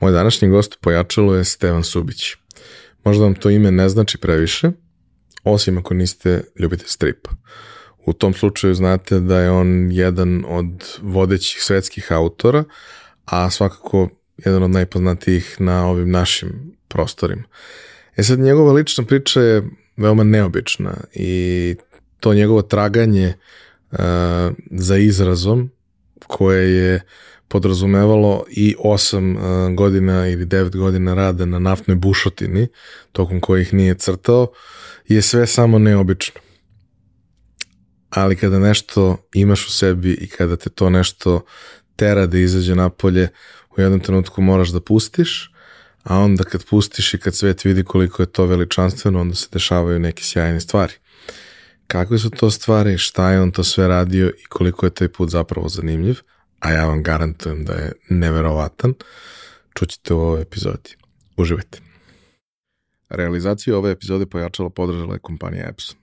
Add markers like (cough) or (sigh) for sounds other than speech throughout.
Moj današnji gost u Pojačalu je Stevan Subić. Možda vam to ime ne znači previše, osim ako niste ljubite stripa. U tom slučaju znate da je on jedan od vodećih svetskih autora, a svakako jedan od najpoznatijih na ovim našim prostorima. E sad, njegova lična priča je veoma neobična i to njegovo traganje uh, za izrazom koje je podrazumevalo i 8 uh, godina ili 9 godina rada na naftnoj bušotini, tokom kojih nije crtao, je sve samo neobično. Ali kada nešto imaš u sebi i kada te to nešto tera da izađe napolje, u jednom trenutku moraš da pustiš, a onda kad pustiš i kad svet vidi koliko je to veličanstveno, onda se dešavaju neke sjajne stvari. Kakve su to stvari, šta je on to sve radio i koliko je taj put zapravo zanimljiv, a ja vam garantujem da je neverovatan, čućete u ovoj epizodi. Uživajte. Realizaciju ove epizode pojačala podržala je kompanija Epson.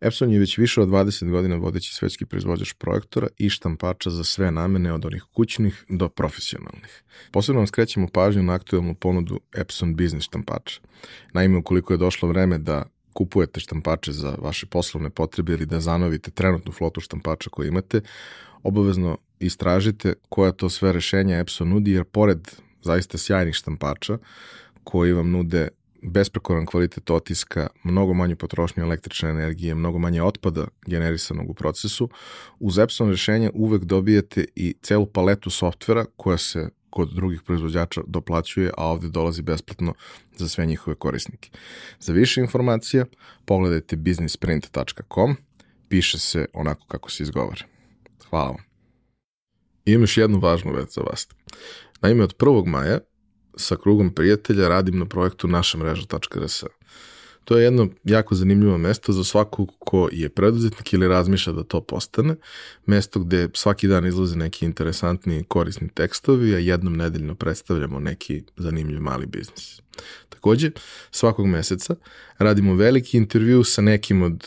Epson je već više od 20 godina vodeći svetski proizvođač projektora i štampača za sve namene od onih kućnih do profesionalnih. Posebno vam skrećemo pažnju na aktualnu ponudu Epson Business štampača. Naime, ukoliko je došlo vreme da kupujete štampače za vaše poslovne potrebe ili da zanovite trenutnu flotu štampača koju imate, obavezno istražite koja to sve rešenja Epson nudi, jer pored zaista sjajnih štampača koji vam nude besprekoran kvalitet otiska, mnogo manju potrošnju električne energije, mnogo manje otpada generisanog u procesu. Uz Epson rešenje uvek dobijete i celu paletu softvera koja se kod drugih proizvođača doplaćuje, a ovde dolazi besplatno za sve njihove korisnike. Za više informacija pogledajte businessprint.com, piše se onako kako se izgovara. Hvala vam. I imam još jednu važnu već za vas. Naime, od 1. maja sa krugom prijatelja radim na projektu naša mreža.rs. To je jedno jako zanimljivo mesto za svakog ko je preduzetnik ili razmišlja da to postane. Mesto gde svaki dan izlaze neki interesantni korisni tekstovi, a jednom nedeljno predstavljamo neki zanimljiv mali biznis. Takođe, svakog meseca radimo veliki intervju sa nekim od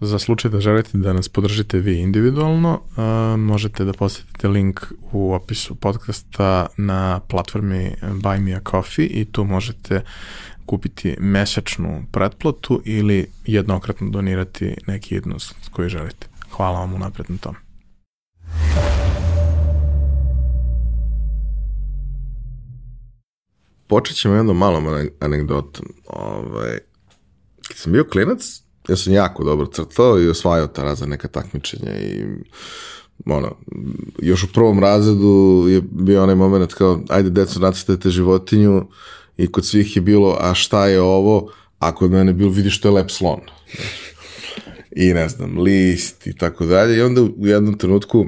Za slučaj da želite da nas podržite vi individualno, uh, možete da posetite link u opisu podcasta na platformi Buy Me A Coffee i tu možete kupiti mesečnu pretplatu ili jednokratno donirati neki jednost koji želite. Hvala vam unapred na tom. Počet ćemo jednom malom anegdotom. Ovaj, kad sam bio klinac, ja sam jako dobro crtao i osvajao ta razna neka takmičenja i ono, još u prvom razredu je bio onaj moment kao, ajde deco nacrtajte životinju i kod svih je bilo, a šta je ovo, a kod mene bilo, vidi što je lep slon. I ne znam, list i tako dalje. I onda u jednom trenutku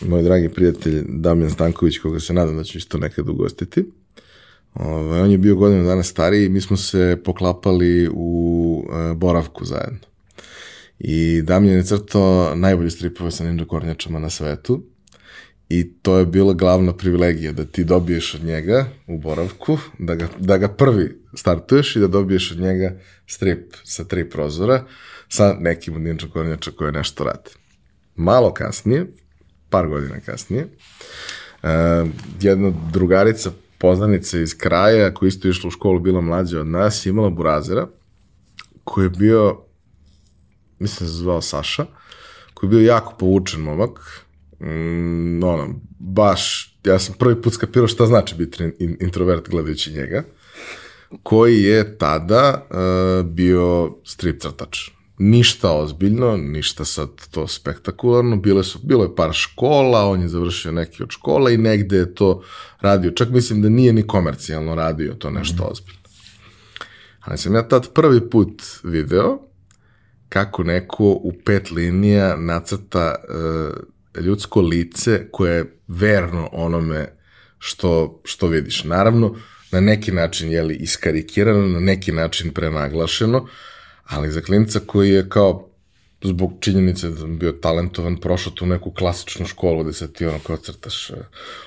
moj dragi prijatelj Damjan Stanković, koga se nadam da ću isto nekad ugostiti, Ovaj, on je bio godinu dana stariji i mi smo se poklapali u e, boravku zajedno. I Damjan je crtao najbolje stripove sa ninja kornjačama na svetu i to je bila glavna privilegija da ti dobiješ od njega u boravku, da ga, da ga prvi startuješ i da dobiješ od njega strip sa tri prozora sa nekim od ninja kornjača koje nešto rade. Malo kasnije, par godina kasnije, uh, jedna drugarica poznanica iz kraja koja isto išla u školu, bila mlađa od nas, imala burazera koji je bio, mislim da se zvao Saša, koji je bio jako povučen momak, mm, ono, baš, ja sam prvi put skapirao šta znači biti introvert gledajući njega, koji je tada uh, bio strip crtač ništa ozbiljno, ništa sad to spektakularno, bile su, bilo je par škola, on je završio neki od škola i negde je to radio, čak mislim da nije ni komercijalno radio to nešto mm ozbiljno. Ali sam ja tad prvi put video kako neko u pet linija nacrta uh, ljudsko lice koje je verno onome što, što vidiš. Naravno, na neki način je li iskarikirano, na neki način prenaglašeno, Ali za klinca koji je kao zbog činjenice da sam bio talentovan, prošao tu neku klasičnu školu gde se ti ono kao crtaš e,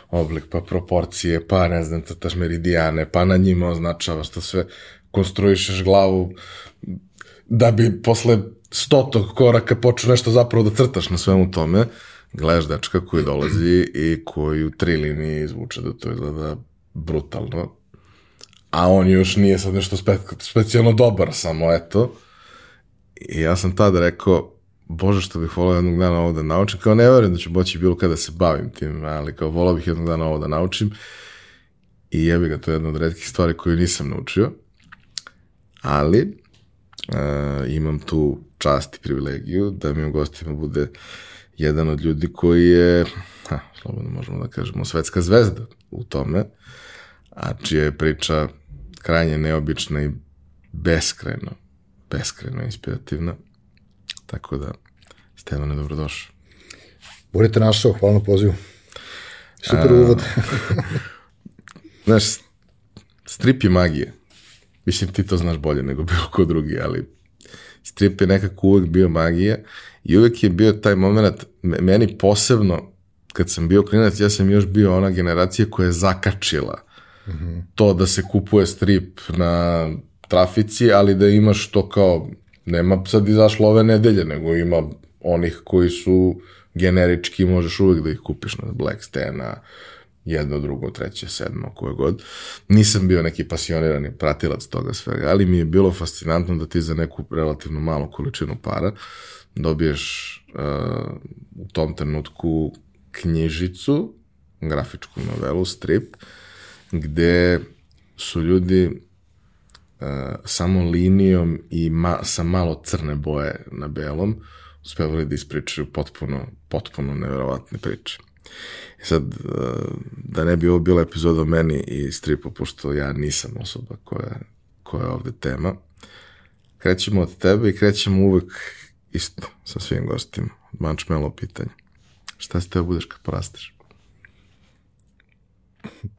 oblik, pa proporcije, pa ne znam, crtaš meridijane, pa na njima označavaš to sve, konstruišeš glavu da bi posle stotog koraka počeo nešto zapravo da crtaš na svemu tome, gledaš dečka koji dolazi i koji u tri linije izvuče da to izgleda brutalno, a on još nije sad nešto spe, specijalno dobar, samo eto, I ja sam tada rekao, bože što bih volao jednog dana ovo da naučim, kao ne verujem da ću moći bilo kada se bavim tim, ali kao volao bih jednog dana ovo da naučim. I jebi ga, to je jedna od redkih stvari koju nisam naučio, ali uh, imam tu čast i privilegiju da mi u gostima bude jedan od ljudi koji je, ha, slobodno možemo da kažemo, svetska zvezda u tome, a čija je priča krajnje neobična i beskrajno beskreno inspirativna. Tako da, Stevane, dobrodošao. Bolje te našao, hvala na pozivu. Super uvod. (laughs) znaš, strip je magije. Mislim, ti to znaš bolje nego bilo ko drugi, ali strip je nekako uvek bio magija i uvek je bio taj moment, meni posebno, kad sam bio klinac, ja sam još bio ona generacija koja je zakačila mm -hmm. to da se kupuje strip na trafici, ali da imaš to kao, nema sad izašlo ove nedelje, nego ima onih koji su generički, možeš uvek da ih kupiš na Black Stena, jedno, drugo, treće, sedmo, koje god. Nisam bio neki pasionirani pratilac toga svega, ali mi je bilo fascinantno da ti za neku relativno malu količinu para dobiješ uh, u tom trenutku knjižicu, grafičku novelu, strip, gde su ljudi samo linijom i ma, sa malo crne boje na belom uspevali da ispričaju potpuno, potpuno neverovatne priče. I sad, uh, da ne bi ovo bila epizoda o meni i stripu, pošto ja nisam osoba koja, koja je ovde tema, krećemo od tebe i krećemo uvek isto sa svim gostima. Mančmelo pitanje. Šta si teo budeš kad porasteš?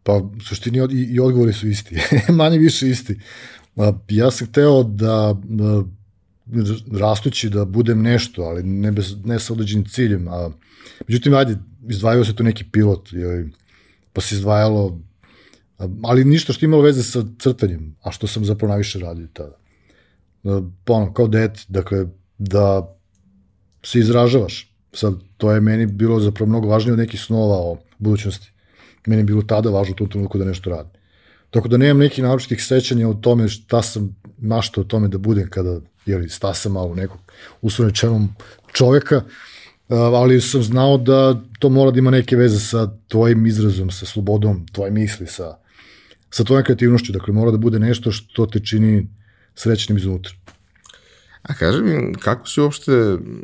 Pa, suštini i, i odgovori su isti. (laughs) Manje više isti. Ja sam hteo da rastući da budem nešto, ali ne, bez, ne sa određenim ciljem. A, međutim, ajde, izdvajao se tu neki pilot, joj, pa se izdvajalo, ali ništa što imalo veze sa crtanjem, a što sam zapravo najviše radio tada. Pa ono, kao dete, dakle, da se izražavaš. Sad, to je meni bilo zapravo mnogo važnije od nekih snova o budućnosti. Meni je bilo tada važno u tom trenutku da nešto radim. Tako da nemam nekih naročitih sećanja o tome šta sam mašto o tome da budem kada jeli, stasam malo nekog uslovnečenom čoveka, ali sam znao da to mora da ima neke veze sa tvojim izrazom, sa slobodom tvoje misli, sa, sa tvojom kreativnošću. Dakle, mora da bude nešto što te čini srećnim iznutra. A kaži mi, kako si uopšte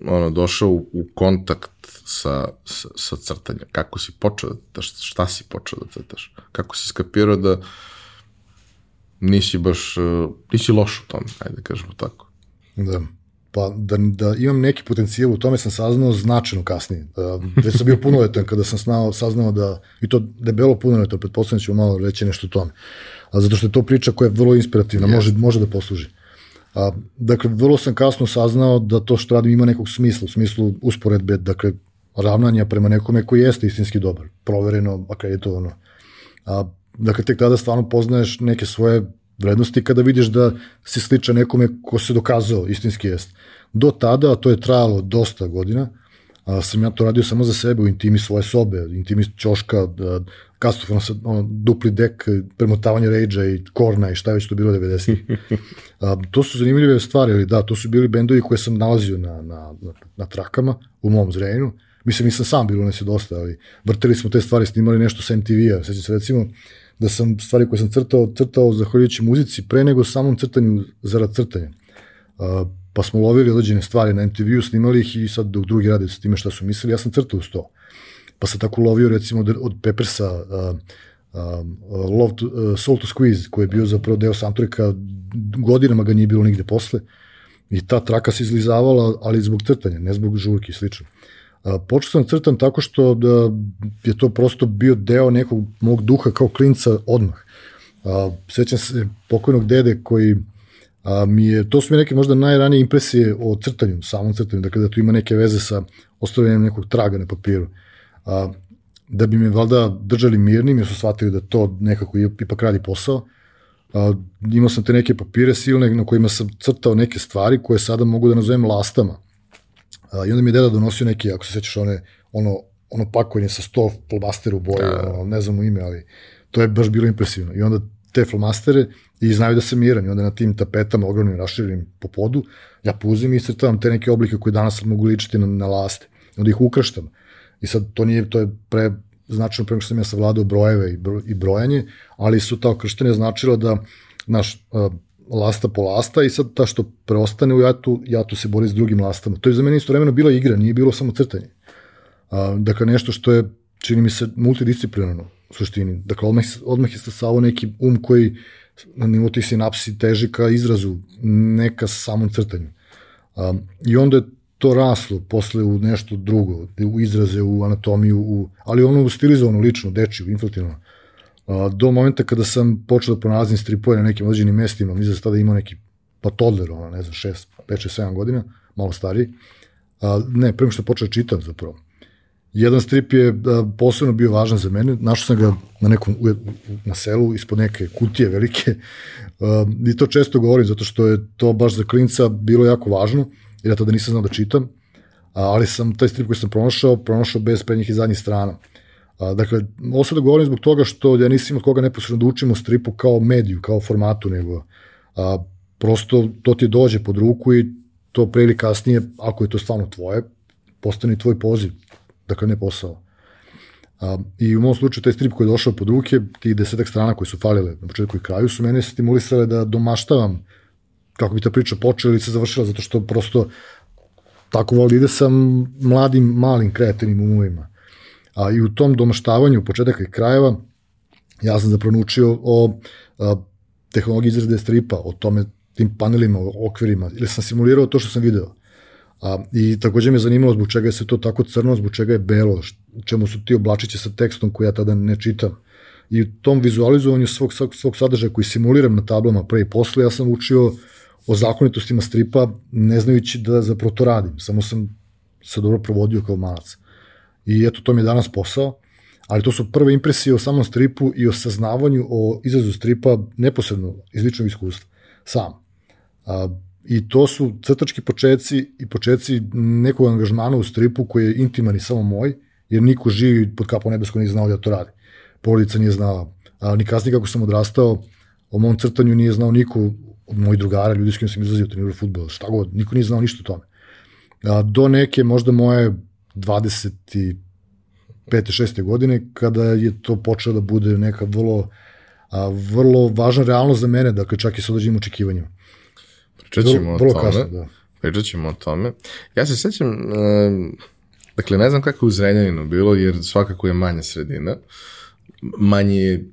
ono, došao u, u kontakt sa, sa, sa crtanjem? Kako si počeo da, šta si počeo da crtaš? Kako si skapirao da nisi baš, e, nisi loš u tome, ajde da kažemo tako. Da. Pa da, da imam neki potencijal u tome sam saznao značajno kasnije. Da, već sam bio punoletan kada sam znao, saznao da, i to debelo punoletan, pretpostavljam da ću malo reći nešto o tome. A zato što je to priča koja je vrlo inspirativna, yes. može, može da posluži. A, dakle, vrlo sam kasno saznao da to što radim ima nekog smisla, u smislu usporedbe, dakle, ravnanja prema nekome koji jeste istinski dobar, provereno, akreditovano. A, Dakle, tek tada stvarno poznaješ neke svoje vrednosti kada vidiš da si sličan nekome ko se dokazao, istinski jest. Do tada, a to je trajalo dosta godina, a, sam ja to radio samo za sebe u intimi svoje sobe, intimi ćoška, da, kastofon sa ono, dupli dek, premotavanje rejđa i korna i šta je već to bilo 90. (laughs) A, to su zanimljive stvari, ali da, to su bili bendovi koje sam nalazio na, na, na, na trakama u mom zrenju. Mislim, nisam sam bilo nas je dosta, ali vrteli smo te stvari, snimali nešto sa MTV-a, sećam se recimo, da sam stvari koje sam crtao, crtao zahvaljujući muzici pre nego samom crtanju zarad crtanja. Uh, pa smo lovili određene stvari na MTV-u, snimali ih i sad dok drugi rade s time šta su mislili, ja sam crtao uz to. Pa sam tako lovio recimo od Peppersa uh, uh, Love to, uh, Soul to Squeeze, koji je bio zapravo deo soundtracka, godinama ga nije bilo nigde posle. I ta traka se izlizavala, ali zbog crtanja, ne zbog žurke i slično. Počeo sam crtam tako što da je to prosto bio deo nekog mog duha kao klinca odmah. A, sećam se pokojnog dede koji a, mi je, to su mi neke možda najranije impresije o crtanju, samom crtanju, dakle da tu ima neke veze sa ostavljanjem nekog traga na papiru. A, da bi me valjda držali mirnim, jer su shvatili da to nekako ipak radi posao. A, imao sam te neke papire silne na kojima sam crtao neke stvari koje sada mogu da nazovem lastama. A, I onda mi je deda donosio neki, ako se sećaš, one, ono, ono pakovanje sa sto flomastera u boju, da. ono, ne znam u ime, ali to je baš bilo impresivno. I onda te flomastere i znaju da sam miran i onda na tim tapetama ogromnim raširenim po podu ja puzim i crtavam te neke oblike koje danas mogu ličiti na, na laste. Onda ih ukrštam. I sad to nije, to je pre značajno pre što sam ja savladao brojeve i, bro, i brojanje, ali su ta okrštenja značila da naš lasta po lasta i sad ta što preostane u jatu, jatu se bori s drugim lastama. To je za mene isto vremeno bila igra, nije bilo samo crtanje. Uh, dakle, nešto što je, čini mi se, multidisciplinarno u suštini. Dakle, odmah, odmah je stasavao neki um koji na nivou tih sinapsi teži ka izrazu, neka samom crtanju. Um, I onda je to raslo posle u nešto drugo, u izraze, u anatomiju, u, ali ono u stilizovano, lično, dečiju, infantilno. Do momenta kada sam počeo da pronalazim stripove na nekim određenim mestima, mislim da sam tada imao neki, pa toddler, ono, ne znam, 6, 5, 6, 7 godina, malo stariji. Uh, ne, prema što počeo da čitam zapravo. Jedan strip je da, posebno bio važan za mene. Našao sam ga na nekom na selu ispod neke kutije velike. Uh, I to često govorim zato što je to baš za klinca bilo jako važno, jer ja tada nisam znao da čitam. Uh, ali sam taj strip koji sam pronašao, pronašao bez prednjih i zadnjih strana. Uh, dakle, ovo sad da govorim zbog toga što ja nisam od koga neposredno da učim u stripu kao mediju, kao formatu, nego a, prosto to ti dođe pod ruku i to pre ili kasnije, ako je to stvarno tvoje, postane tvoj poziv dakle ne posao. A, I u mom slučaju taj strip koji je došao pod ruke, ti desetak strana koji su falile na početku i kraju, su mene stimulisale da domaštavam kako bi ta priča počela ili se završila, zato što prosto tako voli ide sa mladim, malim kreativnim umovima. A, I u tom domaštavanju početaka i krajeva ja sam zapravo naučio o a, tehnologiji izrade stripa, o tome tim panelima, okvirima, ili sam simulirao to što sam video. A, I takođe me zanimalo zbog čega je se to tako crno, zbog čega je belo, čemu su ti oblačići sa tekstom koji ja tada ne čitam. I u tom vizualizovanju svog, svog sadržaja koji simuliram na tablama pre i posle, ja sam učio o zakonitostima stripa ne znajući da zapravo to radim. Samo sam se dobro provodio kao malac. I eto, to mi je danas posao. Ali to su prve impresije o samom stripu i o saznavanju o izrazu stripa neposredno iz ličnog iskustva. Sam. A, I to su crtački početci i početci nekog angažmana u stripu koji je intiman i samo moj, jer niko živi pod kapom nebeskom nije znao da to radi. Porodica nije znala. A, ni kasnije kako sam odrastao, o mom crtanju nije znao niko od mojih drugara, ljudi s kojim sam izlazio trenirao futbol, šta god, niko nije znao ništa o tome. A, do neke, možda moje 25. 6. godine, kada je to počeo da bude neka vrlo, a, vrlo važna realnost za mene, dakle čak i sa određenim očekivanjima. Pričat ćemo o tome. Kasno, da. Pričat ćemo o tome. Ja se sećam, uh, dakle, ne znam kako je u Zrenjaninu bilo, jer svakako je manja sredina. Manji je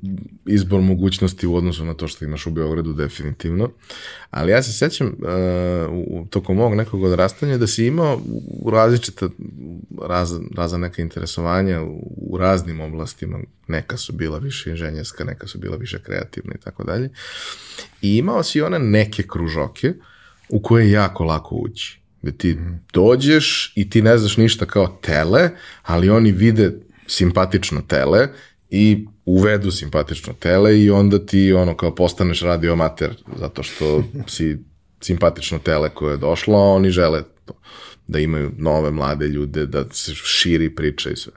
izbor mogućnosti u odnosu na to što imaš u Beogradu definitivno. Ali ja se sećam uh, u, tokom mog nekog odrastanja da si imao različita raz, raza neka interesovanja u, u raznim oblastima. Neka su bila više inženjerska, neka su bila više kreativna i tako dalje. I imao si one neke kružoke u koje je jako lako ući. Da ti dođeš i ti ne znaš ništa kao tele, ali oni vide simpatično tele i uvedu simpatično tele i onda ti ono kao postaneš radiomater zato što (laughs) si simpatično tele koje je došlo, a oni žele to, da imaju nove mlade ljude, da se širi priča i sve.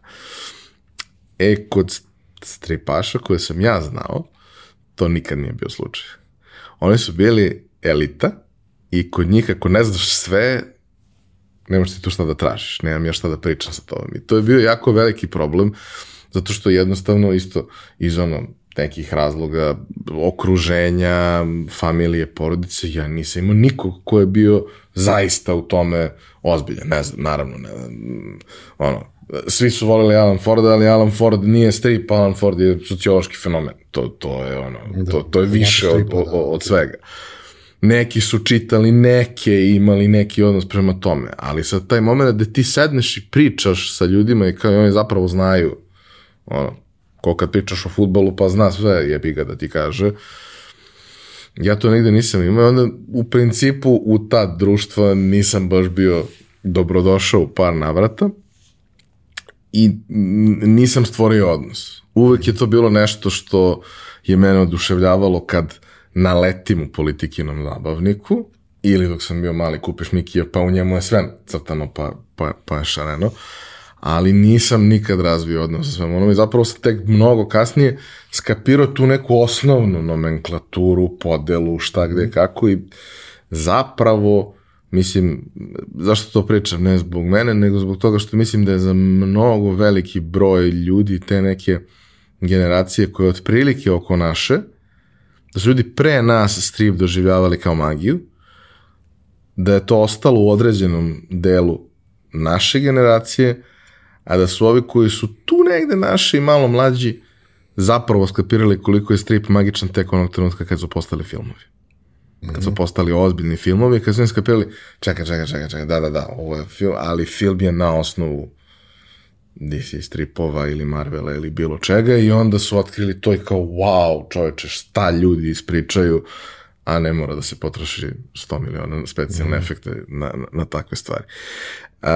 E, kod stripaša koje sam ja znao, to nikad nije bio slučaj. Oni su bili elita i kod njih ako ne znaš sve, nemaš ti tu šta da tražiš, nemam ja šta da pričam sa tobom. I to je bio jako veliki problem, zato što jednostavno isto iz ono nekih razloga, okruženja, familije, porodice, ja nisam imao nikog ko je bio zaista u tome ozbiljan, ne znam, naravno, ne, ono, svi su volili Alan Forda, ali Alan Ford nije strip, Alan Ford je sociološki fenomen. To, to je ono, da, to, to je više od, od, od svega. Neki su čitali neke, imali neki odnos prema tome, ali sad taj moment da ti sedneš i pričaš sa ljudima i kao oni zapravo znaju, ono, ko kad pričaš o futbolu pa zna sve, jebi ga da ti kaže, Ja to negde nisam imao, onda u principu u ta društva nisam baš bio dobrodošao u par navrata i nisam stvorio odnos. Uvek je to bilo nešto što je mene oduševljavalo kad naletim u politikinom zabavniku ili dok sam bio mali kupiš Mikija pa u njemu je sve crtano pa, pa, pa je šareno ali nisam nikad razvio odnos sa svem onom i zapravo sam tek mnogo kasnije skapirao tu neku osnovnu nomenklaturu, podelu, šta gde, kako i zapravo mislim, zašto to pričam, ne zbog mene, nego zbog toga što mislim da je za mnogo veliki broj ljudi te neke generacije koje otprilike oko naše, da su ljudi pre nas strip doživljavali kao magiju, da je to ostalo u određenom delu naše generacije, a da su ovi koji su tu negde naši i malo mlađi zapravo skapirali koliko je strip magičan tek onog trenutka kad su postali filmovi. Kad su postali ozbiljni filmovi, kad su im skapirali, čekaj, čekaj, čekaj, čekaj, da, da, da, ovo je film, ali film je na osnovu DC stripova ili Marvela ili bilo čega i onda su otkrili to i kao wow čoveče šta ljudi ispričaju a ne mora da se potroši 100 miliona specijalne mm. efekte na, na, na takve stvari. Uh,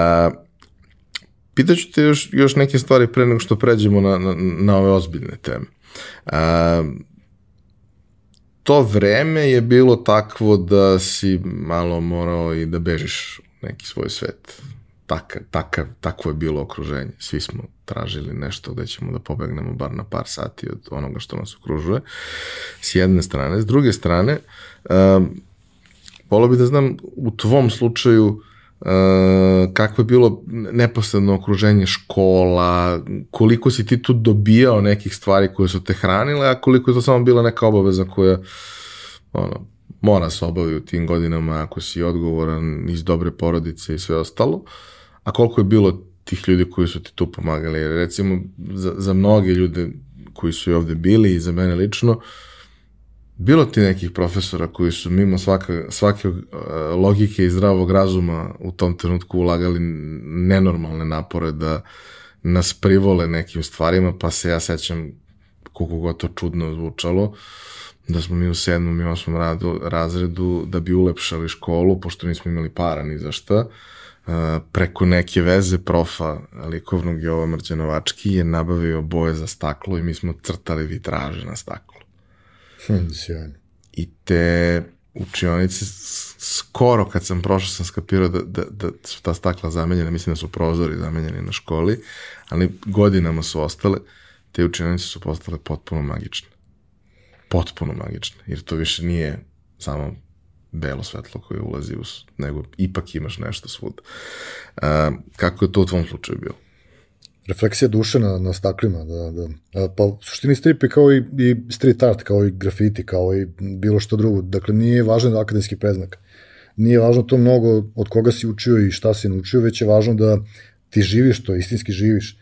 Pitaću te još, još neke stvari pre nego što pređemo na, na, na ove ozbiljne teme. A, to vreme je bilo takvo da si malo morao i da bežiš neki svoj svet. Taka, taka, takvo je bilo okruženje. Svi smo tražili nešto gde ćemo da pobegnemo bar na par sati od onoga što nas okružuje. S jedne strane. S druge strane, um, volio bi da znam u tvom slučaju kako je bilo neposredno okruženje škola, koliko si ti tu dobijao nekih stvari koje su te hranile, a koliko je to samo bila neka obaveza koja ono, mora se obavi u tim godinama ako si odgovoran iz dobre porodice i sve ostalo, a koliko je bilo tih ljudi koji su ti tu pomagali. Recimo za, za mnoge ljude koji su i ovde bili i za mene lično, uh, bilo ti nekih profesora koji su mimo svaka, svake uh, logike i zdravog razuma u tom trenutku ulagali nenormalne napore da nas privole nekim stvarima, pa se ja sećam koliko god to čudno zvučalo, da smo mi u sedmom i osmom radu, razredu da bi ulepšali školu, pošto nismo imali para ni za šta, uh, preko neke veze profa likovnog Jova Mrđanovački je nabavio boje za staklo i mi smo crtali vitraže na staklo. Hm, sjajno. I te učionice, skoro kad sam prošao sam skapirao da, da, da su ta stakla zamenjena, mislim da su prozori zamenjeni na školi, ali godinama su ostale, te učionice su postale potpuno magične. Potpuno magične, jer to više nije samo belo svetlo koje ulazi u, nego ipak imaš nešto svuda. Uh, kako je to u tvom slučaju bilo? Refleksija duše na, na staklima, da, da. Pa u suštini strip je kao i, i street art, kao i grafiti, kao i bilo što drugo. Dakle, nije važan akademski preznak. Nije važno to mnogo od koga si učio i šta si naučio, već je važno da ti živiš to, istinski živiš.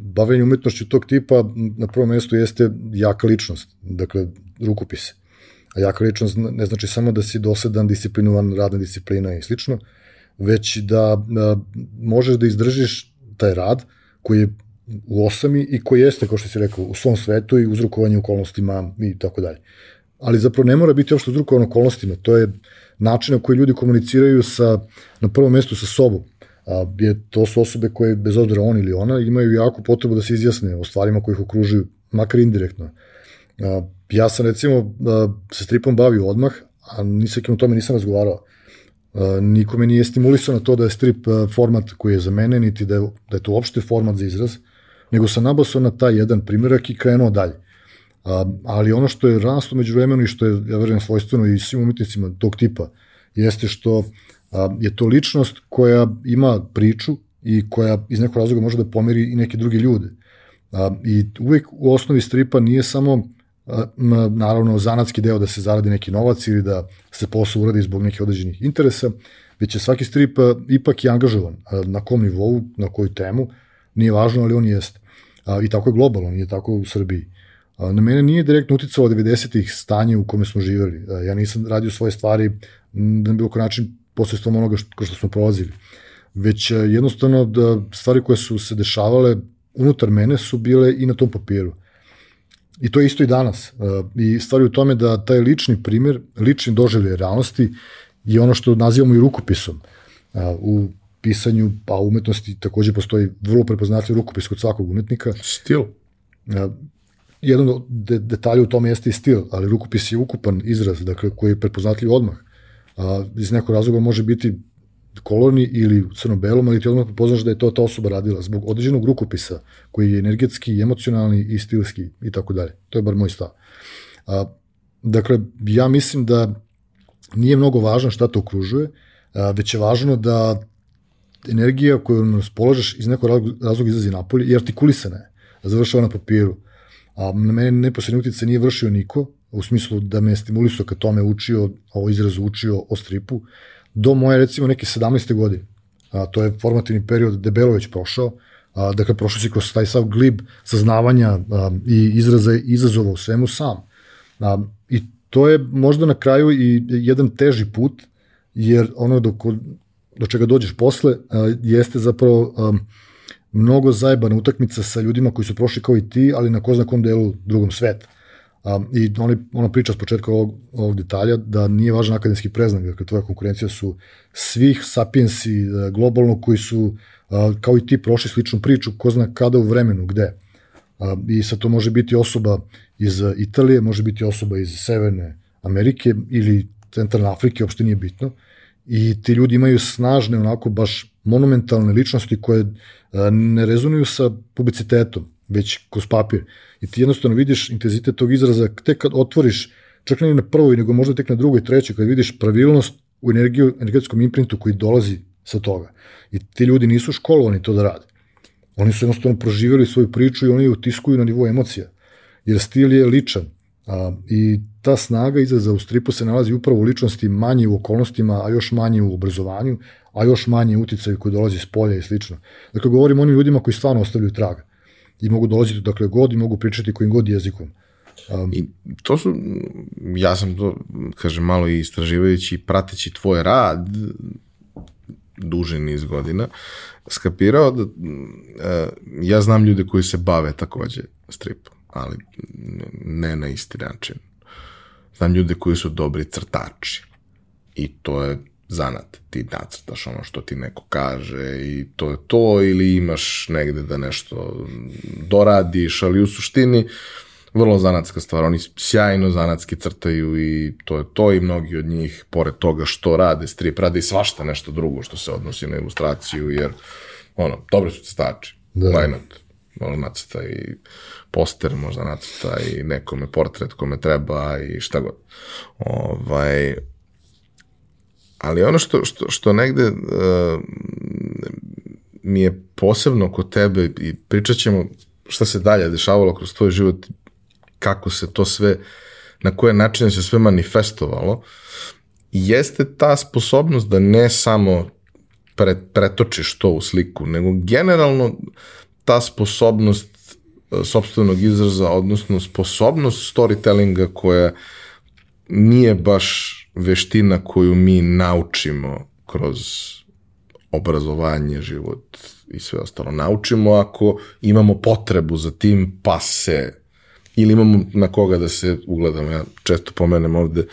Bavljenje umetnošću tog tipa na prvom mestu jeste jaka ličnost, dakle, rukopise. A jaka ličnost ne znači samo da si dosadan, disciplinovan, radna disciplina i slično, već da, da možeš da izdržiš taj rad koji je u osami i koji jeste, kao što si rekao, u svom svetu i uzrokovanje okolnostima i tako dalje. Ali zapravo ne mora biti uopšte uzrokovan okolnostima, to je način na koji ljudi komuniciraju sa, na prvom mestu sa sobom. A, je, to su osobe koje, bez obzira on ili ona, imaju jako potrebu da se izjasne o stvarima koji ih okružuju, makar indirektno. A, ja sam recimo a, se stripom bavio odmah, a ni sa kim o tome nisam razgovarao nikome nije stimulisao na to da je strip format koji je za mene, niti da je, da je to uopšte format za izraz, nego sam nabasao na taj jedan primjerak i krenuo dalje. A, ali ono što je rasto među vremenu i što je, ja verujem, svojstveno i svim umetnicima tog tipa, jeste što a, je to ličnost koja ima priču i koja iz nekog razloga može da pomeri i neke druge ljude. A, I uvek u osnovi stripa nije samo naravno zanatski deo da se zaradi neki novac ili da se posao uradi zbog nekih određenih interesa, već je svaki strip ipak i angažovan. Na kom nivou, na koju temu, nije važno, ali on jeste. I tako je globalno, nije tako u Srbiji. Na mene nije direktno uticalo 90-ih stanje u kome smo živeli. Ja nisam radio svoje stvari na bilo koji način posredstvom onoga što, što smo prolazili. Već jednostavno da stvari koje su se dešavale unutar mene su bile i na tom papiru I to je isto i danas. I stvari u tome da taj lični primjer, lični doživlje realnosti je ono što nazivamo i rukopisom. U pisanju, pa umetnosti takođe postoji vrlo prepoznatljiv rukopis kod svakog umetnika. Stil. Jedan od detalja u tome jeste i stil, ali rukopis je ukupan izraz, dakle, koji je prepoznatljiv odmah. Iz nekog razloga može biti kolorni ili u crno-belom, ali ti odmah prepoznaš da je to ta osoba radila zbog određenog rukopisa koji je energetski, emocionalni i stilski i tako dalje. To je bar moj stav. A, dakle, ja mislim da nije mnogo važno šta te okružuje, a, već je važno da energija koju raspolažeš iz nekog razloga izlazi napolje i artikulisana je, završava na papiru. A na mene neposredni utjecaj nije vršio niko, u smislu da me stimulisao kad tome učio, ovo izrazu učio o stripu, do moje recimo neke 17. godine. A, to je formativni period debelo već prošao, a, dakle prošao si kroz taj sav glib saznavanja a, i izraza i izazova u svemu sam. A, I to je možda na kraju i jedan teži put, jer ono dok, do čega dođeš posle a, jeste zapravo a, mnogo zajebana utakmica sa ljudima koji su prošli kao i ti, ali na ko zna kom delu drugom sveta. A, I oni, ona priča s početka ovog, ovog detalja da nije važan akademski preznak, dakle tvoja konkurencija su svih sapiensi e, globalno koji su kao i ti prošli sličnu priču, ko zna kada u vremenu, gde. I sad to može biti osoba iz Italije, može biti osoba iz Severne Amerike ili Centralne Afrike, uopšte nije bitno. I ti ljudi imaju snažne, onako baš monumentalne ličnosti koje a, ne rezonuju sa publicitetom već kroz papir. I ti jednostavno vidiš intenzitet tog izraza tek kad otvoriš, čak ne na prvoj, nego možda tek na drugoj, trećoj, kad vidiš pravilnost u energiju, energetskom imprintu koji dolazi sa toga. I ti ljudi nisu školovani to da rade. Oni su jednostavno proživjeli svoju priču i oni ju utiskuju na nivou emocija. Jer stil je ličan. A, I ta snaga izraza u stripu se nalazi upravo u ličnosti, manje u okolnostima, a još manje u obrazovanju, a još manje u uticaju koji dolazi s polja i slično. Dakle, govorim o onim ljudima koji stvarno ostavljaju traga i mogu dolaziti dakle god i mogu pričati kojim god jezikom. Um, I to su, ja sam to, kažem, malo i istraživajući i prateći tvoj rad duže niz godina, skapirao da uh, ja znam ljude koji se bave takođe stripom, ali ne na isti način. Znam ljude koji su dobri crtači i to je zanat, ti nacrtaš ono što ti neko kaže i to je to, ili imaš negde da nešto doradiš, ali u suštini vrlo zanatska stvar, oni sjajno zanatski crtaju i to je to i mnogi od njih, pored toga što rade strip, rade i svašta nešto drugo što se odnosi na ilustraciju, jer ono, dobri su crtači, da. Lajnat, možda nacrta i poster, možda nacrta i nekome portret kome treba i šta god. Ovaj, Ali ono što, što, što negde uh, mi je posebno kod tebe i pričat ćemo šta se dalje dešavalo kroz tvoj život, kako se to sve, na koje načine se sve manifestovalo, jeste ta sposobnost da ne samo pre, pretočiš to u sliku, nego generalno ta sposobnost uh, sobstvenog izraza, odnosno sposobnost storytellinga koja nije baš veština koju mi naučimo kroz obrazovanje, život i sve ostalo. Naučimo ako imamo potrebu za tim, pa se ili imamo na koga da se ugledamo. Ja često pomenem ovde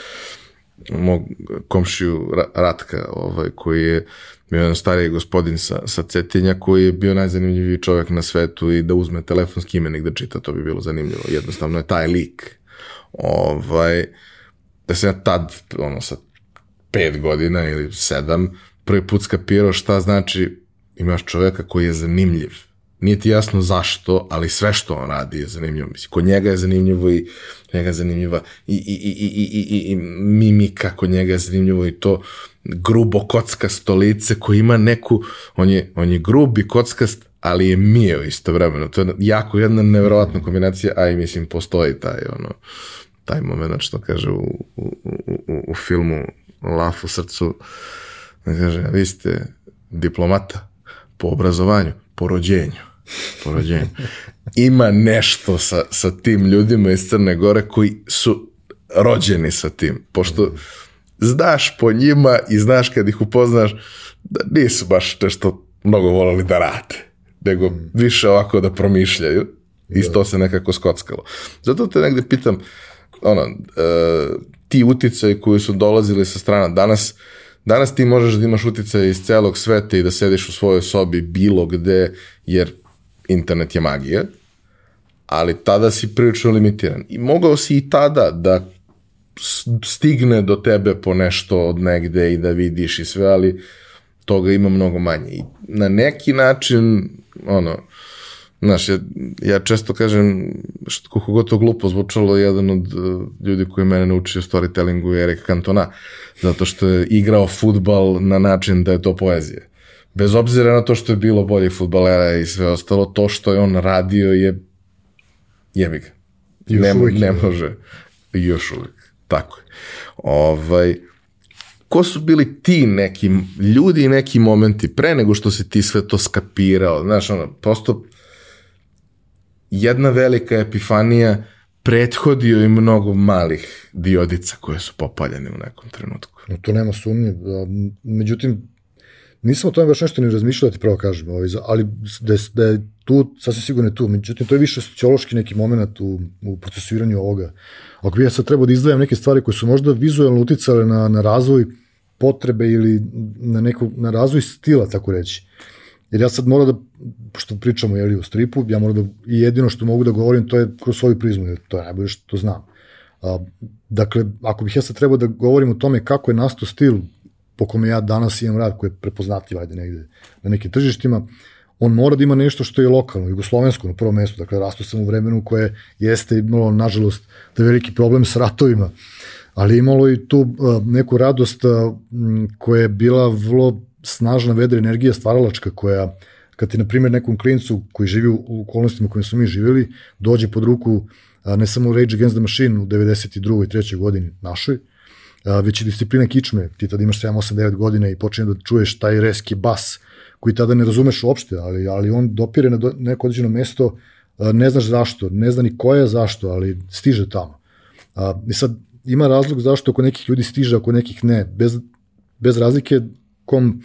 mog komšiju Ratka, ovaj, koji je bio jedan stariji gospodin sa, sa Cetinja, koji je bio najzanimljiviji čovjek na svetu i da uzme telefonski imenik da čita, to bi bilo zanimljivo. Jednostavno je taj lik. Ovaj, da sam ja tad, ono, sa pet godina ili sedam, prvi put skapirao šta znači imaš čoveka koji je zanimljiv. Nije ti jasno zašto, ali sve što on radi je zanimljivo. Mislim, kod njega je zanimljivo i njega je zanimljiva i, i, i, i, i, i, i mimika kod njega je zanimljivo i to grubo kockast lice koji ima neku, on je, on je grub i kockast, ali je mio istovremeno. To je jako jedna nevjerovatna kombinacija, a i mislim postoji taj ono, taj moment što kaže u, u, u, u filmu Laf u srcu, da kaže, vi ste diplomata po obrazovanju, po rođenju. Po rođenju. (laughs) Ima nešto sa, sa tim ljudima iz Crne Gore koji su rođeni sa tim, pošto znaš po njima i znaš kad ih upoznaš da nisu baš nešto mnogo volali da rade, nego više ovako da promišljaju I da. to se nekako skockalo. Zato te negde pitam, ono, uh, ti uticaji koji su dolazili sa strana, danas, danas ti možeš da imaš uticaje iz celog sveta i da sediš u svojoj sobi bilo gde, jer internet je magija, ali tada si prilično limitiran. I mogao si i tada da stigne do tebe po nešto od negde i da vidiš i sve, ali toga ima mnogo manje. I na neki način, ono, Znaš, ja, ja često kažem, što, kako god to glupo zvučalo, jedan od uh, ljudi koji mene naučio storytellingu je Erik Cantona, zato što je igrao futbal na način da je to poezija. Bez obzira na to što je bilo bolje futbalera i sve ostalo, to što je on radio je jebi ga. Ne, ne može. Još uvijek. Tako je. Ovaj, ko su bili ti neki ljudi i neki momenti pre nego što si ti sve to skapirao? Znaš, ono, prosto jedna velika epifanija prethodio i mnogo malih diodica koje su popaljene u nekom trenutku. No, to nema sumnje. Međutim, nisam o tome baš nešto ni razmišljao da ti pravo kažem, ovaj, ali da je, da je tu, sasvim sigurno je tu. Međutim, to je više sociološki neki moment u, u procesuiranju ovoga. Ako bi ja sad trebao da izdvajam neke stvari koje su možda vizualno uticale na, na razvoj potrebe ili na, neku, na razvoj stila, tako reći. Jer ja sad moram da, pošto pričamo jeli, o stripu, ja moram da, i jedino što mogu da govorim, to je kroz svoju prizmu, jer to je najbolje što znam. A, dakle, ako bih ja sad trebao da govorim o tome kako je nastao stil po kome ja danas imam rad, koji je prepoznatljiv, ajde negde, na nekim tržištima, on mora da ima nešto što je lokalno, jugoslovensko na prvom mestu, dakle rastu sam u vremenu koje jeste imalo, nažalost, da veliki problem sa ratovima, ali imalo i tu uh, neku radost uh, koja je bila vrlo snažna vedra energija stvaralačka koja kad ti na primjer nekom klincu koji živi u okolnostima u kojima smo mi živjeli dođe pod ruku ne samo Rage Against the Machine u 92. i 3. godini našoj, već i disciplina kičme, ti tada imaš 7, 8, 9 godina i počinje da čuješ taj reski bas koji tada ne razumeš uopšte, ali, ali on dopire na neko određeno mesto, ne znaš zašto, ne zna ni koja zašto, ali stiže tamo. I sad ima razlog zašto oko nekih ljudi stiže, oko nekih ne, bez, bez razlike kom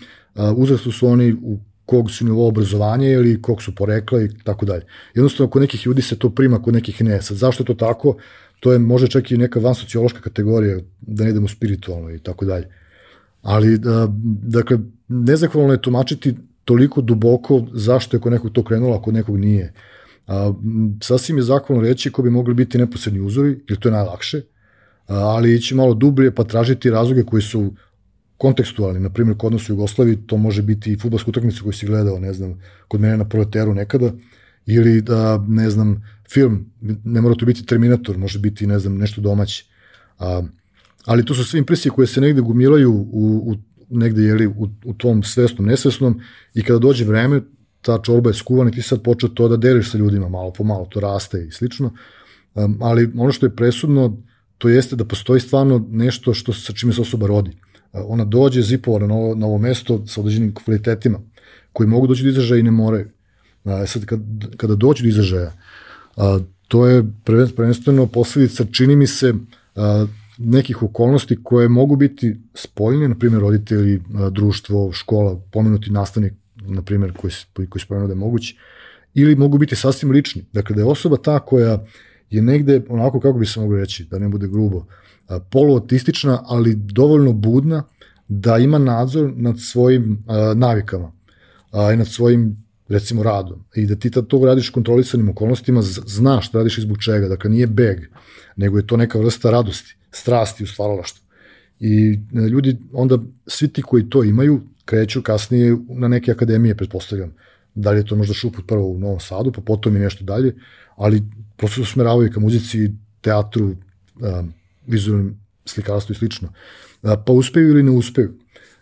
uzrastu su oni, u kog su nivo obrazovanja ili kog su porekla i tako dalje. Jednostavno, kod nekih ljudi se to prima, kod nekih ne. Sad, zašto je to tako? To je može čak i neka van sociološka kategorija, da ne idemo spiritualno i tako dalje. Ali, dakle, nezahvalno je tumačiti toliko duboko zašto je kod nekog to krenulo, a kod nekog nije. A, sasvim je zahvalno reći ko bi mogli biti neposredni uzori, jer to je najlakše, a, ali ići malo dublje pa tražiti razloge koji su kontekstualni, na primjer kod nas u Jugoslaviji to može biti i futbolska utakmica koju si gledao, ne znam, kod mene na proleteru nekada, ili da, ne znam, film, ne mora to biti Terminator, može biti, ne znam, nešto domaće. A, ali to su sve impresije koje se negde gumilaju u, u negde jeli, u, u tom svesnom, nesvesnom i kada dođe vreme, ta čorba je skuvana i ti sad počeo to da deliš sa ljudima malo po malo, to raste i slično. Um, ali ono što je presudno, to jeste da postoji stvarno nešto što sa čime se osoba rodi ona dođe zipovana na ovo, na ovo mesto sa određenim kvalitetima koji mogu doći do izražaja i ne moraju. A, sad, kad, kada dođe do izražaja, a, to je prvenstveno posledica, čini mi se, a, nekih okolnosti koje mogu biti spoljne, na primjer roditelji, a, društvo, škola, pomenuti nastavnik, na primjer, koji, koji spomenuo da je mogući, ili mogu biti sasvim lični. Dakle, da je osoba ta koja je negde, onako kako bi se mogli reći, da ne bude grubo, poluotistična, ali dovoljno budna da ima nadzor nad svojim navikama i nad svojim recimo radom i da ti to radiš kontrolisanim okolnostima, znaš da radiš izbog čega, dakle nije beg, nego je to neka vrsta radosti, strasti u stvaralaštvu. I e, ljudi, onda svi ti koji to imaju, kreću kasnije na neke akademije, pretpostavljam. Da li je to možda šuput prvo u Novom Sadu, pa potom i nešto dalje, ali prosto usmeravaju ka muzici, teatru, um, vizualnom slikarstvu i slično. Pa uspeju ili ne uspeju.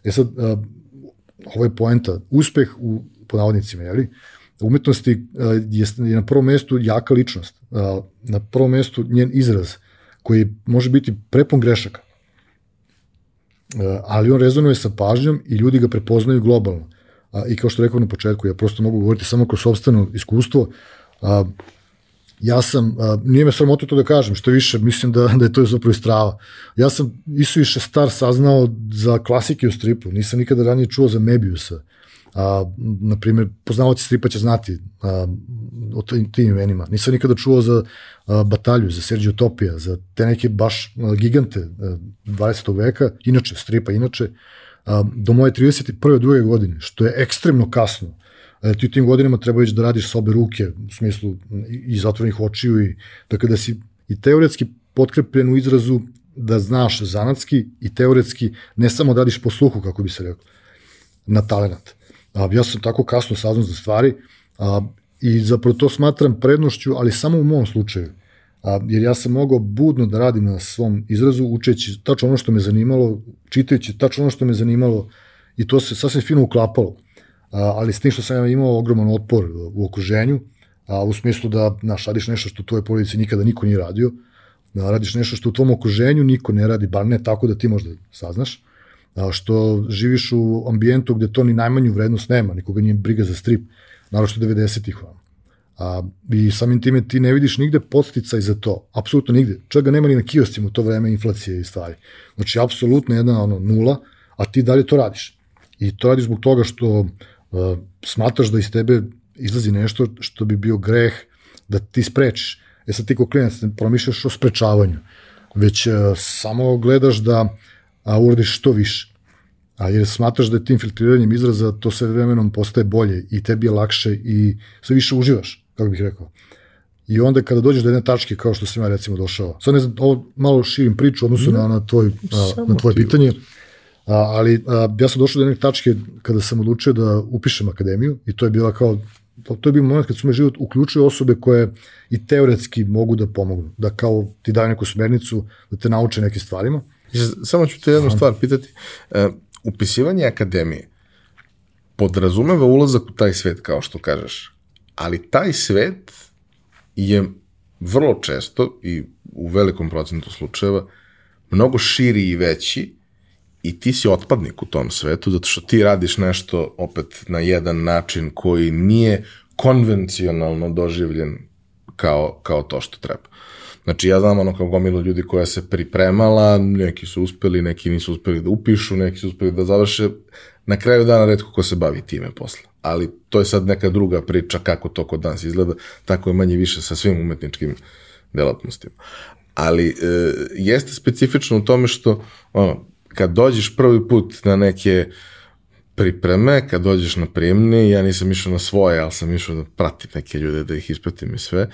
E sad, ovo je poenta. Uspeh u, po navodnicima, jeli? umetnosti je, je na prvom mestu jaka ličnost. Na prvom mestu njen izraz, koji može biti prepon grešaka. Ali on rezonuje sa pažnjom i ljudi ga prepoznaju globalno. I kao što rekao na početku, ja prosto mogu govoriti samo kroz sobstveno iskustvo, ja sam, nije me sramota to da kažem, što više, mislim da, da je to zapravo strava. Ja sam isu više star saznao za klasike u stripu, nisam nikada ranije čuo za Mebiusa, A, na primjer, poznavaoci stripa će znati a, o tim, tim imenima. Nisam nikada čuo za a, Batalju, za Sergio Topija, za te neke baš a, gigante a, 20. veka, inače, stripa inače, a, do moje 31. druge godine, što je ekstremno kasno. A, ti u tim godinama treba već da radiš sa obe ruke, u smislu i, zatvornih očiju, i, dakle da si i teoretski potkrepljen u izrazu da znaš zanatski i teoretski ne samo da radiš po sluhu, kako bi se rekao, na talenat. A, ja sam tako kasno saznao za stvari a, i zapravo to smatram prednošću, ali samo u mom slučaju. A, jer ja sam mogao budno da radim na svom izrazu, učeći tačno ono što me zanimalo, čitajući tačno ono što me zanimalo i to se sasvim fino uklapalo. Ali s tim što sam imao ogroman otpor u okruženju, a, u smislu da naš, radiš nešto što u tvojoj porodici nikada niko nije radio, da radiš nešto što u tvom okruženju niko ne radi, bar ne tako da ti možda saznaš, a, što živiš u ambijentu gde to ni najmanju vrednost nema, nikoga nije briga za strip, naravno što 90-ih vam. A, I samim time ti ne vidiš nigde podsticaj za to, apsolutno nigde. Čak ga nema ni na kioscima u to vreme inflacije i stvari. Znači, apsolutno jedna ono, nula, a ti dalje to radiš. I to radiš zbog toga što uh, smatraš da iz tebe izlazi nešto što bi bio greh da ti sprečiš. E sad ti ko klinac ne promišljaš o sprečavanju, već uh, samo gledaš da a, uradiš što više. A jer smatraš da je tim filtriranjem izraza to sve vremenom postaje bolje i tebi je lakše i sve više uživaš, kako bih rekao. I onda kada dođeš do jedne tačke kao što sam ja recimo došao, sad ne znam, ovo malo širim priču odnosno na, na, tvoj, a, na tvoje pitanje, a, ali a, ja sam došao do jedne tačke kada sam odlučio da upišem akademiju i to je bila kao to je bio moment kad su me život uključuje osobe koje i teoretski mogu da pomognu, da kao ti daju neku smernicu, da te nauče nekim stvarima. Samo ću te jednu stvar pitati. Uh, upisivanje akademije podrazumeva ulazak u taj svet, kao što kažeš, ali taj svet je vrlo često i u velikom procentu slučajeva mnogo širi i veći i ti si otpadnik u tom svetu, zato što ti radiš nešto opet na jedan način koji nije konvencionalno doživljen kao, kao to što treba. Znači ja znam ono kao gomilo ljudi koja se pripremala, neki su uspeli, neki nisu uspeli da upišu, neki su uspeli da završe. Na kraju dana redko ko se bavi time posle. Ali to je sad neka druga priča kako to kod nas izgleda, tako je manje više sa svim umetničkim delatnostima. Ali e, jeste specifično u tome što ono, kad dođeš prvi put na neke pripreme, kad dođeš na prijemni, ja nisam išao na svoje, ali sam išao da pratim neke ljude, da ih ispratim i sve,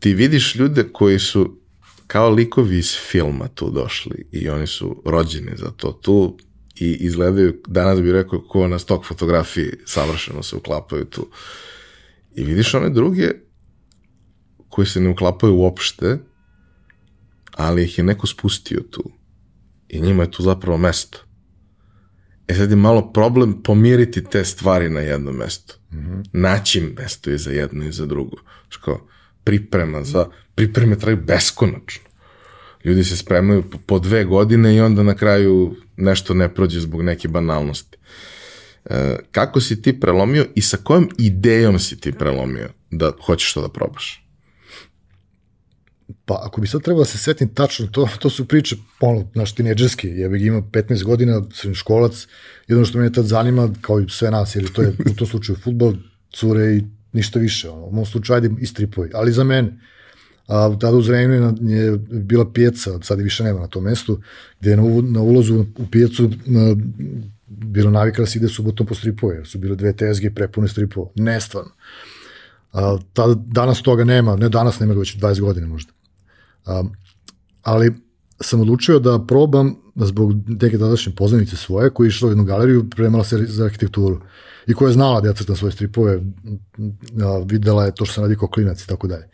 ti vidiš ljude koji su kao likovi iz filma tu došli i oni su rođeni za to tu i izgledaju, danas bih rekao, ko na stok fotografiji savršeno se uklapaju tu. I vidiš one druge koji se ne uklapaju uopšte, ali ih je neko spustio tu. I njima je tu zapravo mesto. E sad je malo problem pomiriti te stvari na jedno mesto. Mm -hmm. Naći mesto i za jedno i za drugo. Što priprema za, pripreme traju beskonačno. Ljudi se spremaju po, po dve godine i onda na kraju nešto ne prođe zbog neke banalnosti. E, kako si ti prelomio i sa kojom idejom si ti prelomio da hoćeš to da probaš? Pa ako bi sad trebalo da se setim tačno, to, to su priče, ono, naš tineđerski, ja bih imao 15 godina, sam školac, jedno što me tad zanima, kao i sve nas, jer to je u tom slučaju futbol, cure i ništa više. Ono. U mom slučaju ajde i stripovi, ali za mene. A tada u Zrenjaninu je bila pijeca, sad više nema na tom mestu, gde je na, na ulazu u pijecu na, bilo navika da se ide subotom po stripove, su bile dve tezge prepune stripova. Nestvarno. A, tada, danas toga nema, ne danas nema već 20 godina možda. A, ali sam odlučio da probam zbog neke tadašnje poznanice svoje, koja je išla u jednu galeriju, premala se za arhitekturu i koja je znala da ja crtam svoje stripove, videla je to što sam radi kao klinac i tako dalje.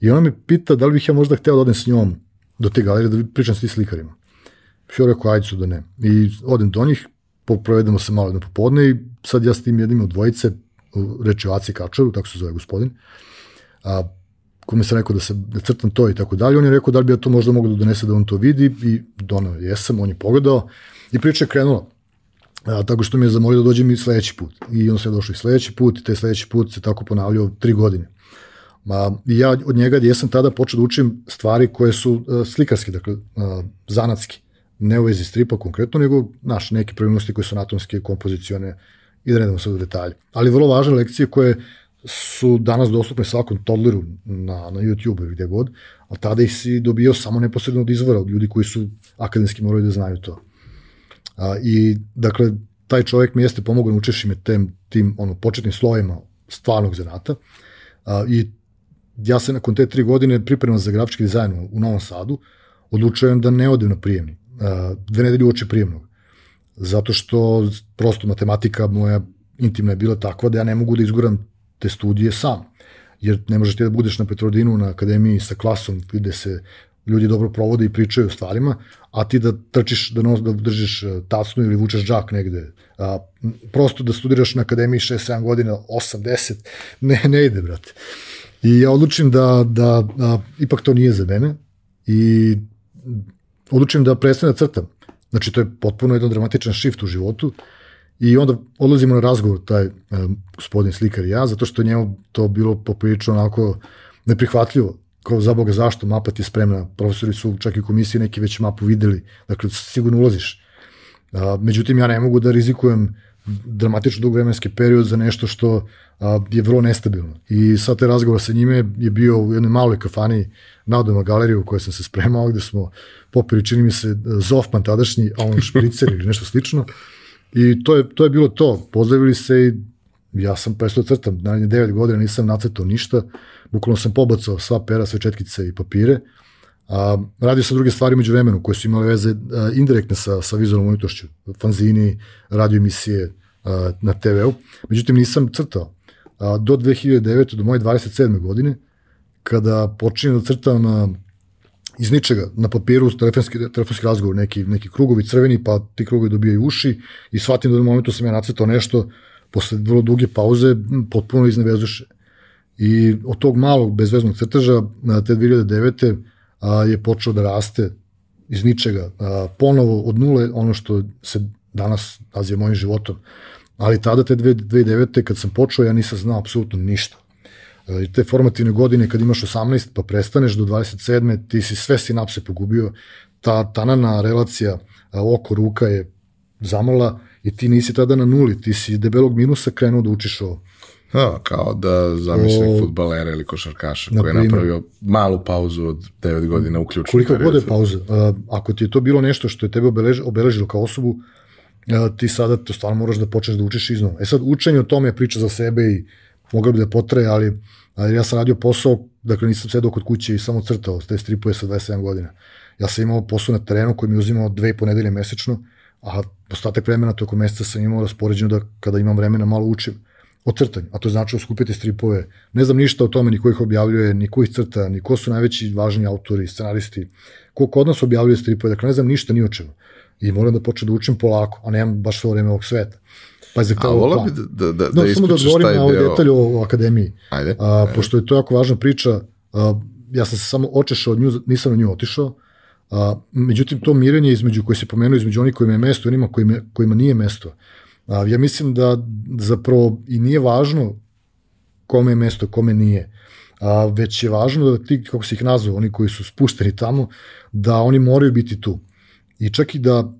I ona me pita da li bih ja možda hteo da odem s njom do te galerije, da pričam s tim slikarima. Ja rekao, ajde su da ne. I odem do njih, provedemo se malo jedno popodne i sad ja s tim jednim od dvojice, reči Aci Kačaru, tako se zove gospodin, a, kome sam rekao da se da crtam to i tako dalje, on je rekao da li bi ja to možda mogao da donese da on to vidi i donao jesam, on je pogledao i priča je krenula. A, tako što me je zamolio da dođem i sledeći put. I on se je došao i sledeći put i taj sledeći put se tako ponavljao tri godine. Ma, ja od njega jesam tada počeo da učim stvari koje su uh, slikarske, dakle, uh, zanatski. Ne u vezi stripa konkretno, nego naš, neke pravilnosti koje su anatomske, kompozicione i da ne sad u detalje. Ali vrlo važne lekcije koje su danas dostupne svakom toddleru na, na YouTube ili gde god, a tada ih si dobio samo neposredno od izvora, od ljudi koji su akademski morali da znaju to. A, I, dakle, taj čovjek mi jeste pomogao da učeši me tem, tim ono, početnim slovima stvarnog zanata a, i ja se nakon te tri godine pripremam za grafički dizajn u, Novom Sadu, odlučujem da ne odem na prijemni, a, dve nedelje uoči prijemnog, zato što prosto matematika moja intimna je bila takva da ja ne mogu da izguram te studije sam, jer ne možeš ti da budeš na Petrodinu na akademiji sa klasom gde se ljudi dobro provode i pričaju o stvarima, a ti da trčiš, da, nos, da držiš e, tacnu ili vučeš džak negde. A, prosto da studiraš na akademiji 6-7 godina, 8-10, ne, ne ide, brate. I ja odlučim da, da, da ipak to nije za mene i odlučim da prestane da crtam. Znači, to je potpuno jedan dramatičan shift u životu i onda odlazimo na razgovor, taj um, gospodin slikar i ja, zato što njemu to bilo poprilično onako neprihvatljivo kao za Boga zašto, mapa ti je spremna, profesori su čak i komisije neki već mapu videli, dakle sigurno ulaziš. A, međutim, ja ne mogu da rizikujem dramatično dug vremenski period za nešto što a, je vrlo nestabilno. I sad te razgovor sa njime je bio u jednoj maloj kafani na odoma galeriju u kojoj sam se spremao, gde smo popili, čini mi se, Zofman tadašnji, a on špricer ili nešto slično. I to je, to je bilo to. Pozdravili se i ja sam prestao crtam. Naravno, 9 godina nisam nacrtao ništa. Bukvalno sam pobacao sva pera, sve četkice i papire. A, radio sam druge stvari među vremenu koje su imale veze a, indirektne sa, sa vizualnom umjetnošću. Fanzini, radio emisije a, na TV-u. Međutim, nisam crtao. A, do 2009. do moje 27. godine, kada počinjem da crtam iz ničega, na papiru, telefonski, telefonski razgovor, neki, neki krugovi crveni, pa ti krugovi dobijaju uši i shvatim da u momentu sam ja nacrtao nešto, posle vrlo duge pauze, potpuno iznevezuše. I od tog malog bezveznog crteža te 2009. A, je počeo da raste iz ničega. A, ponovo od nule ono što se danas naziva mojim životom. Ali tada te 2009. kad sam počeo ja nisam znao apsolutno ništa. I te formativne godine kad imaš 18 pa prestaneš do 27. ti si sve sinapse pogubio, ta tanana relacija oko ruka je zamrla i ti nisi tada na nuli, ti si debelog minusa krenuo da učiš ovo. Ha, kao da zamislim futbalera ili košarkaša koji je napravio malu pauzu od 9 godina uključeno. Koliko god je pauza. Ako ti je to bilo nešto što je tebe obelež, obeležilo kao osobu, ti sada to stvarno moraš da počneš da učiš iznova. E sad, učenje o tome je priča za sebe i mogla bi da potraje, ali, ali ja sam radio posao, dakle nisam sedao kod kuće i samo crtao te stripuje sa 27 godina. Ja sam imao posao na terenu koji mi uzimao dve i po nedelje mesečno, a ostatak vremena tokom meseca sam imao raspoređeno da kada imam vremena malo učim o crtanju, a to znači skupiti stripove. Ne znam ništa o tome, ni ko ih objavljuje, ni ko ih crta, ni ko su najveći važni autori, scenaristi, ko kod nas objavljuje stripove, dakle ne znam ništa ni o čemu. I moram da počnem da učim polako, a nemam baš svo vreme ovog sveta. Pa je a vola bi da, da, da, no, da samo da odgovorim na ovaj detalj o, o akademiji. Ajde, a, ajde. Pošto je to jako važna priča, a, ja sam se samo očešao od nju, nisam na nju otišao, a, međutim to mirenje između koje se pomenuo između onih kojima je mesto i onima kojima, kojima nije mesto, a, ja mislim da zapravo i nije važno kome je mesto, kome nije, a, već je važno da ti, kako si ih nazvao, oni koji su spušteni tamo, da oni moraju biti tu. I čak i da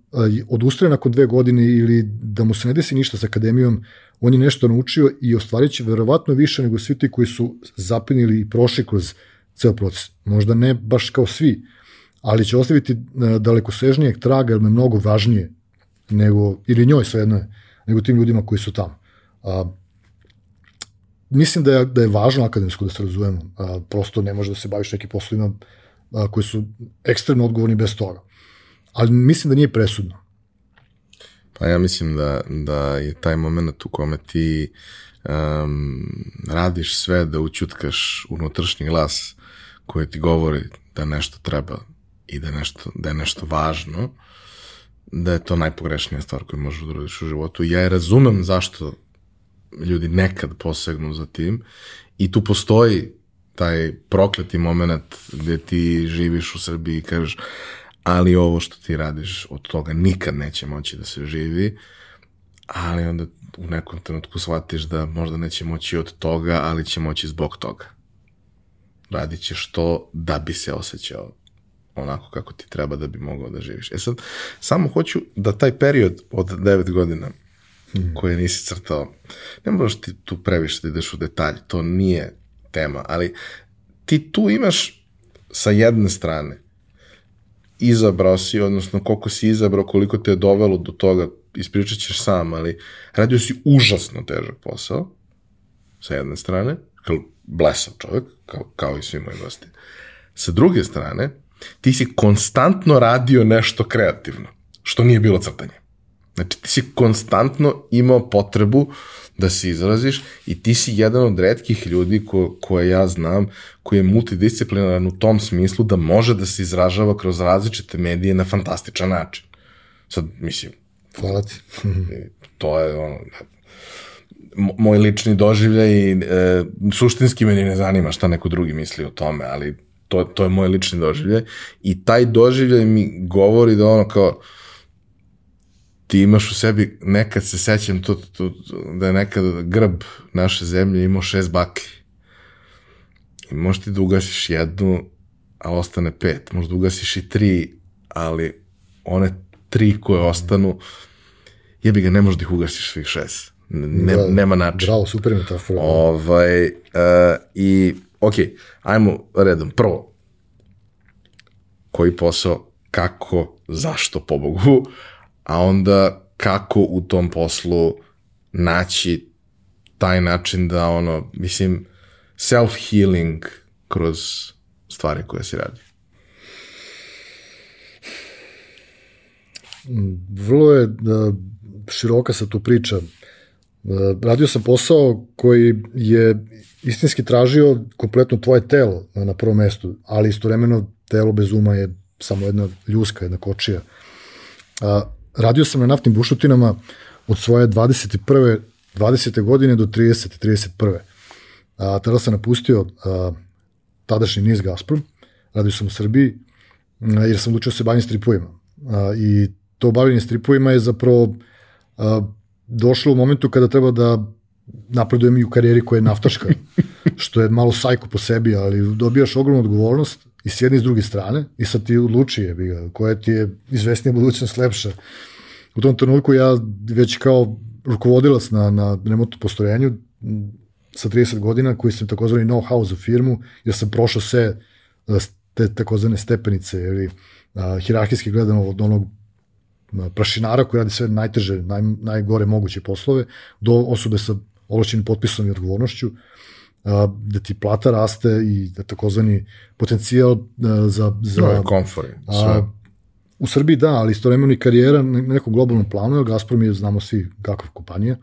odustane nakon dve godine ili da mu se ne desi ništa sa akademijom, on je nešto naučio i ostvarit će verovatno više nego svi ti koji su zapinili i prošli kroz ceo proces. Možda ne baš kao svi, ali će ostaviti e, daleko sežnijeg traga, jer me mnogo važnije nego, ili njoj svejedno je, nego tim ljudima koji su tamo. A, mislim da je, da je važno akademsko da se razumemo. A, prosto ne može da se baviš nekim poslovima koji su ekstremno odgovorni bez toga. Ali mislim da nije presudno. Pa ja mislim da, da je taj moment u kome ti um, radiš sve da učutkaš unutrašnji glas koji ti govori da nešto treba i da, nešto, da je nešto važno, da je to najpogrešnija stvar koju možeš da uradiš u životu. Ja je razumem zašto ljudi nekad posegnu za tim i tu postoji taj prokleti moment gde ti živiš u Srbiji i kažeš ali ovo što ti radiš od toga nikad neće moći da se živi, ali onda u nekom trenutku shvatiš da možda neće moći od toga, ali će moći zbog toga. Radit ćeš to da bi se osjećao onako kako ti treba da bi mogao da živiš. E sad, samo hoću da taj period od 9 godina hmm. koje nisi crtao. Ne moraš ti tu previše da ideš u detalj, to nije tema, ali ti tu imaš sa jedne strane izabrao si, odnosno koliko si izabrao, koliko te je dovelo do toga, ispričat ćeš sam, ali radio si užasno težak posao, sa jedne strane, kao blesav čovjek, kao, kao i svi moji gosti. Sa druge strane, ti si konstantno radio nešto kreativno, što nije bilo crtanje. Znači, ti si konstantno imao potrebu da se izraziš i ti si jedan od redkih ljudi ko, koje ja znam koji je multidisciplinaran u tom smislu da može da se izražava kroz različite medije na fantastičan način. Sad, mislim... Hvala ti. to je ono, moj lični doživljaj i e, suštinski meni ne zanima šta neko drugi misli o tome, ali to, to je moj lični doživljaj i taj doživljaj mi govori da ono kao ti imaš u sebi, nekad se sećam to, to, da je nekad grb naše zemlje imao šest baklji. I možeš ti da ugasiš jednu, a ostane pet. Možda ugasiš i tri, ali one tri koje ostanu, jebi ga, ne možeš da ih ugasiš svih šest. Ne, da, nema načina. Bravo, super metafora. Ovaj, uh, I, ok, ajmo redom. Prvo, koji posao, kako, zašto, pobogu, a onda kako u tom poslu naći taj način da ono, mislim, self-healing kroz stvari koje se radi. Vrlo je da, široka sa tu priča. Radio sam posao koji je istinski tražio kompletno tvoje telo na prvom mestu, ali istovremeno telo bez uma je samo jedna ljuska, jedna kočija. Radio sam na naftnim bušotinama od svoje 21. 20. godine do 30. 31. A, tada sam napustio a, tadašnji niz Gazprom, radio sam u Srbiji, a, jer sam odlučio se bavim stripovima. A, I to bavljenje stripovima je zapravo a, došlo u momentu kada treba da napredujem i u karijeri koja je naftaška, (laughs) što je malo sajko po sebi, ali dobijaš ogromnu odgovornost i s jedne i s druge strane i sad ti odluči je, ga, koja ti je izvesnija budućnost lepša. U tom trenutku ja već kao rukovodilac na, na remontnom postrojenju sa 30 godina koji sam takozvani know-how za firmu, jer sam prošao sve te takozvane stepenice ili a, hirarhijski gledano od onog prašinara koji radi sve najteže, naj, najgore moguće poslove, do osobe sa ovlašćenim potpisom i odgovornošću, da ti plata raste i da takozvani potencijal za... za no, komfort. Sve. U Srbiji da, ali istovremeno i karijera na nekom globalnom planu, jer Gazprom je, znamo svi kakva kompanija,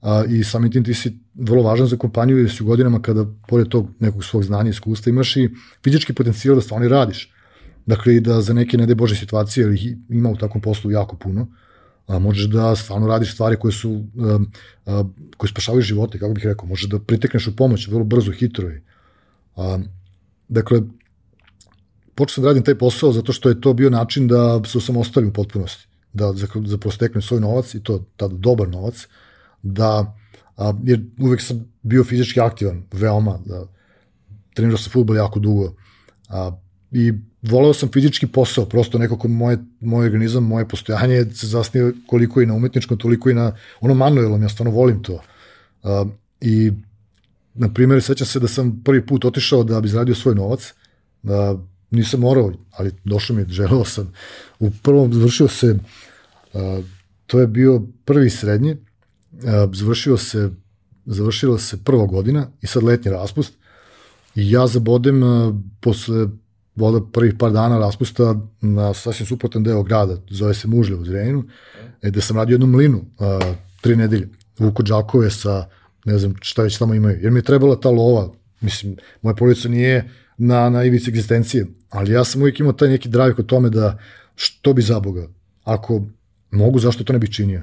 a, i samim tim ti si vrlo važan za kompaniju jer si u godinama kada pored tog nekog svog znanja i iskustva imaš i fizički potencijal da stvarno radiš. Dakle, i da za neke ne bože situacije, ili ima u takvom poslu jako puno, a, možeš da stvarno radiš stvari koje su koje spašavaju živote, kako bih rekao, možeš da pritekneš u pomoć vrlo brzo, hitro i a, dakle počeo sam da radim taj posao zato što je to bio način da se ostavim u potpunosti, da zapravo steknem svoj novac i to tada dobar novac, da a, jer uvek sam bio fizički aktivan, veoma, da trenirao sam futbol jako dugo, a, i voleo sam fizički posao, prosto nekako moje, moj organizam, moje postojanje se zasnije koliko i na umetničkom, toliko i na ono manuelom, ja stvarno volim to. Uh, I, na primjer, sećam se da sam prvi put otišao da bi zaradio svoj novac, da nisam morao, ali došlo mi, želeo sam. U prvom završio se, uh, to je bio prvi srednji, uh, završio se, završila se prva godina i sad letnji raspust, I ja zabodem uh, posle voda prvih par dana raspusta na sasvim suprotan deo grada, zove se Mužlje u Zrenjinu, e, gde sam radio jednu mlinu a, tri nedelje, vuku džakove sa, ne znam šta već tamo imaju, jer mi je trebala ta lova, mislim, moja porodica nije na, na ivici egzistencije, ali ja sam uvijek imao taj neki drive kod tome da što bi za Boga, ako mogu, zašto to ne bih činio?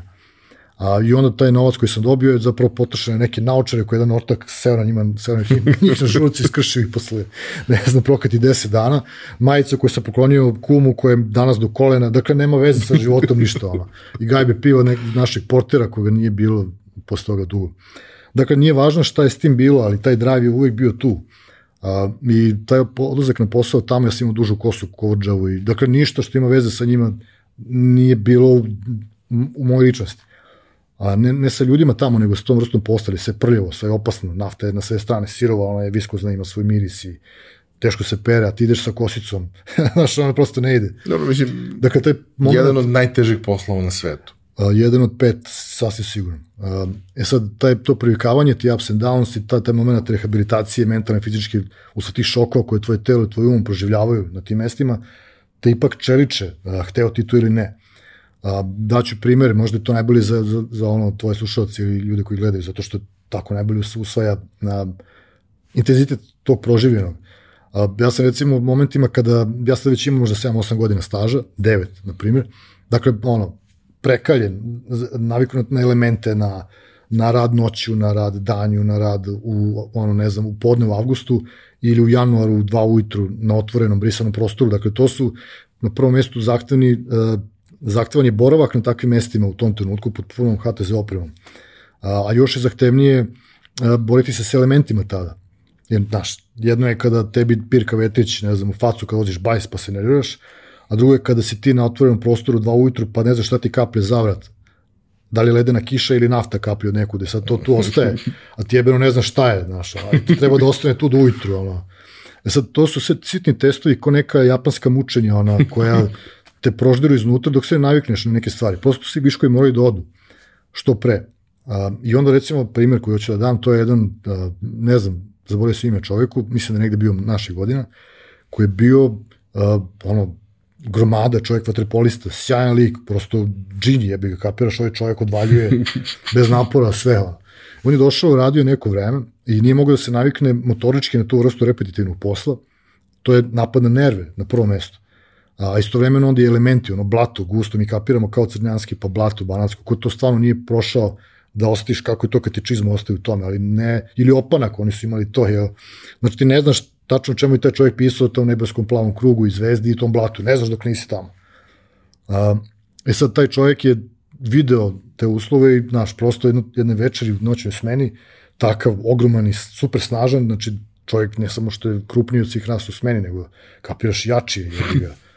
A, I onda taj novac koji sam dobio je zapravo potrošen na neke naučare koje jedan ortak seo na njima, seo na njih na žurci, iskršio ih posle, ne znam, prokati 10 dana. Majicu koju sam poklonio kumu koja je danas do kolena, dakle nema veze sa životom ništa. Ona. I gajbe piva nek, našeg portera koga nije bilo posle toga dugo. Dakle, nije važno šta je s tim bilo, ali taj drive je uvijek bio tu. A, I taj odlazak na posao tamo ja sam imao dužu kosu kovrđavu i dakle ništa što ima veze sa njima nije bilo u, u mojoj ličnosti a ne, ne sa ljudima tamo, nego s tom vrstom postali, sve prljavo, sve opasno, nafta je na sve strane, sirova, ona je viskozna, ima svoj miris i teško se pere, a ti ideš sa kosicom, (laughs) znaš, ona prosto ne ide. Dobro, mislim, Dakle, taj moment, jedan od najtežih poslova na svetu. a, jedan od pet, sasvim sigurno. A, E sad, taj, to privikavanje, ti ups and downs i taj, taj moment rehabilitacije, mentalne, fizičke, usled tih šokova koje tvoje telo i tvoj um proživljavaju na tim mestima, te ipak čeliče, a, hteo ti to ili ne. A, daću primer, možda je to najbolje za, za, za ono, tvoje slušalce ili ljude koji gledaju, zato što tako najbolje usvaja na intenzitet tog proživljenog. A, ja sam recimo u momentima kada, ja sad već imam možda 7-8 godina staža, 9 na primjer, dakle ono, prekaljen, naviknut na elemente, na, na rad noću, na rad danju, na rad u, ono, ne znam, u podne u avgustu ili u januaru u 2 ujutru na otvorenom brisanom prostoru. Dakle, to su na prvom mestu zahtevni, uh, zahtevan je boravak na takvim mestima u tom trenutku pod punom HTZ opremom. A, a još je zahtevnije uh, boriti se s elementima tada. Jer, znaš, jedno je kada tebi pirka vetrić, ne znam, u facu kad voziš bajs pa se nerviraš, a drugo je kada si ti na otvorenom prostoru dva ujutru pa ne znaš šta ti kaplje zavrat. Da li ledena kiša ili nafta kaplje od nekude, sad to tu ostaje, a ti jebeno ne znaš šta je, znaš, a ti treba da ostane tu do ujutru, ono. E sad, to su sve sitni testovi ko neka japanska mučenja, ona, koja te proždiru iznutra dok se ne navikneš na neke stvari. Prosto svi viškovi moraju da odu, što pre. A, I onda recimo primjer koji hoću da dam, to je jedan, a, ne znam, zaboravio se ime čoveku, mislim da je negde bio naših godina, koji je bio a, ono, gromada, čovjek vaterpolista, sjajan lik, prosto džini, jebi ga, kapiraš, ovaj čovjek odvaljuje (laughs) bez napora sve. On je došao, radio neko vreme i nije mogao da se navikne motorički na tu vrstu repetitivnog posla. To je napad na nerve na prvo mesto. A istovremeno onda i elementi, ono blato, gusto, mi kapiramo kao crnjanski, pa blato, banatsko, ko to stvarno nije prošao da ostiš kako je to kad ti čizma ostaje u tome, ali ne, ili opanak, oni su imali to, jel? Znači ti ne znaš tačno čemu je taj čovjek pisao o tom nebeskom plavom krugu i zvezdi i tom blatu, ne znaš dok nisi tamo. A, e sad, taj čovjek je video te uslove i, znaš, prosto jedno, jedne večeri u noćnoj smeni, takav ogroman i super snažan, znači čovjek ne samo što je krupniji od svih nas u smeni, nego kapiraš jači je, ga. (laughs)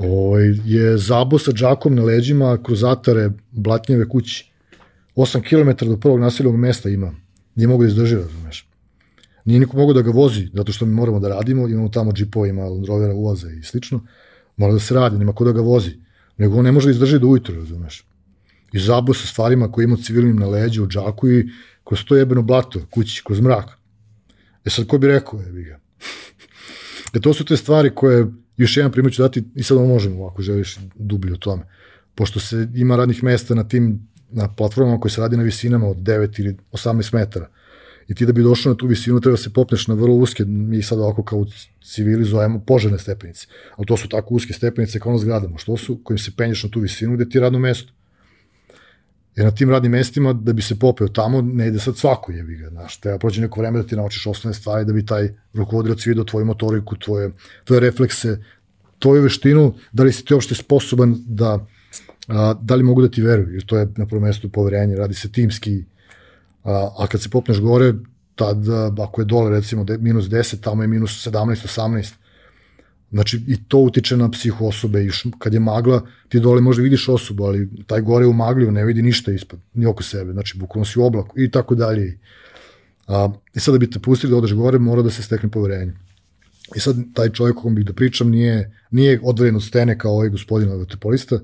Ovaj, je zabo sa džakom na leđima kroz atare blatnjeve kući. 8 km do prvog naseljenog mesta ima. Nije mogu da izdrži, razumeš. Nije niko mogao da ga vozi, zato što mi moramo da radimo, imamo tamo džipovima, Land Rovera, ulaze i slično. Mora da se radi, nema ko da ga vozi. Nego on ne može da izdrži do ujutru, razumeš. I zabo sa stvarima koje ima civilnim na leđu, u džaku i kroz to jebeno blato, kući, kroz mrak. E sad, ko bi rekao, jebi ga. (laughs) E to su te stvari koje, još jedan primjer ću dati, i sad možemo, ako želiš dublje o tome. Pošto se ima radnih mesta na tim, na platformama koje se radi na visinama od 9 ili 18 metara. I ti da bi došao na tu visinu treba se popneš na vrlo uske, mi sad ovako kao u civili zovemo požarne stepenice. Ali to su tako uske stepenice kao na zgradama. Što su? Kojim se penješ na tu visinu gde ti je radno mesto. Jer na tim radnim mestima, da bi se popeo tamo, ne ide sad svako jebi ga, znaš, treba prođe neko vreme da ti naučiš osnovne stvari, da bi taj rukovodilac vidio tvoju motoriku, tvoje, tvoje reflekse, tvoju veštinu, da li si ti uopšte sposoban da, a, da li mogu da ti veruju, jer to je na prvom mestu poverenje, radi se timski, a, a kad se popneš gore, tad, ako je dole recimo de, minus 10, tamo je minus 17, 18, Znači, i to utiče na psihu osobe, još kad je magla, ti dole možda vidiš osobu, ali taj gore u magli ne vidi ništa ispod, ni oko sebe, znači bukvalno si u oblaku i tako dalje. A, I sad da bi te pustili da odeš gore, mora da se stekne poverenje. I sad taj čovjek o kom bih da pričam nije, nije odvojen od stene kao ovaj gospodin vaterpolista,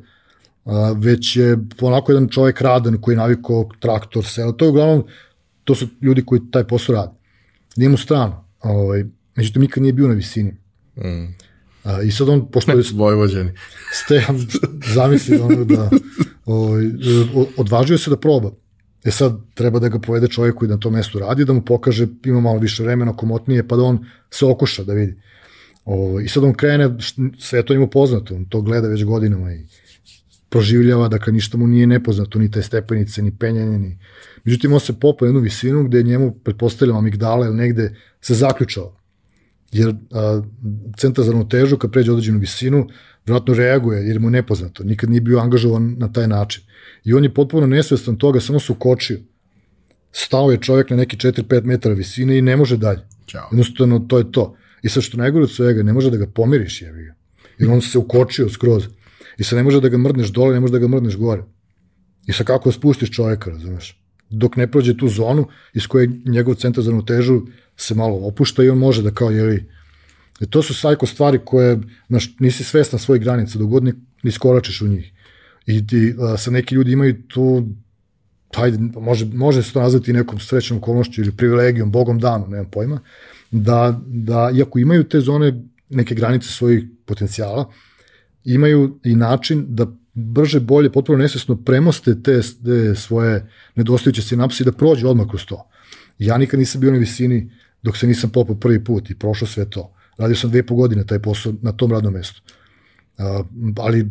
a, već je onako jedan čovjek radan koji je navikao traktor, selo. To je uglavnom, to su ljudi koji taj posao rade. Nije mu strano. Ovaj, međutim, nikad nije bio na visini. Mm. A, I sad on, pošto je (laughs) Vojvođani. Stejan, zamisli ono da ovaj, o- odvažio se da proba. E sad treba da ga povede čovjek koji na tom mestu radi, da mu pokaže, ima malo više vremena, komotnije, pa da on se okuša da vidi. Ovo, I sad on krene, sve to njemu poznato, on to gleda već godinama i proživljava, dakle ništa mu nije nepoznato, ni te stepenice, ni penjanje, ni... Međutim, on se popa na jednu visinu gde njemu, pretpostavljam, amigdala ili negde se zaključao. Jer a, centar za ravnotežu, kad pređe određenu visinu, vjerojatno reaguje jer mu je nepoznato, nikad nije bio angažovan na taj način. I on je potpuno nesvestan toga, samo se ukočio. Stao je čovjek na neki 4-5 metara visine i ne može dalje. Ćao. Jednostavno, to je to. I sad što najgore od svega, ne može da ga pomiriš, jebi ga. Jer on se ukočio skroz. I sad ne može da ga mrdneš dole, ne može da ga mrdneš gore. I sad kako spustiš čoveka, razumeš? Dok ne prođe tu zonu iz koje njegov centar za ravnotežu se malo opušta i on može da kao, jeli, I to su sajko stvari koje, znaš, nisi svestan svojih granica, dok god ne, iskoračiš u njih. I ti, a, neki ljudi imaju tu, hajde, može, može se to nazvati nekom srećnom okolnošću ili privilegijom, bogom danu, nemam pojma, da, da iako imaju te zone, neke granice svojih potencijala, imaju i način da brže, bolje, potpuno nesvesno premoste te, te svoje nedostajuće sinapse i da prođe odmah kroz to. Ja nikad nisam bio na visini dok se nisam popao prvi put i prošao sve to. Radio sam dve po godine taj posao na tom radnom mestu. Uh, ali,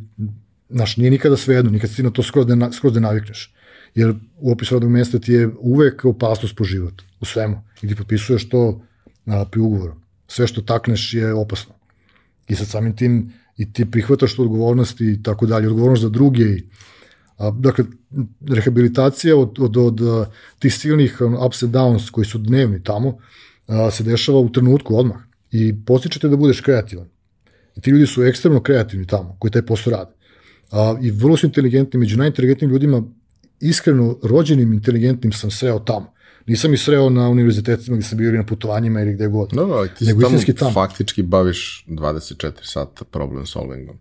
znaš, nije nikada svejedno, nikad si na to skroz ne, skroz ne navikneš. Jer u opisu radnog mesta ti je uvek opasnost po život, u svemu. I ti potpisuješ to a, pri ugovoru. Sve što takneš je opasno. I sad samim tim i ti prihvataš tu odgovornost i tako dalje, odgovornost za druge i A, dakle, rehabilitacija od, od, od, od tih silnih ups and downs koji su dnevni tamo a, se dešava u trenutku odmah i postičete da budeš kreativan. I ti ljudi su ekstremno kreativni tamo, koji taj posao rade. A, I vrlo su inteligentni, među najinteligentnim ljudima, iskreno rođenim inteligentnim sam sreo tamo. Nisam ih sreo na univerzitetima gde sam bio ili na putovanjima ili gde god. Da, da, ti Nego se tamo, tamo. faktički baviš 24 sata problem solvingom.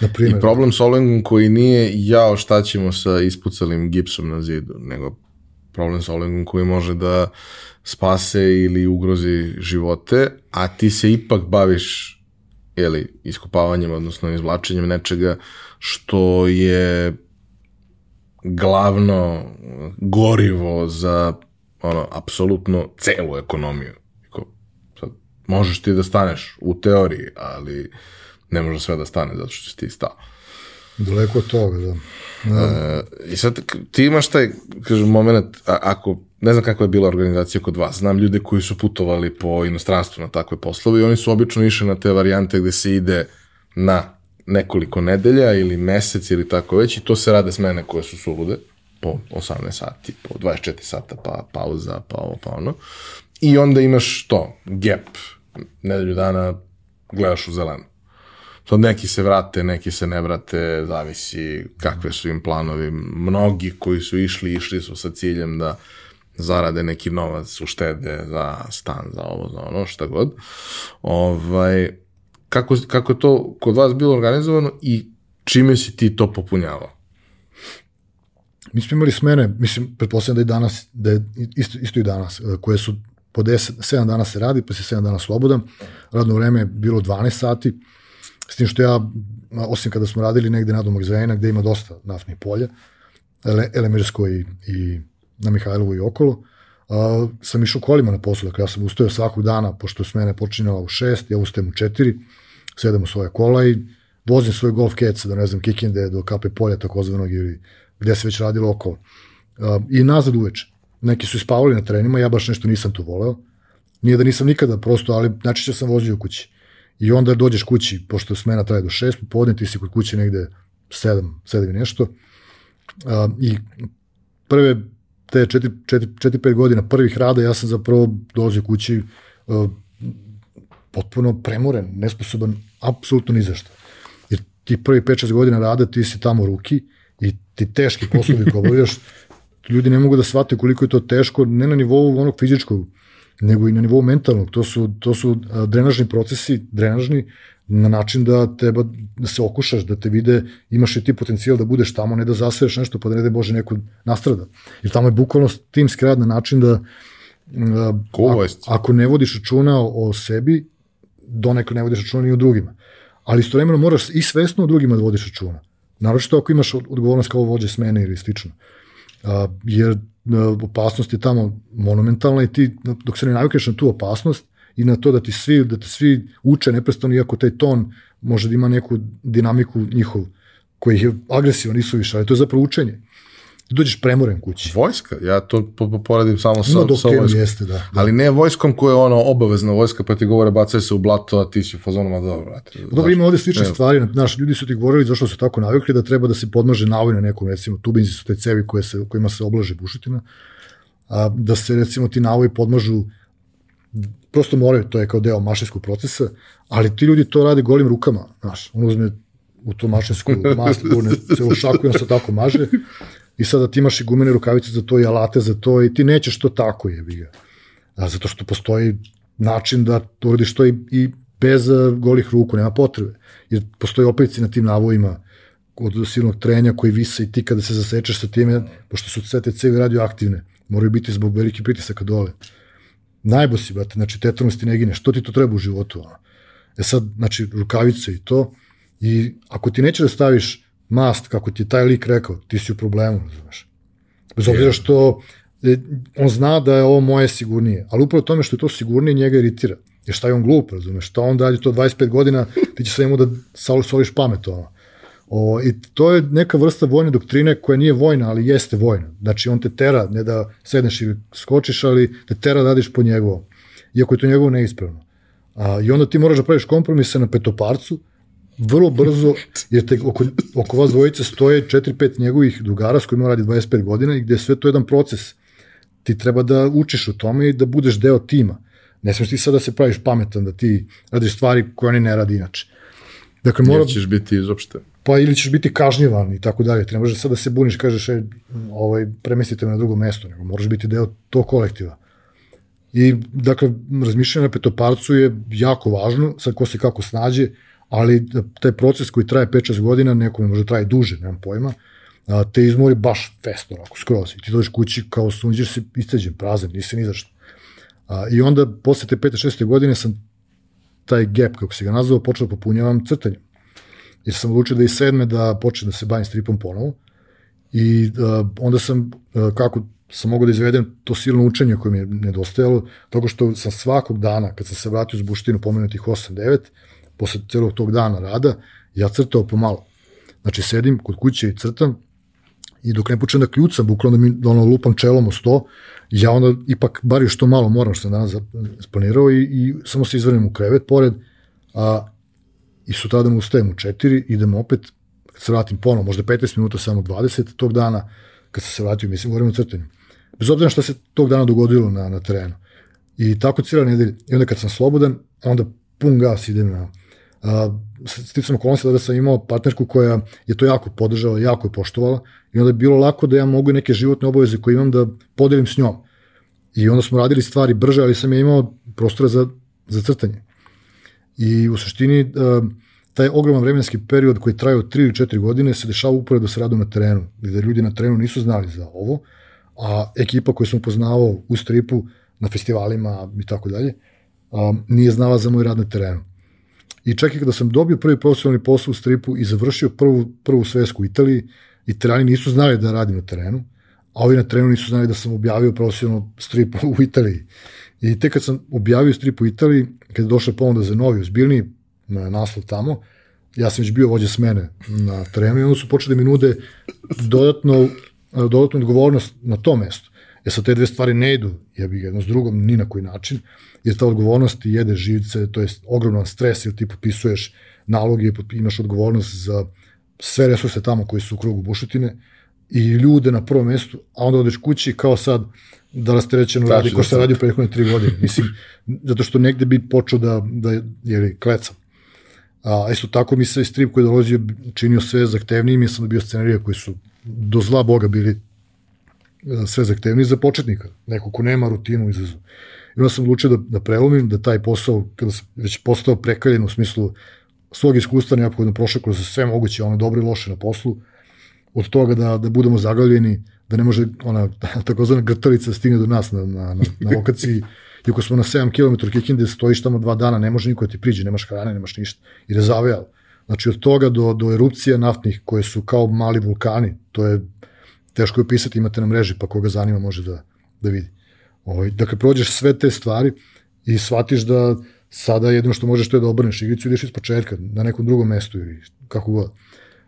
Na primjer, I problem solvingom koji nije jao šta ćemo sa ispucalim gipsom na zidu, nego problem solvingom koji može da spase ili ugrozi živote, a ti se ipak baviš jeli, iskopavanjem, odnosno izvlačenjem nečega što je glavno gorivo za ono, apsolutno celu ekonomiju. Ko, sad, možeš ti da staneš u teoriji, ali ne može sve da stane zato što si ti stao. daleko od toga, da. E, I sad ti imaš taj, kažem, moment, a, ako, ne znam kakva je bila organizacija kod vas, znam ljude koji su putovali po inostranstvu na takve poslove i oni su obično išli na te varijante gde se ide na nekoliko nedelja ili mesec ili tako već i to se rade smene koje su sulude po 18 sati, po 24 sata, pa pauza, pa ovo, pa ono. I onda imaš to, gap, nedelju dana gledaš u zelenu. Sad neki se vrate, neki se ne vrate, zavisi kakve su im planovi. Mnogi koji su išli, išli su sa ciljem da zarade neki novac, uštede za stan, za ovo, za ono, šta god. Ovaj, kako, kako je to kod vas bilo organizovano i čime si ti to popunjavao? Mi smo imali smene, mislim, pretpostavljam da i danas, da je isto, isto i danas, e, koje su po 10, 7 dana se radi, pa se 7 dana slobodan. Radno vreme je bilo 12 sati, s tim što ja, osim kada smo radili negde na domak Zvejna, gde ima dosta naftnih polja, ele, Elemirsko i, i na Mihajlovu i okolo, a, sam išao kolima na poslu, dakle ja sam ustajao svakog dana, pošto smena je počinjala u 6, ja ustajem u 4, sedem u svoje kola i vozim svoj golf keca do, ne znam, Kikinde, do Kape polja takozvanog ili gde se već radilo okolo. Uh, I nazad uveče. Neki su ispavali na trenima, ja baš nešto nisam tu voleo. Nije da nisam nikada prosto, ali znači sam vozio kući. I onda dođeš kući, pošto smena traje do 6 popodne, ti si kod kuće negde 7, 7 i nešto. Uh, I prve te 4-5 godina prvih rada ja sam zapravo dolazio kući uh, potpuno premoren, nesposoban, apsolutno ni za šta. Jer ti prvi 5-6 godina rada ti si tamo ruki i ti teški poslovi koje obavljaš, ljudi ne mogu da shvate koliko je to teško, ne na nivou onog fizičkog, nego i na nivou mentalnog. To su, to su drenažni procesi, drenažni, na način da treba da se okušaš, da te vide, imaš i ti potencijal da budeš tamo, ne da zasereš nešto pa da ne da Bože neko nastrada. Jer tamo je bukvalno timski rad na način da ako, ako ne vodiš računa o, o sebi, donekle ne vodiš računa ni o drugima. Ali istovremeno moraš i svesno o drugima da vodiš računa. Naročito ako imaš od- odgovornost kao vođe smene ili slično. A, jer a, opasnost je tamo monumentalna i ti dok se ne navikneš na tu opasnost i na to da ti svi da te svi uče neprestano iako taj ton može da ima neku dinamiku njihov koji je agresivan i suviše, ali to je zapravo učenje. Ti dođeš premoren kući. Vojska, ja to po- po- poredim samo sa, No, sa vojskom. jeste, da. da. Ali ne vojskom koja je ono obavezna vojska, pa ti govore bacaj se u blato, a ti si u fazonu, ma dobro, brate. Dobro, ima ovde slične Ne. stvari, znaš, ljudi su ti govorili zašto su tako navikli da treba da se podmaže navoj na nekom, recimo, tubinzi su te cevi koje se, kojima se oblaže bušetina, a, da se, recimo, ti navoji podmažu prosto moraju, to je kao deo mašinskog procesa, ali ti ljudi to rade golim rukama, znaš, on uzme u tu mašinsku mast, gurne celu šaku i on se tako maže i sada ti imaš i gumene rukavice za to i alate za to i ti nećeš to tako jebi ga. A, zato što postoji način da to uradiš to i, i bez golih ruku, nema potrebe. Jer postoji opetci na tim navojima od silnog trenja koji vise i ti kada se zasečeš sa time, pošto su sve te cevi radioaktivne, moraju biti zbog velikih pritisaka dole. Najbo si, brate, znači tetanus ti ne gine, što ti to treba u životu? E sad, znači, rukavice i to, i ako ti neće da staviš mast, kako ti je taj lik rekao, ti si u problemu, znaš. Bez obzira što on zna da je ovo moje sigurnije, ali upravo tome što je to sigurnije njega iritira. Jer šta je on glup, razumeš, šta on radi to 25 godina, ti će sa njemu da soliš pamet, ono. O, I to je neka vrsta vojne doktrine koja nije vojna, ali jeste vojna. Znači, on te tera, ne da sedneš i skočiš, ali te tera da radiš po njegovom. Iako je to njegovo neispravno. A, I onda ti moraš da praviš kompromise na petoparcu, vrlo brzo, jer te oko, oko vas dvojice stoje 4-5 njegovih drugara s kojima radi 25 godina i gde je sve to jedan proces. Ti treba da učiš u tome i da budeš deo tima. Ne smeš ti sad da se praviš pametan, da ti radiš stvari koje oni ne radi inače. Dakle, mora... Jer ćeš biti izopšten pa ili ćeš biti kažnjivan i tako dalje. Ti ne možeš sad da se buniš, kažeš, e, ovaj, premestite me na drugo mesto, nego moraš biti deo tog kolektiva. I, dakle, razmišljanje na petoparcu je jako važno, sad ko se kako snađe, ali taj proces koji traje 5-6 godina, nekome može traje duže, nemam pojma, a, te izmori baš fest, onako, skroz. I ti dođeš kući kao sunđeš se isteđen, prazan, nisi ni zašto. A, I onda, posle te 5-6 godine sam taj gap, kako se ga nazvao, počeo da popunjavam crtanjem jer sam odlučio da i sedme da počne da se bavim stripom ponovo. I uh, onda sam, uh, kako sam mogao da izvedem to silno učenje koje mi je nedostajalo, tako što sam svakog dana, kad sam se vratio uz buštinu pomenutih 8-9, posle celog tog dana rada, ja crtao pomalo. Znači, sedim kod kuće i crtam, i dok ne počnem da kljucam, bukvalno da mi da ono, lupam čelom o sto, ja onda ipak bar još to malo moram što sam danas splanirao i, i samo se izvrnem u krevet pored, a i sutradan ustajem u 4, idem opet, kad se vratim ponovo, možda 15 minuta, samo 20 tog dana, kad sam se vratio, mislim, govorim o crtanju. Bez obzira šta se tog dana dogodilo na, na terenu. I tako cijela nedelja. I onda kad sam slobodan, onda pun gas idem na... A, sticam okolnosti da sam imao partnerku koja je to jako podržala, jako je poštovala i onda je bilo lako da ja mogu neke životne obaveze koje imam da podelim s njom. I onda smo radili stvari brže, ali sam ja imao prostora za, za crtanje. I u suštini e, taj ogroman vremenski period koji traje od 3 ili 4 godine se dešava uporedo sa radom na terenu, gde ljudi na terenu nisu znali za ovo, a ekipa koju sam poznavao u stripu, na festivalima i tako dalje, nije znala za moj rad na terenu. I čak i kada sam dobio prvi profesionalni posao u stripu i završio prvu, prvu svesku u Italiji, italijani nisu znali da radim na terenu, a ovi na terenu nisu znali da sam objavio profesionalno strip u Italiji. I tek kad sam objavio strip u Italiji, kad je došla ponuda za novi, ozbiljni na naslov tamo, ja sam već bio vođa smene na terenu i onda su počeli da mi nude dodatno, dodatnu odgovornost na to mesto. Jer sa te dve stvari ne idu, ja bih jedno s drugom, ni na koji način, jer ta odgovornost ti jede živce, to je ogroman stres, jer ti potpisuješ naloge, imaš odgovornost za sve resurse tamo koji su u krugu bušutine i ljude na prvom mestu, a onda odeš kući kao sad, da rasterećeno radi ko što radi u prethodne tri godine. Mislim, zato što negde bi počeo da, da je klecam. A isto tako mi se strip koji je dolazio činio sve zahtevnijim, ja sam dobio scenarije koji su do zla Boga bili e, sve zahtevniji za početnika, neko ko nema rutinu izazov. I onda sam odlučio da, da prelomim, da taj posao, kada sam već postao prekaljen u smislu svog iskustva neophodno prošao kroz sve moguće, ono dobro i loše na poslu, od toga da, da budemo zaglavljeni, da ne može ona (laughs) takozvana grtalica da stigne do nas na, na, na, na lokaciji, (laughs) i ako smo na 7 km Kikinde, stojiš tamo dva dana, ne može niko da ti priđe, nemaš hrane, nemaš ništa, i je zavejalo. Znači od toga do, do erupcija naftnih koje su kao mali vulkani, to je teško je opisati, imate na mreži, pa koga zanima može da, da vidi. Ovo, ovaj, dakle, prođeš sve te stvari i shvatiš da sada jedino što možeš to je da obrneš igricu i ideš iz početka, na nekom drugom mestu ili kako god.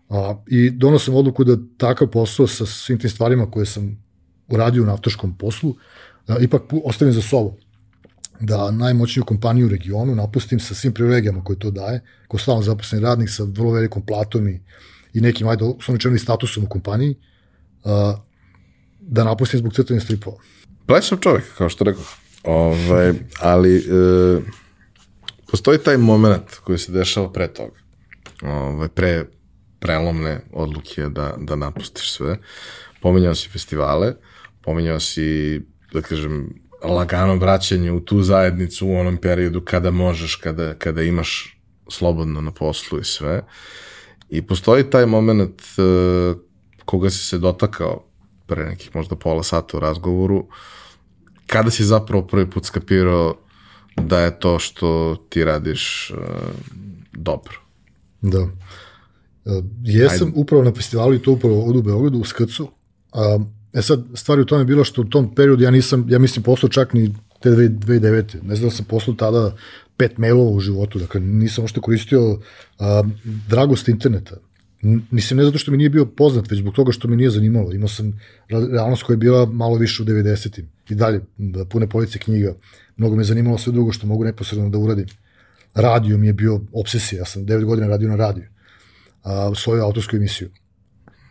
A, I donosim odluku da takav posao sa svim tim stvarima koje sam uradio na avtoškom poslu, a, ipak ostavim za sobom da najmoćniju kompaniju u regionu napustim sa svim privilegijama koje to daje, kao stalno zaposlen radnik sa vrlo velikom platom i, i nekim, ajde, osnovničevnim statusom u kompaniji, da napustim zbog crtanja stripova. Plesav čovjek, kao što rekao. Ove, ovaj, ali e, postoji taj moment koji se dešava pre toga. Ove, ovaj, pre prelomne odluke da, da napustiš sve. Pominjao si festivale, pominjao si, da kažem, lagano vraćanje u tu zajednicu u onom periodu kada možeš, kada, kada imaš slobodno na poslu i sve. I postoji taj moment uh, koga si se dotakao pre nekih možda pola sata u razgovoru, kada si zapravo prvi put skapirao da je to što ti radiš uh, dobro? Da. Uh, jesam Ajde. upravo na festivalu i to upravo od u Beogradu, u Skrcu. Uh, e sad, stvari u tome je bilo što u tom periodu ja nisam, ja mislim, poslao čak ni te 2009. Ne znam da sam poslao tada pet mailova u životu, dakle nisam ošte koristio uh, dragost interneta. Mislim, ne zato što mi nije bio poznat, već zbog toga što me nije zanimalo. Imao sam realnost koja je bila malo više u 90-im. I dalje, da, pune police knjiga. Mnogo me zanimalo sve drugo što mogu neposredno da uradim. Radio mi je bio obsesija. Ja sam 9 godina radio na radiju. A, svoju autorsku emisiju.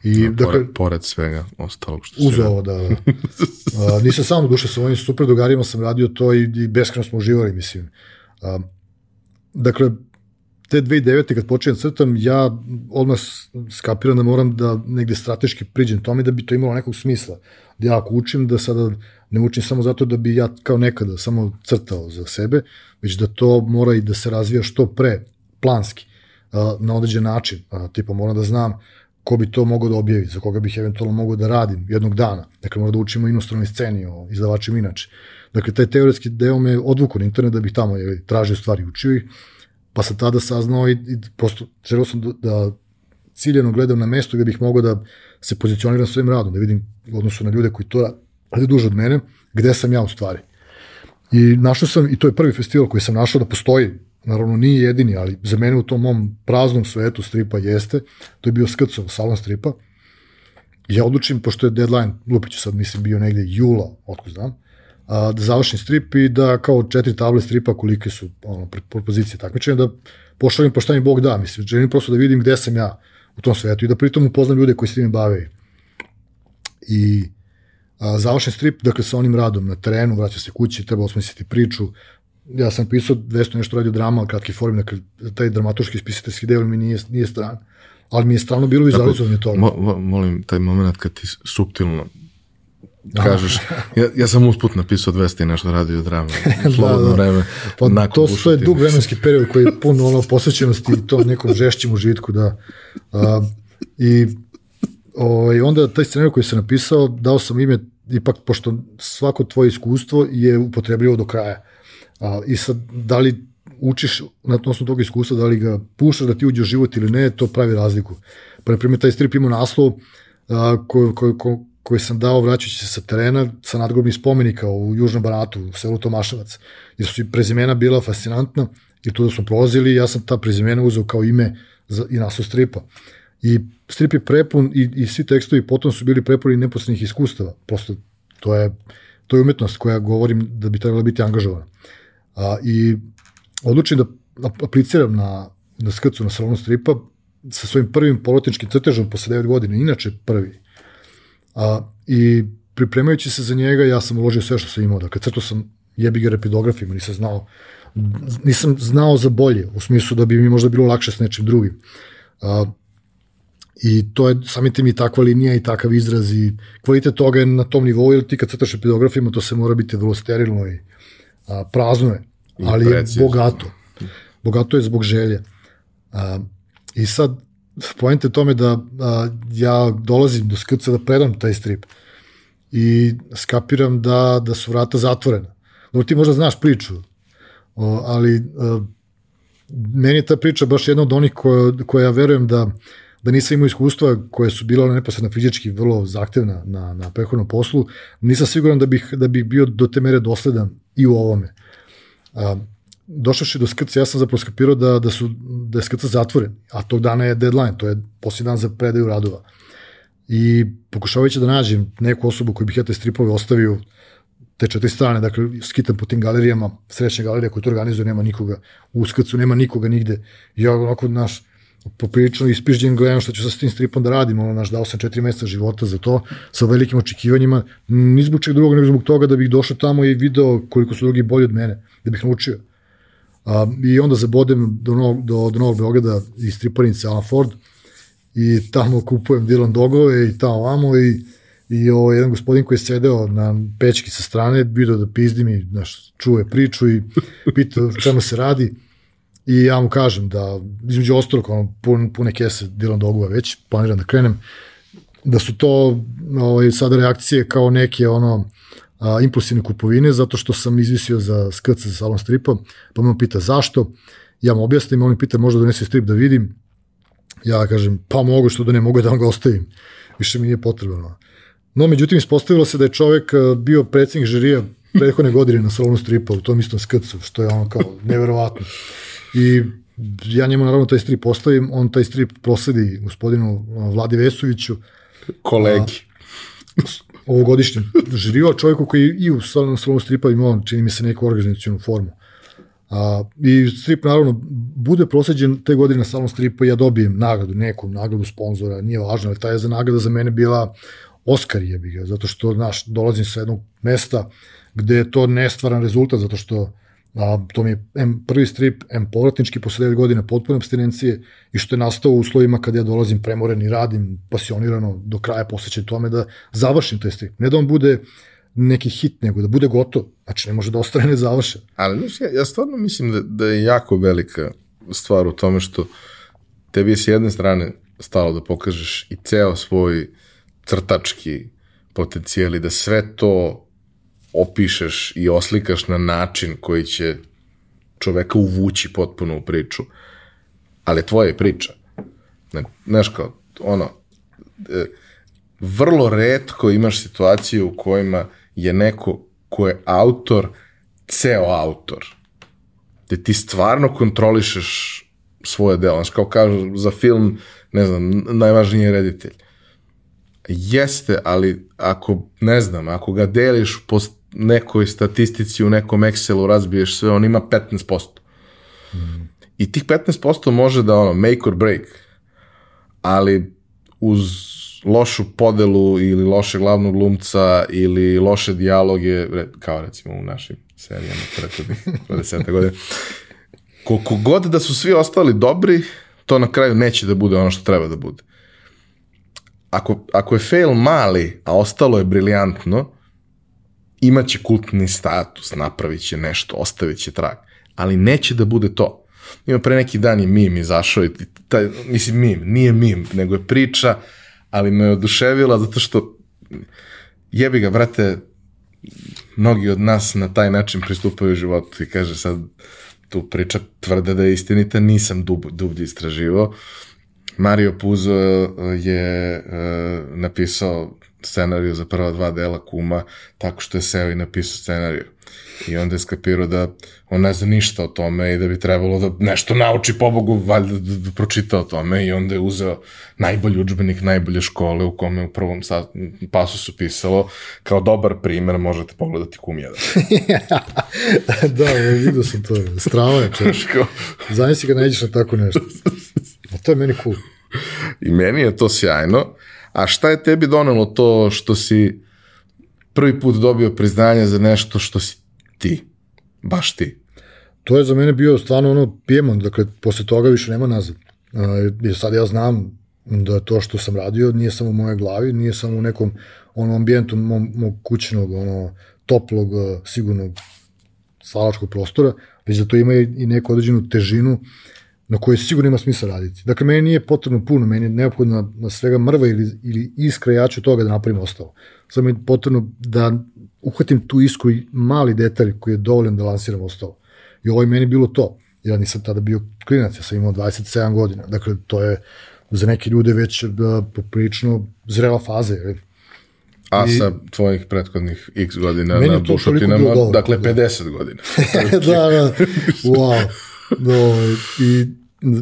I, no, dakle, pored, pored svega ostalog što uz ovo, da. da. (laughs) A, nisam samo duše sa ovim super drugarima sam radio to i, i beskreno smo uživali, mislim. A, dakle, te 2009. kad počinjem crtam, ja odmah skapiram da moram da negde strateški priđem tome da bi to imalo nekog smisla. Da ja ako učim, da sada ne učim samo zato da bi ja kao nekada samo crtao za sebe, već da to mora i da se razvija što pre, planski, na određen način. Tipa moram da znam ko bi to mogao da objavi, za koga bih eventualno mogao da radim jednog dana. Dakle, moram da učimo inostranoj sceni o izdavačima inače. Dakle, taj teoretski deo me odvuku na internet da bih tamo jeli, tražio stvari, učio ih, pa sam tada saznao i, i prosto želeo sam da, da ciljeno gledam na mesto gde bih mogao da se pozicioniram svojim radom, da vidim u odnosu na ljude koji to rade duže od mene, gde sam ja u stvari. I našao sam, i to je prvi festival koji sam našao da postoji, naravno nije jedini, ali za mene u tom mom praznom svetu stripa jeste, to je bio Skrcov salon stripa. Ja odlučim, pošto je deadline, lupiću sad, mislim, bio negde jula, otko znam, a, da završim strip i da kao četiri table stripa kolike su ono, propozicije takmičenja, da pošaljem pa šta mi Bog da, mislim, želim prosto da vidim gde sam ja u tom svetu i da pritom upoznam ljude koji se tim bave. I a, završen strip, dakle sa onim radom na terenu, vraća se kući, treba osmisliti priču, ja sam pisao 200 nešto radio drama, kratki form, dakle, taj dramaturški spisateljski deo mi nije, nije stran. Ali mi je strano bilo vizualizovanje toga. Mo, molim, taj moment kad ti subtilno kažeš, ja, ja sam usput napisao 200 i nešto radio drama, (laughs) slobodno da, da. vreme. Pa nakon to, to je dug vremenski period koji je pun ono posvećenosti i to nekom žešćim užitku, da. A, I ovaj, onda taj scenarij koji sam napisao, dao sam ime, ipak, pošto svako tvoje iskustvo je upotrebljivo do kraja. A, I sad, da li učiš na osnovu tog iskustva, da li ga pušaš da ti uđe u život ili ne, to pravi razliku. Pa, na primjer, taj strip ima naslov a, ko, ko, ko, koji sam dao vraćajući se sa terena sa nadgrobnih spomenika u Južnom Banatu, u selu Tomaševac, jer su i prezimena bila fascinantna i tu da smo prolazili ja sam ta prezimena uzeo kao ime za, i naslov stripa. I strip je prepun i, i svi tekstovi potom su bili prepuni neposrednih iskustava. Prosto to je, to je umetnost koja govorim da bi trebala biti angažovana. A, I odlučim da apliciram na, na skrcu na salonu stripa sa svojim prvim polotničkim crtežom posle 9 godina, inače prvi A, I pripremajući se za njega, ja sam uložio sve što sam imao. Dakle, crto sam jebi ga repidografima, nisam znao, nisam znao za bolje, u smislu da bi mi možda bilo lakše s nečim drugim. A, I to je samim tim i takva linija i takav izraz i kvalitet toga je na tom nivou, jer ti kad crtaš epidografima, to se mora biti vrlo sterilno i a, prazno je, ali je bogato. Bogato je zbog želje. A, I sad, poenta je tome da a, ja dolazim do skrca da predam taj strip i skapiram da, da su vrata zatvorena. Dobro, ti možda znaš priču, o, ali a, meni je ta priča baš jedna od onih koja, koja ja verujem da, da nisam imao iskustva koje su bila neposredno fizički vrlo zahtevna na, na prehodnom poslu, nisam siguran da bih, da bih bio do te mere dosledan i u ovome. A, došavši do skrca, ja sam zapravo skapirao da, da, su, da je skrca zatvoren, a tog dana je deadline, to je posljednji dan za predaju radova. I pokušavajući da nađem neku osobu koju bih ja te stripove ostavio te četiri strane, dakle, skitam po tim galerijama, srećne galerije koje to organizuju, nema nikoga, u skrcu nema nikoga nigde. I ja onako, naš, poprilično ispižđen gledam šta ću sa tim stripom da radim, ono, naš, dao sam četiri meseca života za to, sa velikim očekivanjima, ni zbog drugog, nego zbog toga da bih došao tamo i video koliko su drugi bolji od mene, da bih naučio. A, I onda zabodem do, Novog, do, do Novog Beograda iz Triparice Alan Ford i tamo kupujem Dylan dogove i tamo vamo i i ovo, jedan gospodin koji je sedeo na pečki sa strane, vidio da pizdi mi, znaš, čuje priču i pita čemu se radi. I ja mu kažem da, između ostalog, ono, pun, pune kese Dylan Dogova već, planiram da krenem, da su to ovaj, sada reakcije kao neke ono a, impulsivne kupovine, zato što sam izvisio za skrc za salon stripa, pa me pita zašto, ja mu objasnim, on mi pita možda donese strip da vidim, ja kažem pa mogu što da ne mogu da vam ga ostavim, više mi nije potrebno. No, međutim, ispostavilo se da je čovek bio predsednik žirija prethodne (laughs) godine na salonu stripa u tom istom skrcu, što je ono kao neverovatno. I ja njemu naravno taj strip postavim, on taj strip prosledi gospodinu Vladi Vesoviću. Kolegi. Ovogodišnjem žiriju, čovjeku koji i u salonu stripa imao, čini mi se, neku organizacijonu formu. A, I strip naravno bude prosleđen te godine na salon stripa ja dobijem nagradu, neku nagradu sponzora, nije važno, ali ta je za nagrada za mene bila Oskar je ga, zato što, znaš, dolazim sa jednog mesta gde je to nestvaran rezultat, zato što a, to mi je M, prvi strip, M povratnički posle 9 godina potpune abstinencije i što je nastao u uslovima kada ja dolazim premoren i radim pasionirano do kraja posvećen tome da završim taj strip. Ne da on bude neki hit, nego da bude gotov. Znači, ne može da ostane (laughs) nezavršen. Ali, znaš, ja, ja stvarno mislim da, da je jako velika stvar u tome što tebi je s jedne strane stalo da pokažeš i ceo svoj crtački potencijali, da sve to opišeš i oslikaš na način koji će čoveka uvući potpuno u priču. Ali tvoja je priča. Znaš kao, ono, e, vrlo redko imaš situacije u kojima je neko ko je autor, ceo autor. Gde ti stvarno kontrolišeš svoje delo. Znaš, kao kažu za film, ne znam, najvažniji je reditelj. Jeste, ali ako, ne znam, ako ga deliš po nekoj statistici u nekom Excelu razbiješ sve, on ima 15%. Mm. I tih 15% može da ono, make or break, ali uz lošu podelu ili loše glavnog glumca ili loše dijaloge, kao recimo u našim serijama prethodnih 20 (laughs) godina, koliko god da su svi ostali dobri, to na kraju neće da bude ono što treba da bude ako, ako je fail mali, a ostalo je briljantno, imaće kultni status, napravit će nešto, ostavit će trag. Ali neće da bude to. Ima pre neki dan je mim izašao i taj, mislim mim, nije mim, nego je priča, ali me je oduševila zato što jebi ga, brate, mnogi od nas na taj način pristupaju životu i kaže sad tu priča tvrde da je istinita, nisam dub, dublje istraživao, Mario Puzo je uh, napisao scenariju za prva dva dela Kuma tako što je seo i napisao scenariju. I onda je skapirao da on ne zna ništa o tome i da bi trebalo da nešto nauči pobogu, valjda da, da pročita o tome i onda je uzeo najbolji učbenik najbolje škole u kome u prvom sa, pasusu pisalo kao dobar primer možete pogledati Kum 1. (laughs) da, ja vidio sam to. Strava je češko. Zamisli ga nađeš na tako nešto. (laughs) A to je meni cool. I meni je to sjajno. A šta je tebi donelo to što si prvi put dobio priznanje za nešto što si ti? Baš ti? To je za mene bio stvarno ono pijemon, dakle, posle toga više nema nazad. Jer sad ja znam da to što sam radio nije samo u mojoj glavi, nije samo u nekom onom ambijentu mog, mog kućnog, ono, toplog, sigurnog stalačkog prostora, već da to ima i neku određenu težinu na kojoj sigurno ima smisla raditi. Dakle, meni nije potrebno puno, meni je neophodno na, na svega mrva ili, ili iskra, ja ću toga da napravim ostalo. Samo je potrebno da uhvatim tu iskru i mali detalj koji je dovoljan da lansiram ostalo. I ovo je meni bilo to. Ja nisam tada bio klinac, ja sam imao 27 godina. Dakle, to je za neke ljude već da, poprično zrela faza. Je. A I, sa tvojih prethodnih x godina na bušotinama, dakle 50 da. godina. (laughs) (laughs) da, da, wow. No, i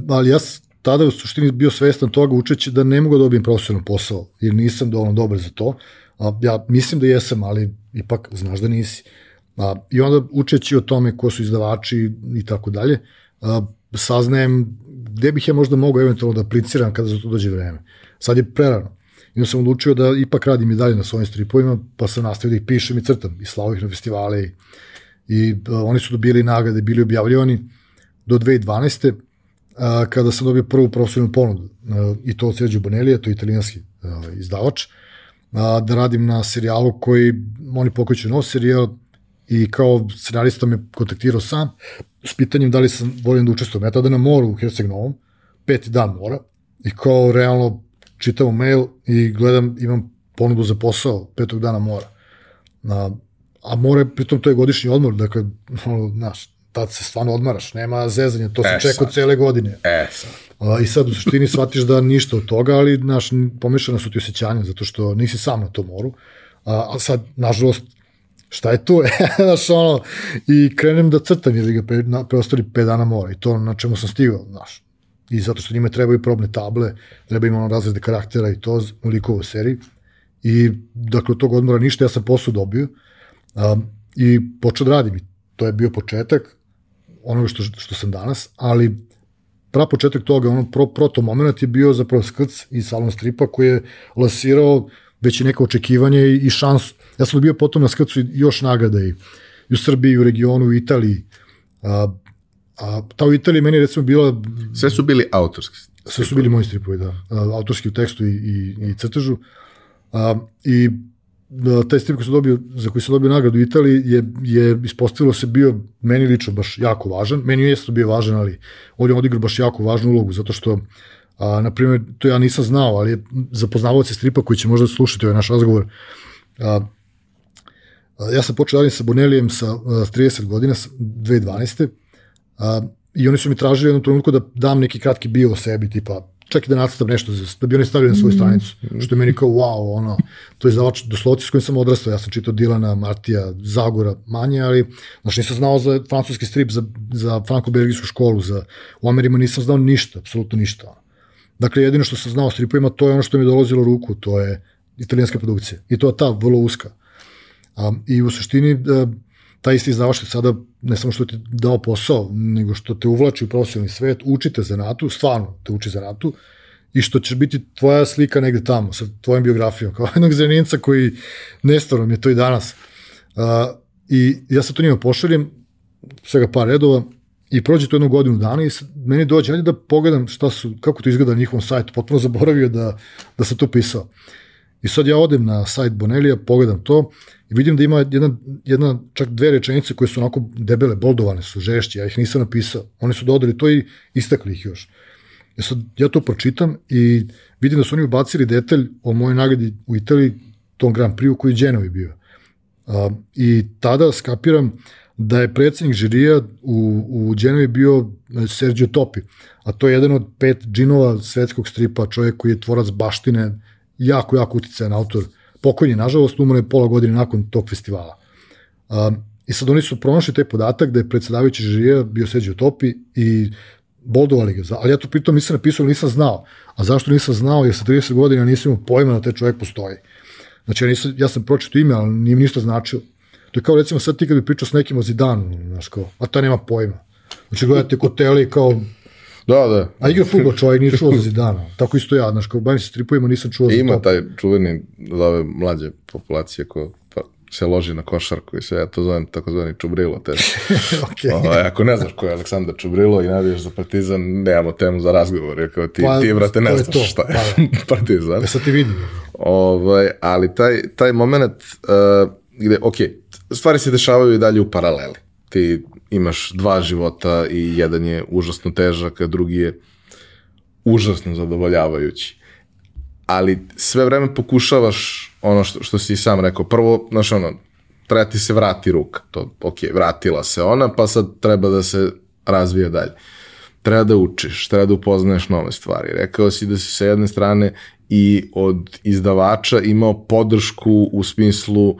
ali ja tada u suštini bio svestan toga učeći da ne mogu da dobijem profesionalno posao, jer nisam dovoljno dobar za to. A, ja mislim da jesam, ali ipak znaš da nisi. A, I onda učeći o tome ko su izdavači i tako dalje, saznajem gde bih ja možda mogao eventualno da apliciram kada za to dođe vreme. Sad je prerano. I onda sam odlučio da ipak radim i dalje na svojim stripovima, pa sam nastavio da ih pišem i crtam i slavo ih na festivale i, i a, oni su dobili nagrade, bili objavljivani do 2012 a, kada sam dobio prvu profesionalnu ponudu a, i to od Sergio Bonelija, to je italijanski a, izdavač, a, da radim na serijalu koji, oni pokreću nov serijal i kao scenarista me kontaktirao sam s pitanjem da li sam voljen da učestvujem. Ja tada na moru u Herceg Novom, peti dan mora, i kao realno čitam mail i gledam, imam ponudu za posao petog dana mora. Na, a more, pritom to je godišnji odmor, dakle, (laughs) ono, znaš, tad se stvarno odmaraš, nema zezanja, to sam e, čekao cele godine. E, sad. I sad u suštini (laughs) shvatiš da ništa od toga, ali, znaš, pomešana su ti osjećanja, zato što nisi sam na tom moru. A, a sad, nažalost, šta je tu? (laughs) znaš, ono, i krenem da crtam, jer ga pre, na, preostali 5 dana mora i to na čemu sam stigao, znaš. I zato što njima trebaju probne table, treba im ono razrede karaktera i to u likovoj seriji. I, dakle, od tog odmora ništa, ja sam posao dobio um, i počeo da radim. To je bio početak onoga što, što sam danas, ali pra početak toga, ono pro, proto moment je bio zapravo skrc i salon stripa koji je lasirao već i neka očekivanje i, i šansu. Ja sam dobio potom na skrcu još nagrada i, i u Srbiji, i u regionu, u Italiji. A, a ta u Italiji meni recimo bila... Sve su bili autorski. Sve su bili moji stripovi, da. A, autorski u tekstu i, i, i crtežu. A, I da, taj strip koji sam dobio, za koji sam dobio nagradu u Italiji je, je ispostavilo se bio meni lično baš jako važan. Meni je to bio važan, ali on je odigrao baš jako važnu ulogu, zato što a, na primjer, to ja nisam znao, ali za poznavaoce stripa koji će možda slušati ovaj naš razgovor, a, a, ja sam počeo radim sa Bonelijem sa, a, s 30 godina, 2012. A, I oni su mi tražili jednom trenutku da dam neki kratki bio o sebi, tipa čak i da nacrtam nešto, da bi oni stavili na svoju mm. stranicu, što je meni kao wow, ono, to je izdavač doslovci s kojim sam odrastao, ja sam čitao Dilana, Martija, Zagora manje, ali, znaš, nisam znao za francuski strip, za, za franko-belgijsku školu, za, u Amerima nisam znao ništa, apsolutno ništa. Dakle, jedino što sam znao o stripovima, to je ono što mi je dolazilo u ruku, to je italijanska produkcija. I to je ta, vrlo uska. A, I u suštini, da, taj isti izdavač sada ne samo što ti dao posao, nego što te uvlači u profesionalni svet, učite za natu, stvarno te uči za natu, i što će biti tvoja slika negde tamo, sa tvojom biografijom, kao jednog zreninca koji nestvarom je to i danas. Uh, I ja sad to njima pošaljem, svega par redova, i prođe to jednu godinu dana i meni dođe, ajde da pogledam šta su, kako to izgleda na njihovom sajtu, potpuno zaboravio da, da sam to pisao. I sad ja odem na sajt Bonelija, pogledam to i vidim da ima jedna, jedna čak dve rečenice koje su onako debele, boldovane su, žešće, ja ih nisam napisao. Oni su dodali to i istakli ih još. I sad ja to pročitam i vidim da su oni ubacili detalj o mojoj nagradi u Italiji, tom Grand Prix koji je Genovi bio. A, I tada skapiram da je predsednik žirija u, u Genovi bio e, Sergio Topi, a to je jedan od pet džinova svetskog stripa, čovjek koji je tvorac baštine, jako, jako uticajan autor. Pokojni, nažalost, umro je pola godine nakon tog festivala. Um, I sad oni su pronašli taj podatak da je predsedavajući žirija bio Sergio Topi i boldovali ga. Ali ja to pritom nisam napisao, nisam znao. A zašto nisam znao? Jer sa 30 godina nisam imao pojma da taj čovjek postoji. Znači, ja, nisam, ja sam pročito ime, ali nije ništa značilo. To je kao recimo sad ti kad bi pričao s nekim o Zidanu, znaš kao, a ta nema pojma. Znači gledate kod teli kao Da, da. A igra futbol čovjek, nije čuo za Zidana. Tako isto ja, znaš, kao bavim se stripovima, nisam čuo za Ima taj čuveni za ove mlađe populacije ko pa, se loži na košarku i sve, ja to zovem takozvani Čubrilo. Te. (laughs) okay. o, ovaj, ako ne znaš ko je Aleksandar Čubrilo i navijaš za Partizan, nemamo temu za razgovor, jer kao ti, pa, ti brate, ne znaš to. šta je pa, da. (laughs) Partizan. Ja sad ti vidim. Ovaj, ali taj, taj moment uh, gde, ok, stvari se dešavaju i dalje u paraleli. Ti imaš dva života i jedan je užasno težak, a drugi je užasno zadovoljavajući. Ali sve vreme pokušavaš ono što, što si sam rekao. Prvo, znaš ono, treba ti se vrati ruka. To, ok, vratila se ona, pa sad treba da se razvije dalje. Treba da učiš, treba da upoznaješ nove stvari. Rekao si da si sa jedne strane i od izdavača imao podršku u smislu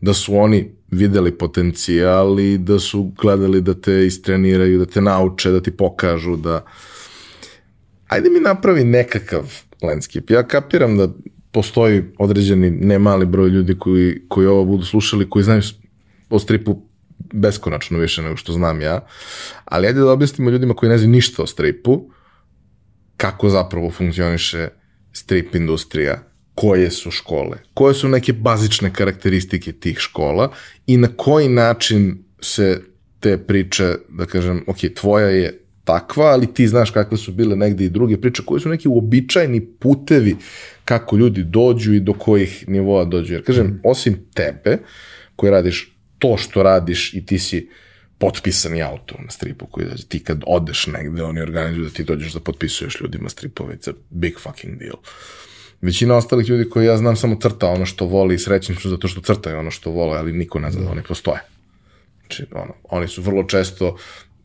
da su oni videli potencijal i da su gledali da te istreniraju, da te nauče, da ti pokažu da... Ajde mi napravi nekakav landscape. Ja kapiram da postoji određeni nemali broj ljudi koji, koji ovo budu slušali, koji znaju o stripu beskonačno više nego što znam ja, ali ajde da objasnimo ljudima koji ne znaju ništa o stripu, kako zapravo funkcioniše strip industrija, koje su škole, koje su neke bazične karakteristike tih škola i na koji način se te priče, da kažem, ok, tvoja je takva, ali ti znaš kakve su bile negde i druge priče, koje su neki uobičajeni putevi kako ljudi dođu i do kojih nivoa dođu. Jer kažem, mm. osim tebe, koji radiš to što radiš i ti si potpisani autor na stripu koji dađe. Ti kad odeš negde, oni organizuju da ti dođeš da potpisuješ ljudima stripove. It's a big fucking deal. Većina ostalih ljudi koji ja znam samo crta ono što voli i srećni su zato što crtaju ono što vole, ali niko ne zna da oni postoje. Znači, ono, oni su vrlo često,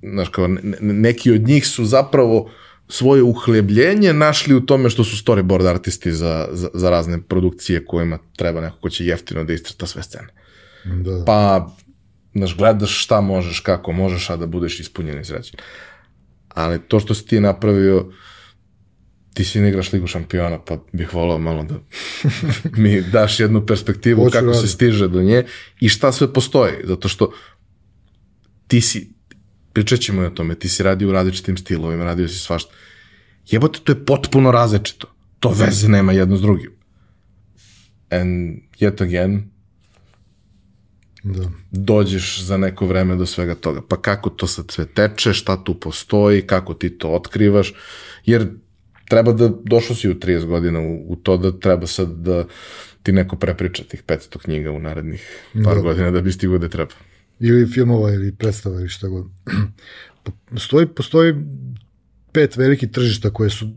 znaš, kao, ne, neki od njih su zapravo svoje uhlebljenje našli u tome što su storyboard artisti za, za, za razne produkcije kojima treba neko ko će jeftino da istrta sve scene. Da. Pa, znaš, gledaš šta možeš, kako možeš, a da budeš ispunjen i srećen. Ali to što si ti napravio, ti si ne igraš Ligu šampiona, pa bih volao malo da (laughs) mi daš jednu perspektivu Hoću kako radi. se stiže do nje i šta sve postoji, zato što ti si, pričat ćemo i o tome, ti si radio u različitim stilovima, radio si svašta. Jebote, to je potpuno različito. To veze nema jedno s drugim. And yet again, da. dođeš za neko vreme do svega toga. Pa kako to sad sve teče, šta tu postoji, kako ti to otkrivaš, jer treba da, došao si u 30 godina u, u to da treba sad da ti neko prepriča tih 500 knjiga u narednih par da. godina da bi stigo da treba. Ili filmova ili predstava ili šta god. (clears throat) Postoji, postoji pet velikih tržišta koje su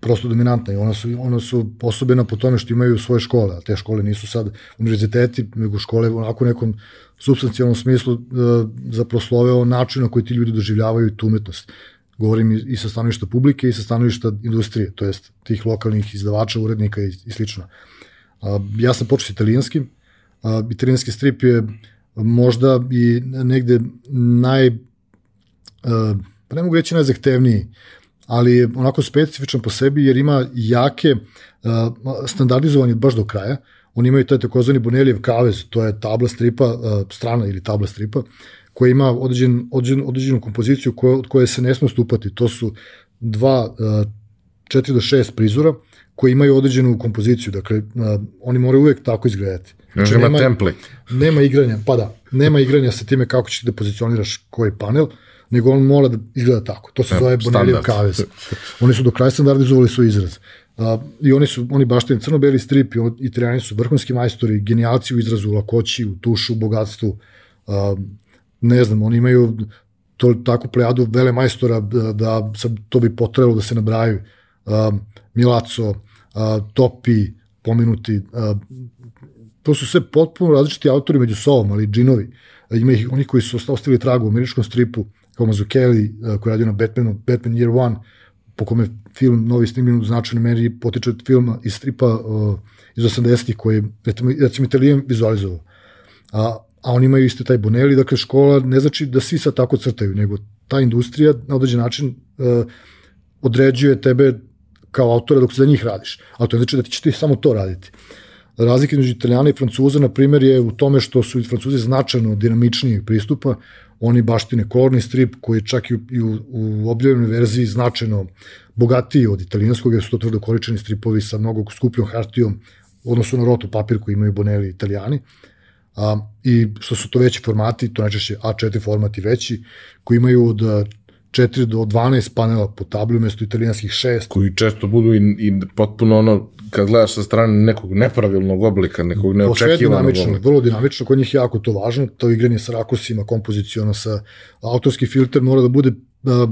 prosto dominantna i ona su, ona su osobena po tome što imaju svoje škole, a te škole nisu sad univerziteti, nego škole onako u nekom substancijalnom smislu uh, za proslove o načinu na koji ti ljudi doživljavaju tu umetnost. Govorim i, sa stanovišta publike i sa stanovišta industrije, to jest tih lokalnih izdavača, urednika i, i slično. Uh, ja sam počeo s italijanskim, uh, italijanski strip je možda i negde naj, uh, pa ne mogu reći najzahtevniji, ali je onako specifičan po sebi jer ima jake uh, standardizovanje baš do kraja. Oni imaju taj takozvani Bonelijev kavez, to je tabla stripa, uh, strana ili tabla stripa, koja ima određen, određen, određenu kompoziciju koje, od koje se ne sme stupati. To su dva, uh, 4 do 6 prizora koji imaju određenu kompoziciju. Dakle, uh, oni moraju uvek tako izgledati. Znači, nema, nema template. Nema igranja, pa da, nema igranja sa time kako ćeš da pozicioniraš koji panel. Nego on mora da izgleda tako. To se zove Bonellijev kavez. Oni su do kraja standardizovali svoj izraz. Uh, I oni su, oni baštine crno-beli strip i italijani su vrhunski majstori, genijalci u izrazu, u lakoći, u tušu, u bogatstvu. Uh, ne znam, oni imaju to, takvu plejadu vele majstora da, da sad to bi potrebalo da se nabraju. Uh, Milaco, uh, Topi, pomenuti, uh, to su sve potpuno različiti autori među sobom, ali džinovi. Ima ih oni koji su ostavili tragu u američkom stripu, kao Mazzucchelli, uh, koji radio na Batmanu, Batman Year One, po kome film novi snimljen u značajnoj meri potiče od filma iz stripa uh, iz 80-ih koji je, recimo Italijan vizualizovao. A, a oni imaju isto taj Bonelli, dakle škola ne znači da svi sad tako crtaju, nego ta industrija na određen način uh, određuje tebe kao autora dok se za njih radiš. Ali to ne znači da ti ćeš ti samo to raditi. Razlika između Italijana i Francuza, na primjer, je u tome što su Francuzi značajno dinamičniji pristupa, oni baštine kolorni strip koji čak i u, i u, objavljenoj verziji značajno bogatiji od italijanskog, jer su to tvrdo količeni stripovi sa mnogo skupljom hartijom, odnosno na rotu papir koji imaju Bonelli italijani. A, I što su to veći formati, to najčešće A4 formati veći, koji imaju od 4 do 12 panela po tabli umesto italijanskih 6. Koji često budu i, i potpuno ono, kad gledaš sa strane nekog nepravilnog oblika, nekog neočekivanog oblika. Vrlo dinamično, kod njih jako to važno, to igranje sa rakusima, kompozicijona, sa autorski filter mora da bude uh,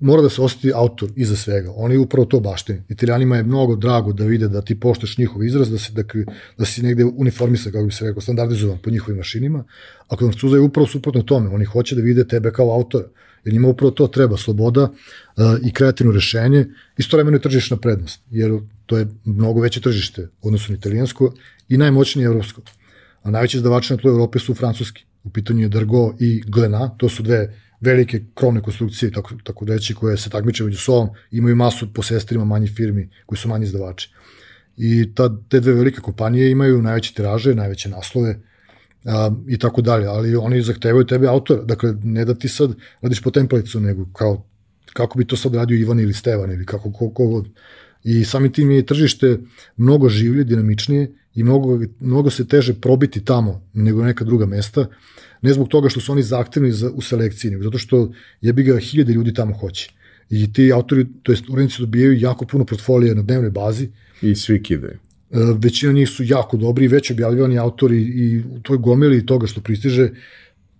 mora da se osjeti autor iza svega. Oni upravo to baštini. Italijanima je mnogo drago da vide da ti poštaš njihov izraz, da, se, da, da si negde uniformisan, kako bi se rekao, standardizovan po njihovim mašinima, a kod Francuza je upravo suprotno tome. Oni hoće da vide tebe kao autora jer njima upravo to treba, sloboda uh, i kreativno rešenje, istovremeno je tržišna prednost, jer to je mnogo veće tržište, odnosno na italijansko i najmoćnije evropsko. A najveći izdavači na tlu Evrope su francuski. U pitanju je Dargo i Glena, to su dve velike krovne konstrukcije, tako, tako reći, koje se takmiče među sobom, imaju masu posestrima manjih firmi koji su manji izdavači. I ta, te dve velike kompanije imaju najveće tiraže, najveće naslove, a, i tako dalje, ali oni zahtevaju tebe autora, dakle ne da ti sad radiš po templejcu, nego kao kako bi to sad radio Ivan ili Stevan ili kako ko, ko god. I samim tim je tržište mnogo življe, dinamičnije i mnogo, mnogo se teže probiti tamo nego neka druga mesta, ne zbog toga što su oni zahtevni za, u selekciji, nego zato što jebi ga hiljade ljudi tamo hoće. I ti autori, to jest urednici dobijaju jako puno portfolija na dnevnoj bazi. I svi kidaju. E, većina njih su jako dobri već objavljivani autori i u toj gomili toga što pristiže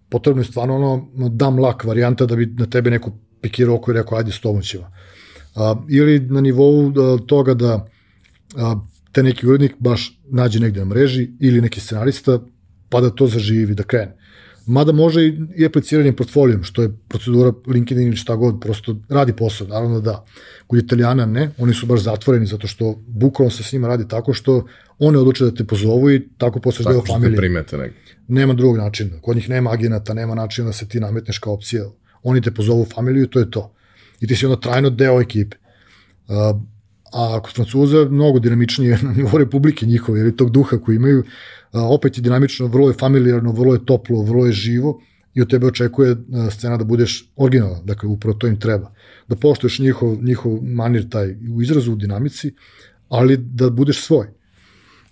potrebno je stvarno ono dam lak varijanta da bi na tebe neko pikirao oko i rekao ajde s tobom ćemo. A, ili na nivou a, toga da a, te neki urednik baš nađe negde na mreži ili neki scenarista pa da to zaživi, da krene. Mada može i apliciranjem portfolijom, što je procedura LinkedIn ili šta god, prosto radi posao, naravno da. Kod Italijana ne, oni su baš zatvoreni zato što bukvalno se s njima radi tako što one odluče da te pozovu i tako posle deo familije. Tako što te primete negdje. Nema drugog načina. Kod njih nema agenata, nema načina da se ti nametneš kao opcija. Oni te pozovu u familiju i to je to. I ti si onda trajno deo ekipe. Uh, a kod Francuza mnogo dinamičnije (laughs) na nivou republike njihove, ili tog duha koji imaju, opet je dinamično, vrlo je familijarno, vrlo je toplo, vrlo je živo i od tebe očekuje scena da budeš originalan, dakle upravo to im treba. Da poštuješ njihov, njihov manir taj u izrazu, u dinamici, ali da budeš svoj.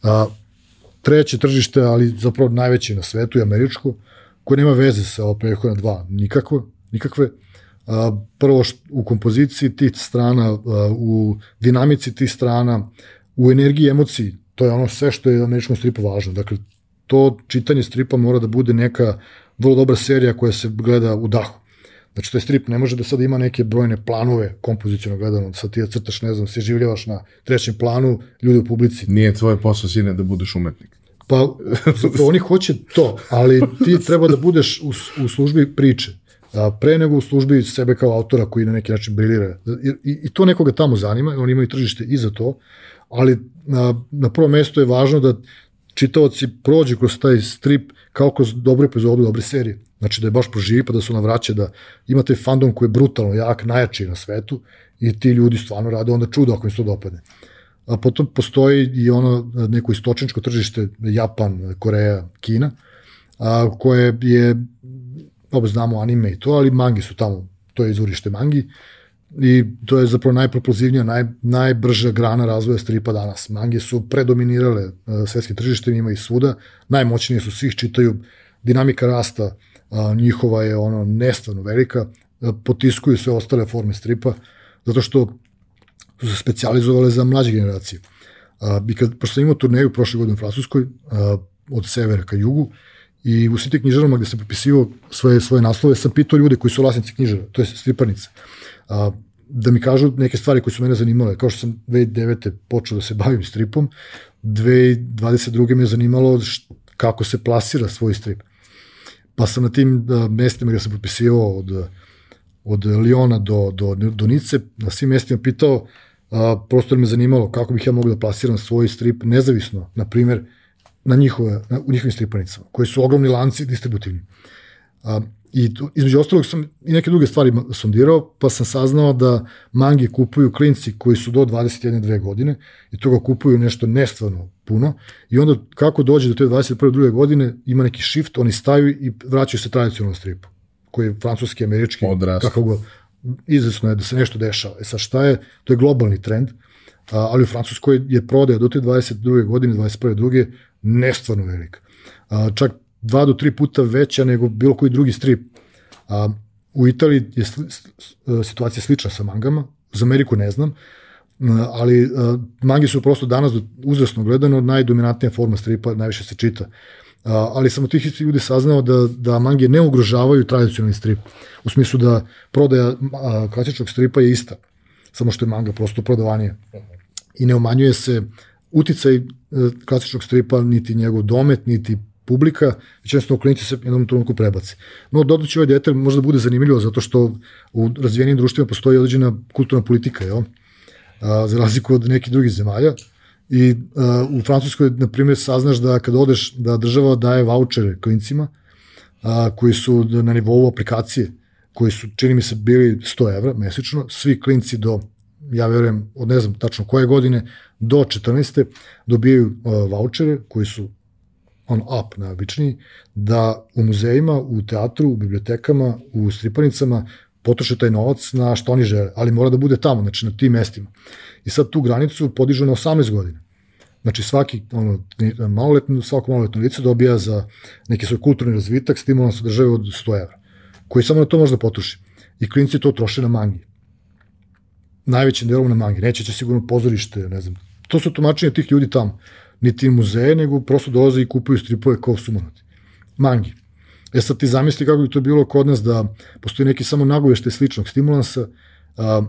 A, treće tržište, ali zapravo najveće na svetu je američko, koje nema veze sa OPH na 2, nikakve, nikakve. A, prvo u kompoziciji tih strana, a, u dinamici tih strana, u energiji emociji to je ono sve što je američkom stripu važno. Dakle, to čitanje stripa mora da bude neka vrlo dobra serija koja se gleda u dahu. Znači, to je strip, ne može da sad ima neke brojne planove kompozicijno gledano, da sad ti da crtaš, ne znam, se življavaš na trećem planu, ljudi u publici. Nije tvoj posao, sine, da budeš umetnik. Pa, (laughs) oni hoće to, ali ti treba da budeš u, u službi priče. A, pre nego u službi sebe kao autora koji na neki način brilira. I, i, i to nekoga tamo zanima, oni imaju tržište i za to, ali na, na prvo mesto je važno da čitaoci prođu kroz taj strip kao kroz dobru epizodu dobre serije. Znači da je baš proživi pa da se ona vraća, da imate fandom koji je brutalno jak, najjači na svetu i ti ljudi stvarno rade onda čudo ako im se to dopadne. A potom postoji i ono neko istočničko tržište, Japan, Koreja, Kina, a, koje je, dobro znamo anime i to, ali mangi su tamo, to je izvorište mangi, i to je zapravo najpropulzivnija, naj, najbrža grana razvoja stripa danas. Mange su predominirale uh, svetskim tržištem, ima i svuda, najmoćnije su, svih čitaju, dinamika rasta uh, njihova je ono nestvarno velika, uh, potiskuju sve ostale forme stripa, zato što su se specializovale za mlađe generacije. Uh, I kad, pošto sam imao turneju prošle godine u Francuskoj, uh, od severa ka jugu, i u svim knjižarama gde sam popisivao svoje, svoje naslove, sam pitao ljude koji su vlasnici knjižara, to je striparnice a, da mi kažu neke stvari koje su mene zanimale. Kao što sam 2009. počeo da se bavim stripom, 2022. me je zanimalo št, kako se plasira svoj strip. Pa sam na tim da, mestima gde sam potpisivao od, od Liona do, do, do Nice, na svim mestima pitao, a, prosto me zanimalo kako bih ja mogu da plasiram svoj strip nezavisno, na primer, na njihove, na, u njihovim stripanicama, koji su ogromni lanci distributivni. A, I tu, između ostalog sam i neke druge stvari sondirao, pa sam saznao da mangi kupuju klinci koji su do 21-2 godine i toga kupuju nešto nestvarno puno i onda kako dođe do te 21. druge godine ima neki shift, oni staju i vraćaju se tradicionalnom stripu koji je francuski, američki, Odrastu. kako god. Izvesno je da se nešto dešava. E sa šta je? To je globalni trend, ali u Francuskoj je prodaja do te 22. godine, 21. druge, nestvarno velika. Čak dva do tri puta veća nego bilo koji drugi strip. A, u Italiji je sli, situacija slična sa mangama, za Ameriku ne znam, ali a, mangi su prosto danas uzrasno gledano najdominantnija forma stripa, najviše se čita. A, ali sam od tih ljudi saznao da, da mangi ne ugrožavaju tradicionalni strip, u smislu da prodaja klasičnog stripa je ista, samo što je manga prosto prodavanije. I ne umanjuje se uticaj e, klasičnog stripa, niti njegov domet, niti publika, već jednostavno klinici se jednom trenutku prebaci. No, dodaći ovaj detalj možda bude zanimljivo zato što u razvijenim društvima postoji određena kulturna politika, jel? A, za razliku od nekih drugih zemalja. I a, u Francuskoj, na primjer, saznaš da kad odeš, da država daje vouchere klincima, a, koji su na nivou aplikacije, koji su, čini mi se, bili 100 evra mesečno, svi klinci do, ja verujem, od ne znam tačno koje godine, do 14. dobijaju vouchere koji su on up najobičniji, da u muzejima, u teatru, u bibliotekama, u stripanicama potroše taj novac na što oni žele, ali mora da bude tamo, znači na tim mestima. I sad tu granicu podižu na 18 godina. Znači svaki ono, maloletno, svako maloletno lice dobija za neki svoj kulturni razvitak stimulans od države od 100 evra, koji samo na to može da potroši. I klinci to troše na mangi. Najvećim delom na mangi. Neće će sigurno pozorište, ne znam. To su tumačenje tih ljudi tamo. Niti muzeje, nego prosto dolaze i kupuju stripove kao sumanuti. Mangi. E sad ti zamisli kako bi to bilo kod nas da postoji neki samo nagovešte sličnog stimulansa, a,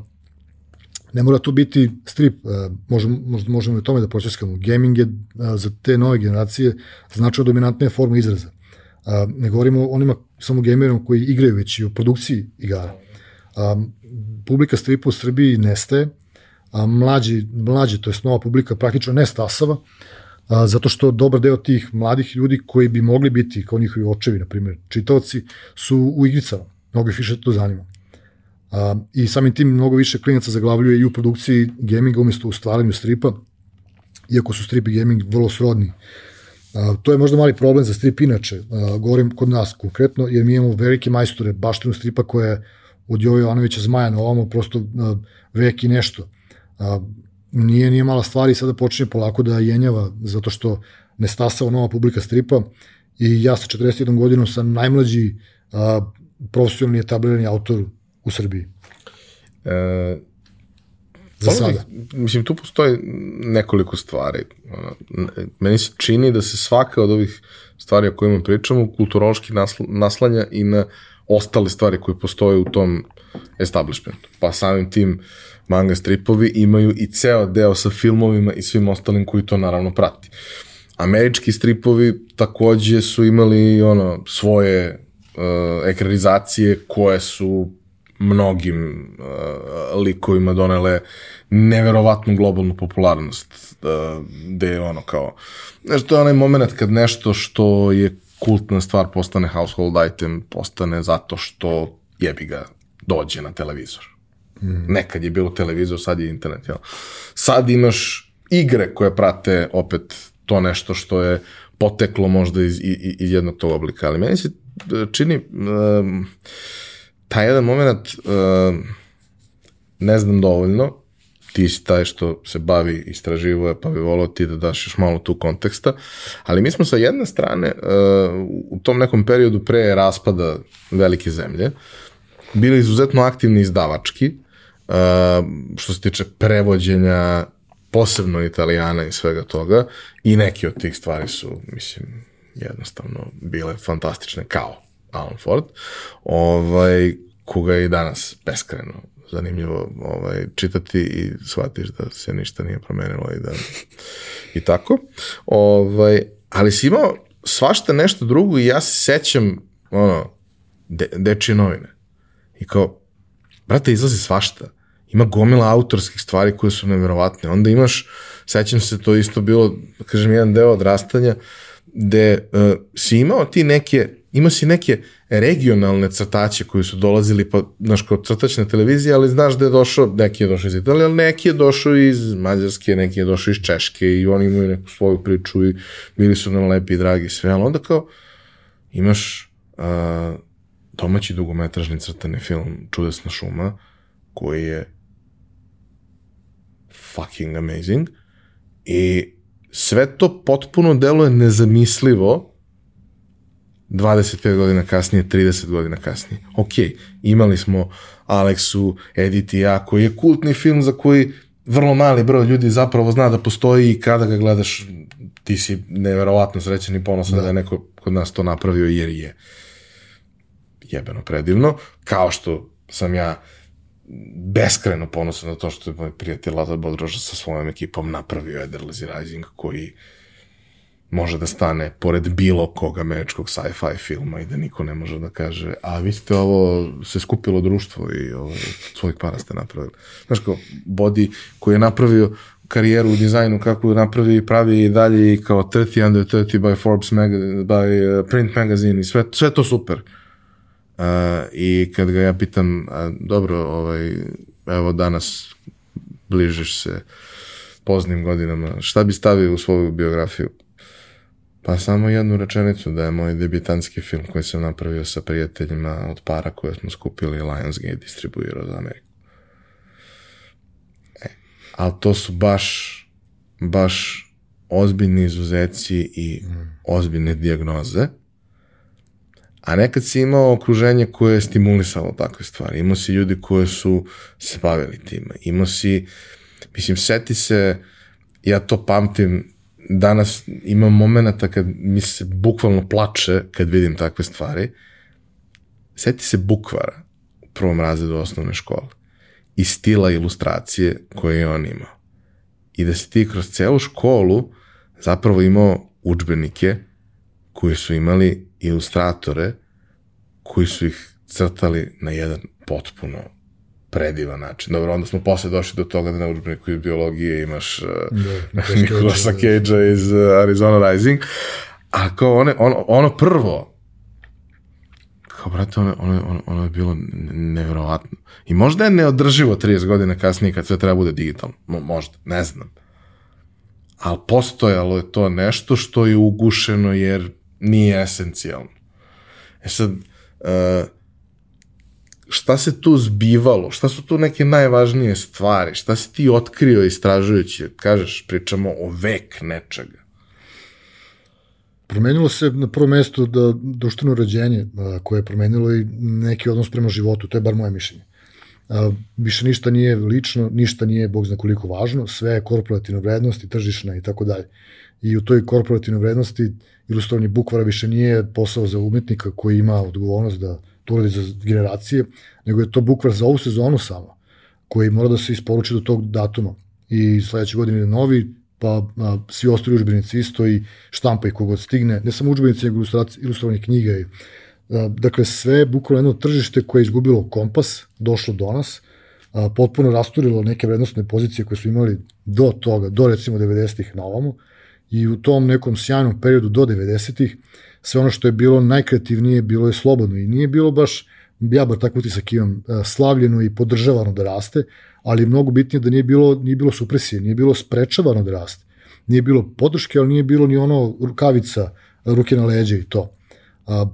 ne mora to biti strip, možemo, možda možemo i tome da počeskamo. Gaming je za te nove generacije značio dominantne forme izraza. Ne govorimo o onima samo gamerima koji igraju, već i o produkciji igara. Publika stripa u Srbiji nestaje, a mlađi, mlađi, to je nova publika, praktično ne stasava, a, zato što dobar deo tih mladih ljudi koji bi mogli biti kao njihovi očevi, na primjer, čitaoci, su u igricama. Mnogo ih više to zanima. A, I samim tim mnogo više klinaca zaglavljuje i u produkciji gaminga umesto u stvaranju stripa, iako su strip i gaming vrlo srodni. A, to je možda mali problem za strip inače, a, govorim kod nas konkretno, jer mi imamo velike majstore baštinu stripa koje je od Jovo Jovanovića Zmaja na ovamo prosto a, vek i nešto. A, nije, nije mala stvar i sada počinje polako da jenjava, zato što ne stasava nova publika stripa i ja sa 41 godinom sam najmlađi a, profesionalni etablirani autor u Srbiji. E, Za sada. Mislim, tu postoji nekoliko stvari. Meni se čini da se svaka od ovih stvari o kojima pričamo kulturološki naslanja i na ostale stvari koje postoje u tom establishmentu. Pa samim tim manga stripovi imaju i ceo deo sa filmovima i svim ostalim koji to naravno prati. Američki stripovi takođe su imali ono svoje uh, ekranizacije koje su mnogim uh, likovima donele neverovatnu globalnu popularnost uh, gde je ono kao znaš to je onaj moment kad nešto što je kultna stvar postane household item postane zato što jebi ga dođe na televizor mm. nekad je bilo televizor sad je internet jel? sad imaš igre koje prate opet to nešto što je poteklo možda iz, iz, iz jednog tog oblika ali meni se čini um, taj jedan moment uh, ne znam dovoljno, ti si taj što se bavi istraživo, pa bi volao ti da daš još malo tu konteksta, ali mi smo sa jedne strane uh, u tom nekom periodu pre raspada velike zemlje bili izuzetno aktivni izdavački, uh, što se tiče prevođenja posebno italijana i svega toga i neki od tih stvari su, mislim, jednostavno bile fantastične kao Alan Ford, ovaj, koga je i danas beskreno zanimljivo ovaj, čitati i shvatiš da se ništa nije promenilo i da i tako. Ovaj, ali si imao svašta nešto drugo i ja se sećam ono, de, dečije novine. I kao, brate, izlazi svašta. Ima gomila autorskih stvari koje su neverovatne. Onda imaš, sećam se, to isto bilo, da kažem, jedan deo odrastanja, gde uh, si imao ti neke Imao si neke regionalne crtače koji su dolazili, pa, znaš, kao crtačne televizije, ali znaš da je došao, neki je došao iz Italije, ali neki je došao iz Mađarske, neki je došao iz Češke i oni imaju neku svoju priču i bili su nam lepi i dragi sve, ali onda kao imaš uh, domaći dugometražni crtani film Čudesna šuma, koji je fucking amazing i sve to potpuno deluje nezamislivo 25 godina kasnije, 30 godina kasnije. Ok, imali smo Aleksu, Edith i ja, koji je kultni film za koji vrlo mali broj ljudi zapravo zna da postoji i kada ga gledaš ti si neverovatno srećan i ponosan da. da je neko kod nas to napravio jer je jebeno predivno, kao što sam ja beskreno ponosan na to što je moj prijatelj Lazar Bodroža sa svojom ekipom napravio Ederlezi Rising koji može da stane pored bilo kog američkog sci-fi filma i da niko ne može da kaže, a vi ste ovo se skupilo društvo i ovo, svojih para ste napravili. Znaš kao, Body koji je napravio karijeru u dizajnu, kako je napravi pravi i dalje i kao 30 under 30 by Forbes, mag, by uh, Print Magazine i sve, sve to super. Uh, I kad ga ja pitam, a, dobro, ovaj, evo danas bližiš se poznim godinama, šta bi stavio u svoju biografiju? Pa samo jednu rečenicu da je moj debitanski film koji sam napravio sa prijateljima od para koje smo skupili Lionsgate distribuirao za Ameriku. E, ali to su baš, baš ozbiljni izuzeci i ozbiljne dijagnoze, a nekad si imao okruženje koje je stimulisalo takve stvari. Imao si ljudi koje su se bavili time. Imao si, mislim, seti se, ja to pamtim, danas imam momenta kad mi se bukvalno plače kad vidim takve stvari. Seti se bukvara u prvom razredu osnovne škole i stila ilustracije koje je on imao. I da si ti kroz celu školu zapravo imao učbenike koji su imali ilustratore koji su ih crtali na jedan potpuno predivan način. Dobro, onda smo posle došli do toga da na učbeniku iz biologije imaš uh, da, (laughs) Nikolasa Cage-a iz uh, Arizona Rising, a kao one, ono, ono prvo, kao, brate, ono, ono, ono, ono je bilo nevjerovatno. I možda je neodrživo 30 godina kasnije kad sve treba bude digitalno. Mo, možda, ne znam. Ali postojalo je to nešto što je ugušeno jer nije esencijalno. E sad, uh, šta se tu zbivalo, šta su tu neke najvažnije stvari, šta si ti otkrio istražujući, kažeš, pričamo o vek nečega. Promenilo se na prvo mesto da društveno rađenje koje je promenilo i neki odnos prema životu, to je bar moje mišljenje. Više ništa nije lično, ništa nije, bog zna koliko važno, sve je korporativna vrednost i tržišna i tako dalje. I u toj korporativnoj vrednosti ilustrovanje bukvara više nije posao za umetnika koji ima odgovornost da to uradi za generacije, nego je to bukvar za ovu sezonu samo, koji mora da se isporuči do tog datuma. I sledeće godine je novi, pa a, svi ostali užbenici isto i štampa i kogod stigne, ne samo užbenici, nego ilustrovanje knjiga i a, dakle sve je bukvalno jedno tržište koje je izgubilo kompas, došlo do nas, a, potpuno rasturilo neke vrednostne pozicije koje su imali do toga, do recimo 90-ih na ovomu i u tom nekom sjajnom periodu do 90-ih sve ono što je bilo najkreativnije bilo je slobodno i nije bilo baš, ja bar tako utisak imam, e, slavljeno i podržavano da raste, ali mnogo bitnije da nije bilo, nije bilo supresije, nije bilo sprečavano da raste. Nije bilo podrške, ali nije bilo ni ono rukavica, ruke na leđe i to. A,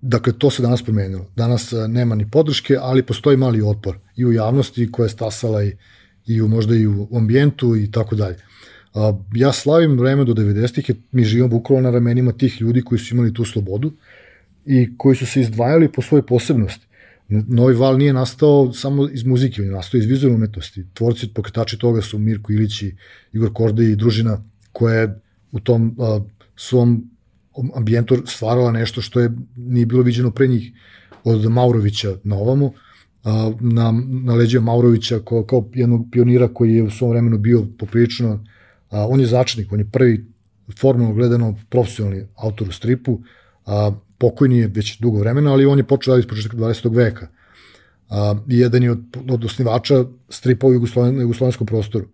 dakle, to se danas promenilo. Danas e, nema ni podrške, ali postoji mali otpor i u javnosti koja je stasala i, i u, možda i u ambijentu i tako dalje. Ja slavim vreme do 90-ih, mi živimo bukvalo na ramenima tih ljudi koji su imali tu slobodu i koji su se izdvajali po svojoj posebnosti. Novi val nije nastao samo iz muzike, on je nastao iz vizualne umetnosti. Tvorci, pokretači toga su Mirko Ilić i Igor Korde i družina koja je u tom a, svom ambijentu stvarala nešto što je nije bilo viđeno pre njih od Maurovića na ovamo, a, na, na leđe Maurovića kao, kao jednog pionira koji je u svom vremenu bio poprilično A, on je začetnik, on je prvi formalno gledano profesionalni autor u stripu, a, pokojni je već dugo vremena, ali on je počeo raditi početka 20. veka. A, jedan je od, od osnivača stripa u Jugosloven, jugoslovenskom prostoru.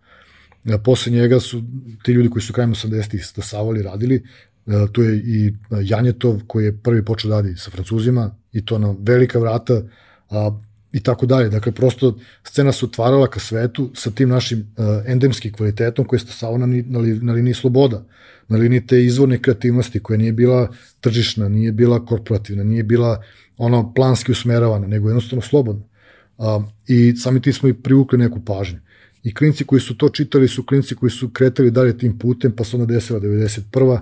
A, posle njega su ti ljudi koji su krajem 80-ih stasavali, radili, a, tu je i Janjetov koji je prvi počeo da sa Francuzima i to na velika vrata, a, i tako dalje. Dakle, prosto scena se otvarala ka svetu sa tim našim uh, endemskim kvalitetom koji je stasao na, na, na liniji sloboda, na liniji te izvorne kreativnosti koja nije bila tržišna, nije bila korporativna, nije bila ono planski usmeravana, nego jednostavno slobodna. Uh, I sami ti smo i privukli neku pažnju. I klinci koji su to čitali su klinci koji su kretali dalje tim putem, pa se onda desila 91.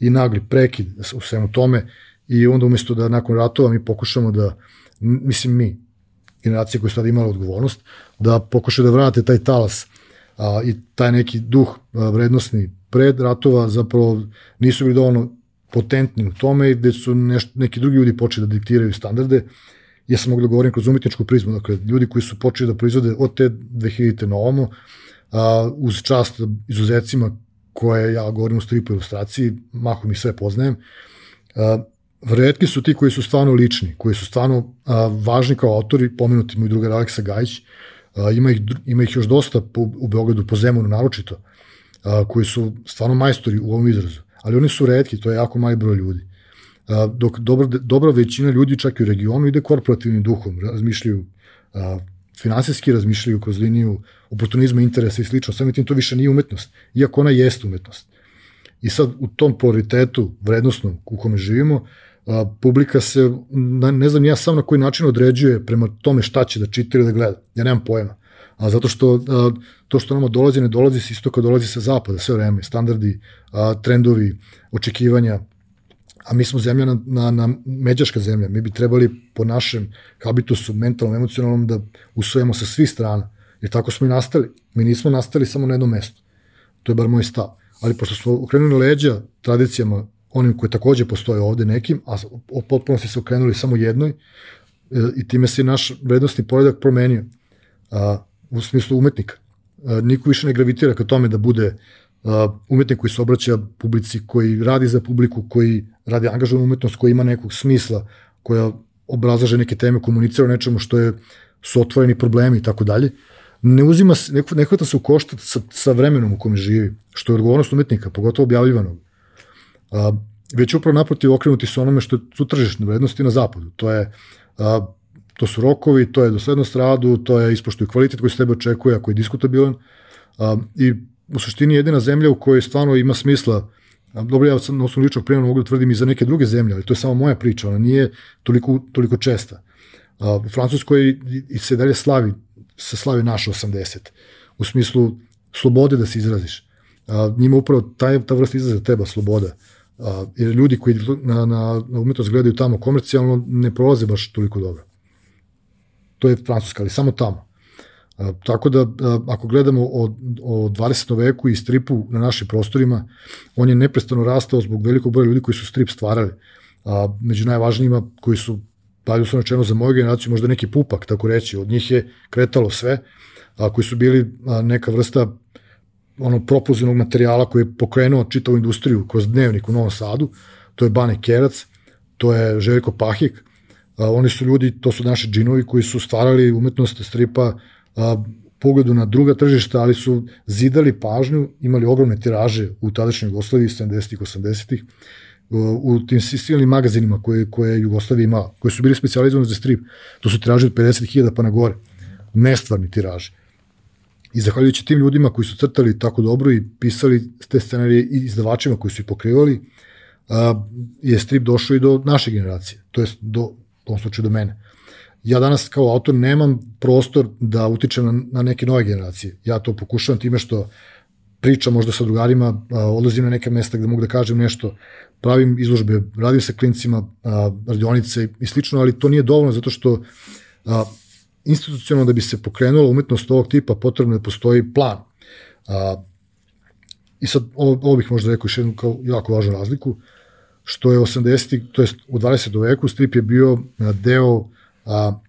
i nagli prekid u svemu tome i onda umesto da nakon ratova mi pokušamo da, mislim mi, generacije koje su tada imale odgovornost, da pokušaju da vrate taj talas a, i taj neki duh a, vrednostni pred ratova zapravo nisu bili dovoljno potentni u tome i gde su neš, neki drugi ljudi počeli da diktiraju standarde. Ja sam mogu da govorim kroz umetničku prizmu, dakle, ljudi koji su počeli da proizvode od te 2000. na a, uz čast izuzecima koje ja govorim u stripu ilustraciji, mahom i sve poznajem, a, Redki su ti koji su stvarno lični, koji su stvarno a, važni kao autori, pomenuti moj drugar Aleksa Gajić, a, ima, ih, ima ih još dosta po, u Beogradu, po Zemunu naročito, a, koji su stvarno majstori u ovom izrazu, ali oni su redki, to je jako mali broj ljudi. A, dok dobra, dobra većina ljudi čak i u regionu ide korporativnim duhom, razmišljaju a, finansijski, razmišljaju kroz liniju oportunizma, interesa i slično, samim tim to više nije umetnost, iako ona jeste umetnost. I sad u tom prioritetu vrednostnom u kome živimo, a, publika se, ne znam ja sam na koji način određuje prema tome šta će da čita ili da gleda. Ja nemam pojma. A zato što a, to što nama dolazi, ne dolazi sa istoka, dolazi sa zapada, sve vreme, standardi, a, trendovi, očekivanja, a mi smo zemlja na, na, na međaška zemlja, mi bi trebali po našem habitusu, mentalnom, emocionalnom, da usvojimo sa svih strana, jer tako smo i nastali. Mi nismo nastali samo na jednom mestu. To je bar moj stav. Ali pošto smo okrenuli leđa tradicijama, onim koje takođe postoje ovde nekim, a potpuno se okrenuli samo jednoj, e, i time se naš vrednostni poredak promenio. A, u smislu umetnika. A, niko više ne gravitira ka tome da bude a, umetnik koji se obraća publici, koji radi za publiku, koji radi angažovanu umetnost, koji ima nekog smisla, koja obrazlaže neke teme, komunicira o nečemu što je su otvoreni problemi i tako dalje. Ne uzima, ne, ne hvata se u koštac sa, sa vremenom u kome živi, što je odgovornost umetnika, pogotovo objavljivanog. A, već upravo naprotiv okrenuti se onome što su tržišne vrednosti na zapadu. To je a, to su rokovi, to je doslednost radu, to je ispoštuju kvalitet koji se tebe očekuje, ako je diskutabilan. A, I u suštini jedina zemlja u kojoj stvarno ima smisla Dobro, ja sam na osnovu ličnog primjera mogu da tvrdim i za neke druge zemlje, ali to je samo moja priča, ona nije toliko, toliko česta. U Francuskoj i se dalje slavi, se slavi naša 80. U smislu slobode da se izraziš. A, njima upravo taj, ta vrsta izraza treba sloboda. Jer ljudi koji na, na, na umetnost gledaju tamo komercijalno ne prolaze baš toliko dobro. To je Francuska, ali samo tamo. Tako da, ako gledamo o, o 20. veku i stripu na našim prostorima, on je neprestano rastao zbog velikog broja ljudi koji su strip stvarali. A, među najvažnijima koji su, pa su načeno za moju generaciju, možda neki pupak, tako reći, od njih je kretalo sve, a, koji su bili a, neka vrsta ono propulzivnog materijala koji je pokrenuo čitavu industriju kroz dnevnik u Novom Sadu, to je Bane Kerac, to je Željko Pahik, a, oni su ljudi, to su naši džinovi koji su stvarali umetnost stripa a, pogledu na druga tržišta, ali su zidali pažnju, imali ogromne tiraže u tadašnjoj Jugoslaviji 70-ih, 80-ih, u tim silnim magazinima koje, koje je Jugoslavija imala, koji su bili specializovani za strip. To su tiraže od 50.000 pa na gore. Nestvarni tiraže. I zahvaljujući tim ljudima koji su crtali tako dobro i pisali te scenarije i izdavačima koji su ih pokrivali, a, je strip došao i do naše generacije, to je do, u ovom slučaju do mene. Ja danas kao autor nemam prostor da utičem na, na neke nove generacije. Ja to pokušavam time što pričam možda sa drugarima, odlazim na neke mesta gde mogu da kažem nešto, pravim izložbe, radim sa klincima, radionice i slično, ali to nije dovoljno zato što institucionalno da bi se pokrenula umetnost ovog tipa potrebno je da postoji plan. A, I sad, ovo, ovo bih možda rekao još jednu kao jako važnu razliku, što je 80. to jest u 20. veku strip je bio deo a,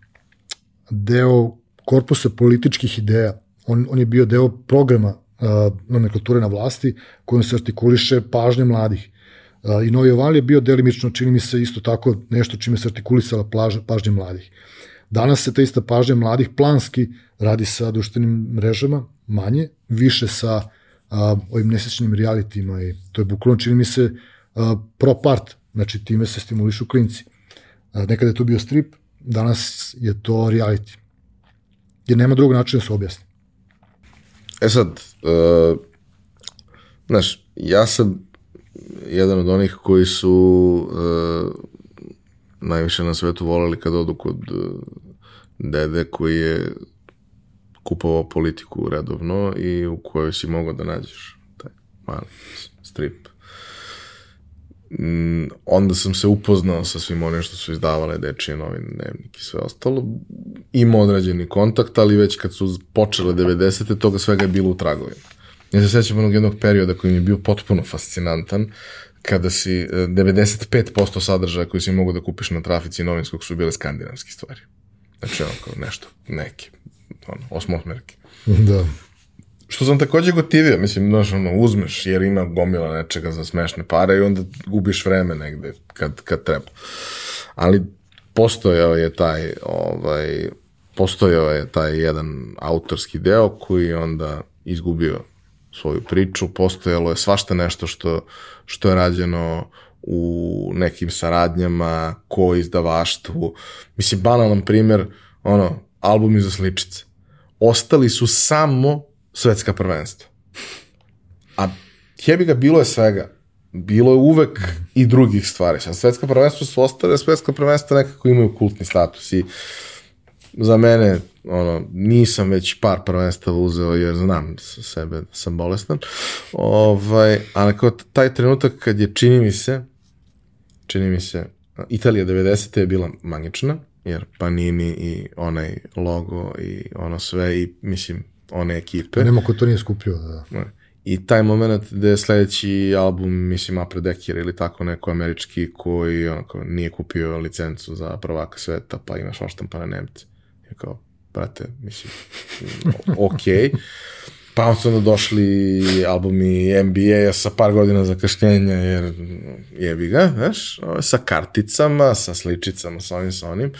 deo korpusa političkih ideja. On, on je bio deo programa a, nomenklature na vlasti kojom se artikuliše pažnje mladih. A, I Novi Oval je bio delimično, čini mi se, isto tako nešto čime se artikulisala plaža, pažnje mladih. Danas se ta ista pažnja mladih planski radi sa društvenim mrežama, manje, više sa a, ovim nesečnim realitima i to je bukvalno čini mi se a, pro part, znači time se stimulišu klinci. A, nekada je to bio strip, danas je to reality. Jer nema drugog načina da se objasni. E sad, uh, znaš, ja sam jedan od onih koji su uh, najviše na svetu voleli kad odu kod uh, dede koji je kupovao politiku redovno i u kojoj si mogao da nađeš taj mali strip. Mm, onda sam se upoznao sa svim onim što su izdavale dečije novine, dnevnik i sve ostalo. Imao određeni kontakt, ali već kad su počele 90. toga svega je bilo u tragovima. Ja se sećam onog jednog perioda koji mi je bio potpuno fascinantan, kada si 95% e, sadržaja koji si mogu da kupiš na trafici novinskog su bile skandinavske stvari. Znači, ono kao nešto, neke, ono, osmosmerke. (laughs) Da. Što sam takođe gotivio, mislim, znaš, ono, uzmeš, jer ima gomila nečega za smešne pare i onda gubiš vreme negde kad, kad treba. Ali postojao je taj, ovaj, postojao je taj jedan autorski deo koji onda izgubio svoju priču, postojalo je svašta nešto što, što je rađeno u nekim saradnjama, ko izdavaštvu. Mislim, banalan primer, ono, albumi za sličice. Ostali su samo svetska prvenstva. A jebi ga, bilo je svega. Bilo je uvek i drugih stvari. Sad, svetska prvenstva su ostale, svetska prvenstva nekako imaju kultni status i za mene ono, nisam već par prvenstava uzeo jer znam sebe da sam bolestan, ovaj, ali kao taj trenutak kad je, čini mi se, čini mi se, Italija 90. je bila magična, jer Panini i onaj logo i ono sve i mislim one ekipe. Nema ko to nije skupio, da. I taj moment gde je sledeći album, mislim, Apre Dekir ili tako neko američki koji onako, nije kupio licencu za prvaka sveta, pa imaš oštampane Nemce. Je kao, brate, mislim, okej. Pa su onda došli albumi NBA-a sa par godina zakašnjenja, jer jebi ga, znaš, sa karticama, sa sličicama, sa ovim, sa onim.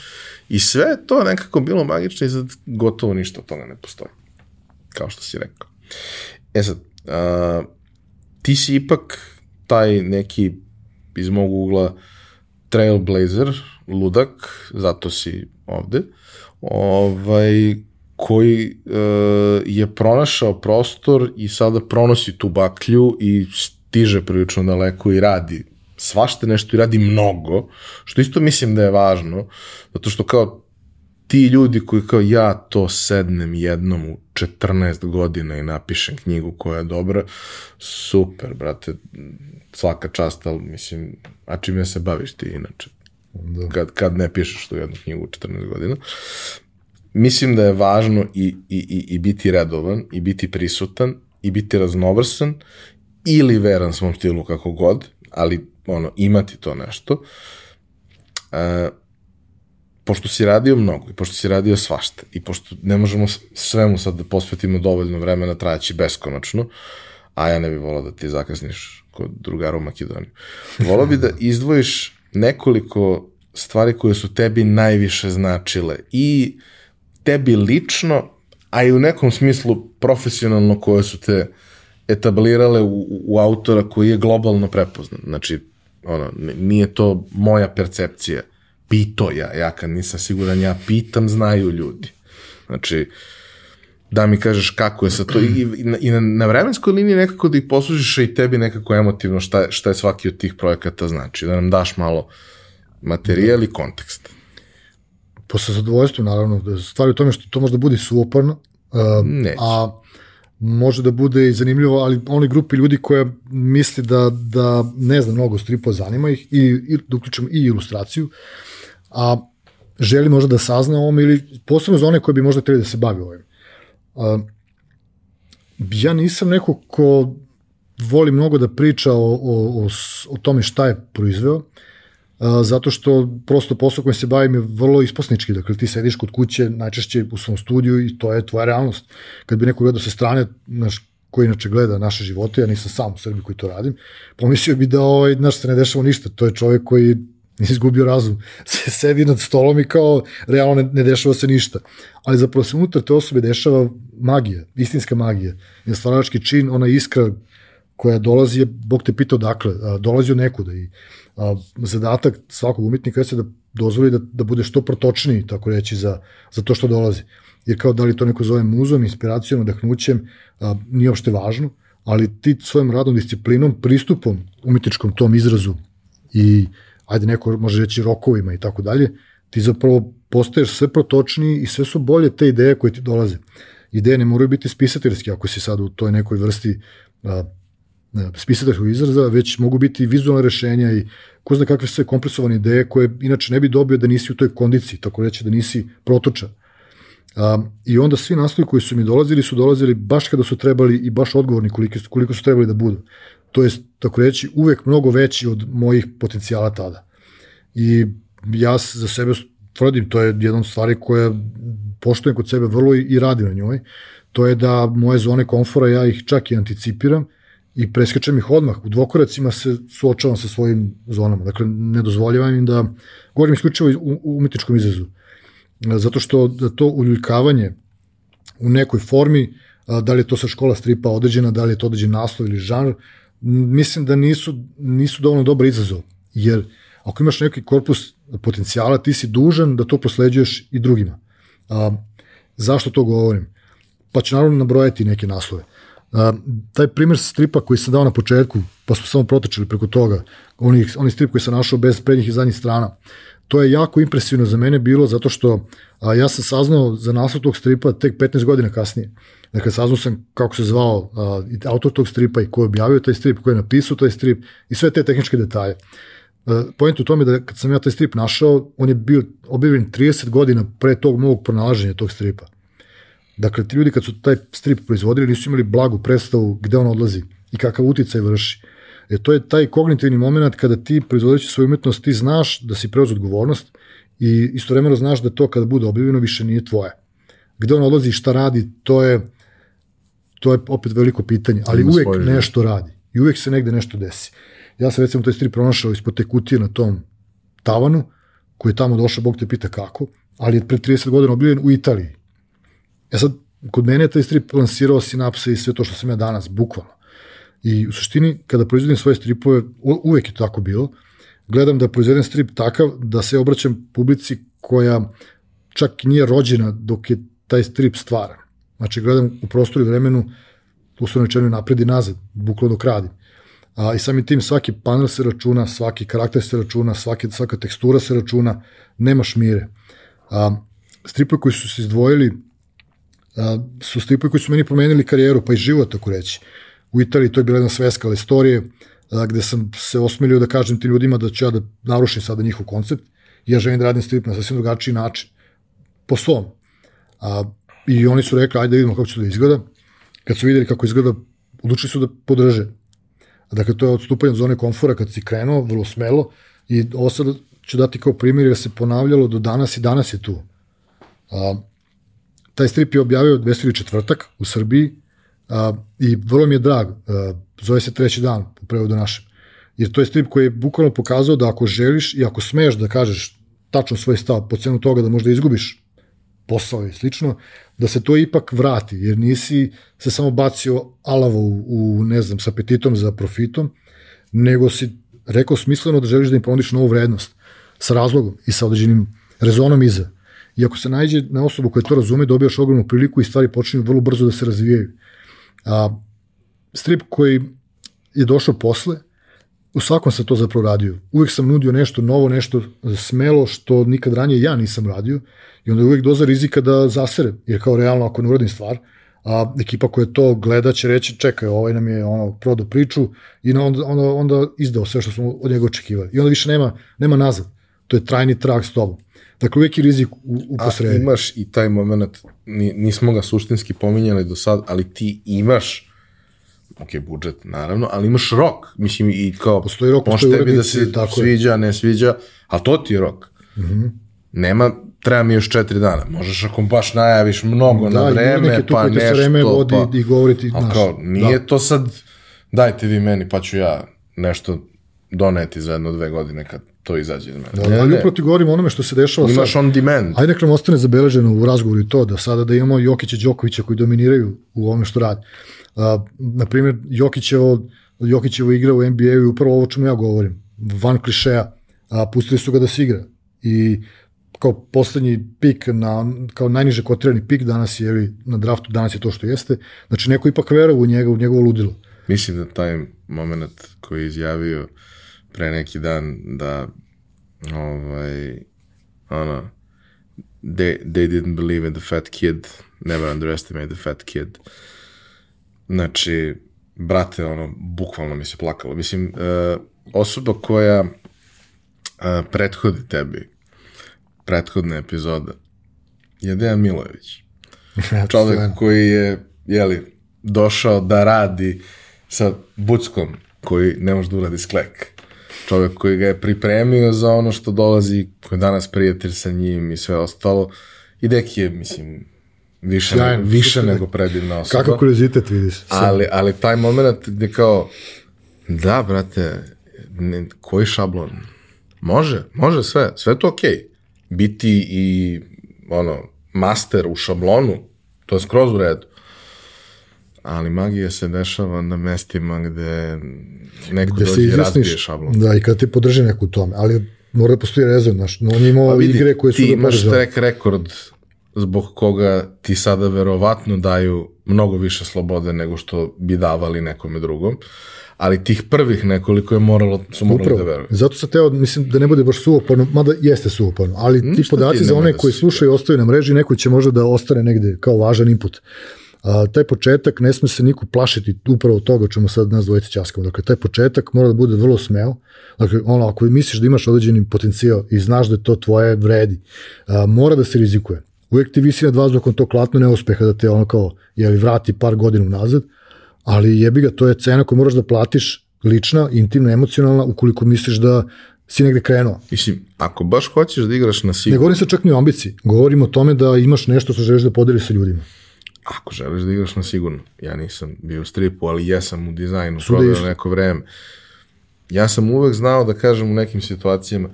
I sve to nekako bilo magično i sad gotovo ništa od toga ne postoji. Kao što si rekao. E sad, a, ti si ipak taj neki iz mog ugla trailblazer, ludak, zato si ovde, ovaj, koji uh, je pronašao prostor i sada pronosi tu baklju i stiže prilično daleko i radi svašte nešto i radi mnogo, što isto mislim da je važno, zato što kao ti ljudi koji kao ja to sednem jednom u 14 godina i napišem knjigu koja je dobra, super, brate, svaka čast, ali mislim, a čime se baviš ti inače? Da. Kad, kad ne pišeš tu jednu knjigu u 14 godina mislim da je važno i, i, i, i biti redovan, i biti prisutan, i biti raznovrsan, ili veran svom stilu kako god, ali ono, imati to nešto. E, pošto si radio mnogo i pošto si radio svašta i pošto ne možemo svemu sad da posvetimo dovoljno vremena trajaći beskonačno, a ja ne bih volao da ti zakasniš kod drugara u Makedoniju. Volao bi da (laughs) izdvojiš nekoliko stvari koje su tebi najviše značile i uh, tebi lično, a i u nekom smislu profesionalno koje su te etablirale u, u autora koji je globalno prepoznan. Znači, ono, nije to moja percepcija. Pito ja, ja kad nisam siguran, ja pitam, znaju ljudi. Znači, da mi kažeš kako je sa to. I, i, na, i na, vremenskoj liniji nekako da ih poslužiš i tebi nekako emotivno šta, šta je svaki od tih projekata znači, da nam daš malo materijal i kontekst. Po sa zadovoljstvom, naravno, da stvari u tome što to može da bude suoparno, uh, a može da bude i zanimljivo, ali oni grupi ljudi koja misli da, da ne zna mnogo stripa, zanima ih, i, i da uključimo i ilustraciju, a želi možda da sazna ovom ili posebno za one koje bi možda trebali da se bavi ovim. Uh, ja nisam neko ko voli mnogo da priča o, o, o, o tome šta je proizveo, zato što prosto posao kojim se bavim je vrlo isposnički, dakle ti sediš kod kuće najčešće u svom studiju i to je tvoja realnost. Kad bi neko gledao sa strane, naš, koji inače gleda naše živote, ja nisam sam u Srbiji koji to radim, pomislio bi da ovaj, naš se ne dešava ništa, to je čovjek koji (laughs) izgubio razum, se sedi nad stolom i kao realno ne, ne dešava se ništa. Ali zapravo se unutar te osobe dešava magija, istinska magija. Je stvarački čin, ona iskra koja dolazi, je, Bog te pitao dakle, dolazi od nekuda i a, zadatak svakog umetnika je da dozvoli da, da bude što protočniji, tako reći, za, za to što dolazi. Jer kao da li to neko zove muzom, inspiracijom, odahnućem, a, nije uopšte važno, ali ti svojom radom, disciplinom, pristupom umetničkom tom izrazu i ajde neko može reći rokovima i tako dalje, ti zapravo postaješ sve protočniji i sve su bolje te ideje koje ti dolaze. Ideje ne moraju biti spisateljske ako si sad u toj nekoj vrsti a, spisateljskog izraza, već mogu biti vizualne rešenja i ko zna kakve sve kompresovane ideje koje inače ne bi dobio da nisi u toj kondiciji, tako reći da nisi protočan. Um, I onda svi naslovi koji su mi dolazili su dolazili baš kada su trebali i baš odgovorni koliko su, koliko su trebali da budu. To je, tako reći, uvek mnogo veći od mojih potencijala tada. I ja za sebe tvrdim, to je jedna od stvari koja poštujem kod sebe vrlo i, i radim na njoj, to je da moje zone komfora ja ih čak i anticipiram i preskačem ih odmah. U dvokoracima se suočavam sa svojim zonama. Dakle, ne dozvoljavam im da, govorim isključivo u, u umetničkom izrazu, zato što da to uljuljkavanje u nekoj formi, da li je to sa škola stripa određena, da li je to određen naslov ili žanr, mislim da nisu, nisu dovoljno dobar izazov, jer ako imaš neki korpus potencijala, ti si dužan da to prosleđuješ i drugima. A, zašto to govorim? Pa ću naravno nabrojati neke naslove. A, taj primjer stripa koji sam dao na početku, pa smo samo protečili preko toga, oni, oni strip koji sam našao bez prednjih i zadnjih strana, to je jako impresivno za mene bilo zato što a, ja sam saznao za naslov tog stripa tek 15 godina kasnije. Dakle, saznao sam kako se zvao a, autor tog stripa i ko je objavio taj strip, ko je napisao taj strip i sve te tehničke detalje. Point u tome da kad sam ja taj strip našao, on je bio objavljen 30 godina pre tog mog pronalaženja tog stripa. Dakle, ti ljudi kad su taj strip proizvodili nisu imali blagu predstavu gde on odlazi i kakav uticaj vrši. E, to je taj kognitivni moment kada ti proizvodeći svoju umetnost, ti znaš da si preuz odgovornost i istovremeno znaš da to kada bude objavljeno više nije tvoje. Gde on odlazi i šta radi, to je to je opet veliko pitanje, ali uvek nešto radi i uvek se negde nešto desi. Ja sam recimo taj strip pronašao ispod te kutije na tom tavanu, koji je tamo došao, Bog te pita kako, ali je pre 30 godina objavljen u Italiji. E sad, kod mene je taj strip lansirao sinapse i sve to što sam ja danas, bukvalno. I u suštini, kada proizvodim svoje stripove, uvek je tako bilo, gledam da proizvedem strip takav da se obraćam publici koja čak nije rođena dok je taj strip stvaran. Znači, gledam u prostoru i vremenu, uslovno rečeno napred i nazad, bukvalno dok. A, I samim tim svaki panel se računa, svaki karakter se računa, svaki, svaka tekstura se računa, nemaš mire. A, stripovi koji su se izdvojili a, su stripovi koji su meni promenili karijeru, pa i život, tako reći. U Italiji to je bila jedna sveska istorije, a, gde sam se osmelio da kažem ti ljudima da ću ja da narušim sada njihov koncept, ja želim da radim strip na sasvim drugačiji način, po svom. A, I oni su rekli, ajde da vidimo kako će to da izgleda. Kad su videli kako izgleda, odlučili su da podrže Dakle, to je odstupanje od zone komfora kad si krenuo, vrlo smelo, i ovo sad ću dati kao primjer jer se ponavljalo do danas i danas je tu. A, taj strip je objavio 204. četvrtak u Srbiji a, i vrlo mi je drag, a, zove se treći dan u prevodu našem. Jer to je strip koji je bukvalno pokazao da ako želiš i ako smeš da kažeš tačno svoj stav po cenu toga da možda izgubiš posao i slično, da se to ipak vrati, jer nisi se samo bacio alavo u, u ne znam, sa apetitom za profitom, nego si rekao smisleno da želiš da im ponudiš novu vrednost, sa razlogom i sa određenim rezonom iza. I ako se najde na osobu koja to razume, dobijaš ogromnu priliku i stvari počinju vrlo brzo da se razvijaju. A, strip koji je došao posle, u svakom sam to zapravo radio. Uvijek sam nudio nešto novo, nešto smelo što nikad ranije ja nisam radio i onda je uvijek doza rizika da zasere, jer kao realno ako ne uradim stvar, a ekipa koja to gleda će reći čekaj, ovaj nam je ono prodao priču i onda, onda, onda izdao sve što smo od njega očekivali. I onda više nema, nema nazad. To je trajni trag s tobom. Dakle, uvijek je rizik u, u posredi. A imaš i taj moment, nismo ga suštinski pominjali do sad, ali ti imaš ok, budžet, naravno, ali imaš rok, mislim, i kao, postoji rok, može tebi da se tako sviđa, je. ne sviđa, a to ti je rok. Mm -hmm. Nema, treba mi još četiri dana, možeš ako baš najaviš mnogo da, na vreme, pa nešto, se vreme vodi pa, i govoriti, a kao, nije da. to sad, dajte vi meni, pa ću ja nešto doneti za jedno dve godine kad to izađe iz mene. Da, ali upravo ti govorim onome što se dešava Imaš sad. on demand. Ajde nekako ostane zabeleženo u razgovoru i to, da sada da imamo Jokića Đokovića koji dominiraju u ovome što radi. Na primjer, Jokićevo, Jokićevo igra u NBA i upravo ovo čemu ja govorim. Van klišeja. A, pustili su ga da se igra. I kao poslednji pik, na, kao najniže kotirani pik danas je, ili na draftu danas je to što jeste. Znači, neko ipak verao u njega, u njegovo ludilo. Mislim da taj moment koji je izjavio pre neki dan da ovaj, ono, they, they didn't believe in the fat kid, never underestimate the fat kid. Znači, brate, ono, bukvalno mi se plakalo. Mislim, uh, osoba koja uh, prethodi tebi, prethodne epizode, je Dejan Milojević. (laughs) Čovek koji je, jeli, došao da radi sa Buckom, koji ne može da uradi sklek. Čovek koji ga je pripremio za ono što dolazi, koji je danas prijatelj sa njim i sve ostalo. I Deki je, mislim, više, Sjajno, više super. nego predivna osoba. Kako kuriozitet vidiš. Ali, ali taj moment gde kao, da, brate, ne, koji šablon? Može, može sve, sve to okej. Okay. Biti i, ono, master u šablonu, to je skroz u redu. Ali magija se dešava na mestima gde neko gde dođe i razbije šablon. Da, i kada ti podrži neku tome, ali mora da postoji rezon, znaš, no on je imao pa vidi, igre koje su da Ti imaš track rekord zbog koga ti sada verovatno daju mnogo više slobode nego što bi davali nekome drugom, ali tih prvih nekoliko je moralo, su morali Upravo. da veruju. Zato sam teo, mislim, da ne bude baš suvoporno, mada jeste suvoporno, ali Ništa ti podaci ti za one da koji slušaju i ostaju na mreži, neko će možda da ostane negde kao važan input. A, taj početak ne sme se niko plašiti upravo toga čemu sad nas dvojice časkamo. Dakle, taj početak mora da bude vrlo smeo. Dakle, ono, ako misliš da imaš određeni potencijal i znaš da to tvoje vredi, a, mora da se rizikuje. Uvijek ti visi nad vazduhom to klatno neuspeha da te ono kao, jeli, vrati par godina nazad, ali jebi ga, to je cena koju moraš da platiš lična, intimna, emocionalna, ukoliko misliš da si negde krenuo. Mislim, ako baš hoćeš da igraš na sigurno... Ne govorim se čak ni o ambiciji, govorim o tome da imaš nešto što želiš da podeliš sa ljudima. Ako želiš da igraš na sigurno. Ja nisam bio u stripu, ali jesam u dizajnu, proveo neko vreme. Ja sam uvek znao da kažem u nekim situacijama,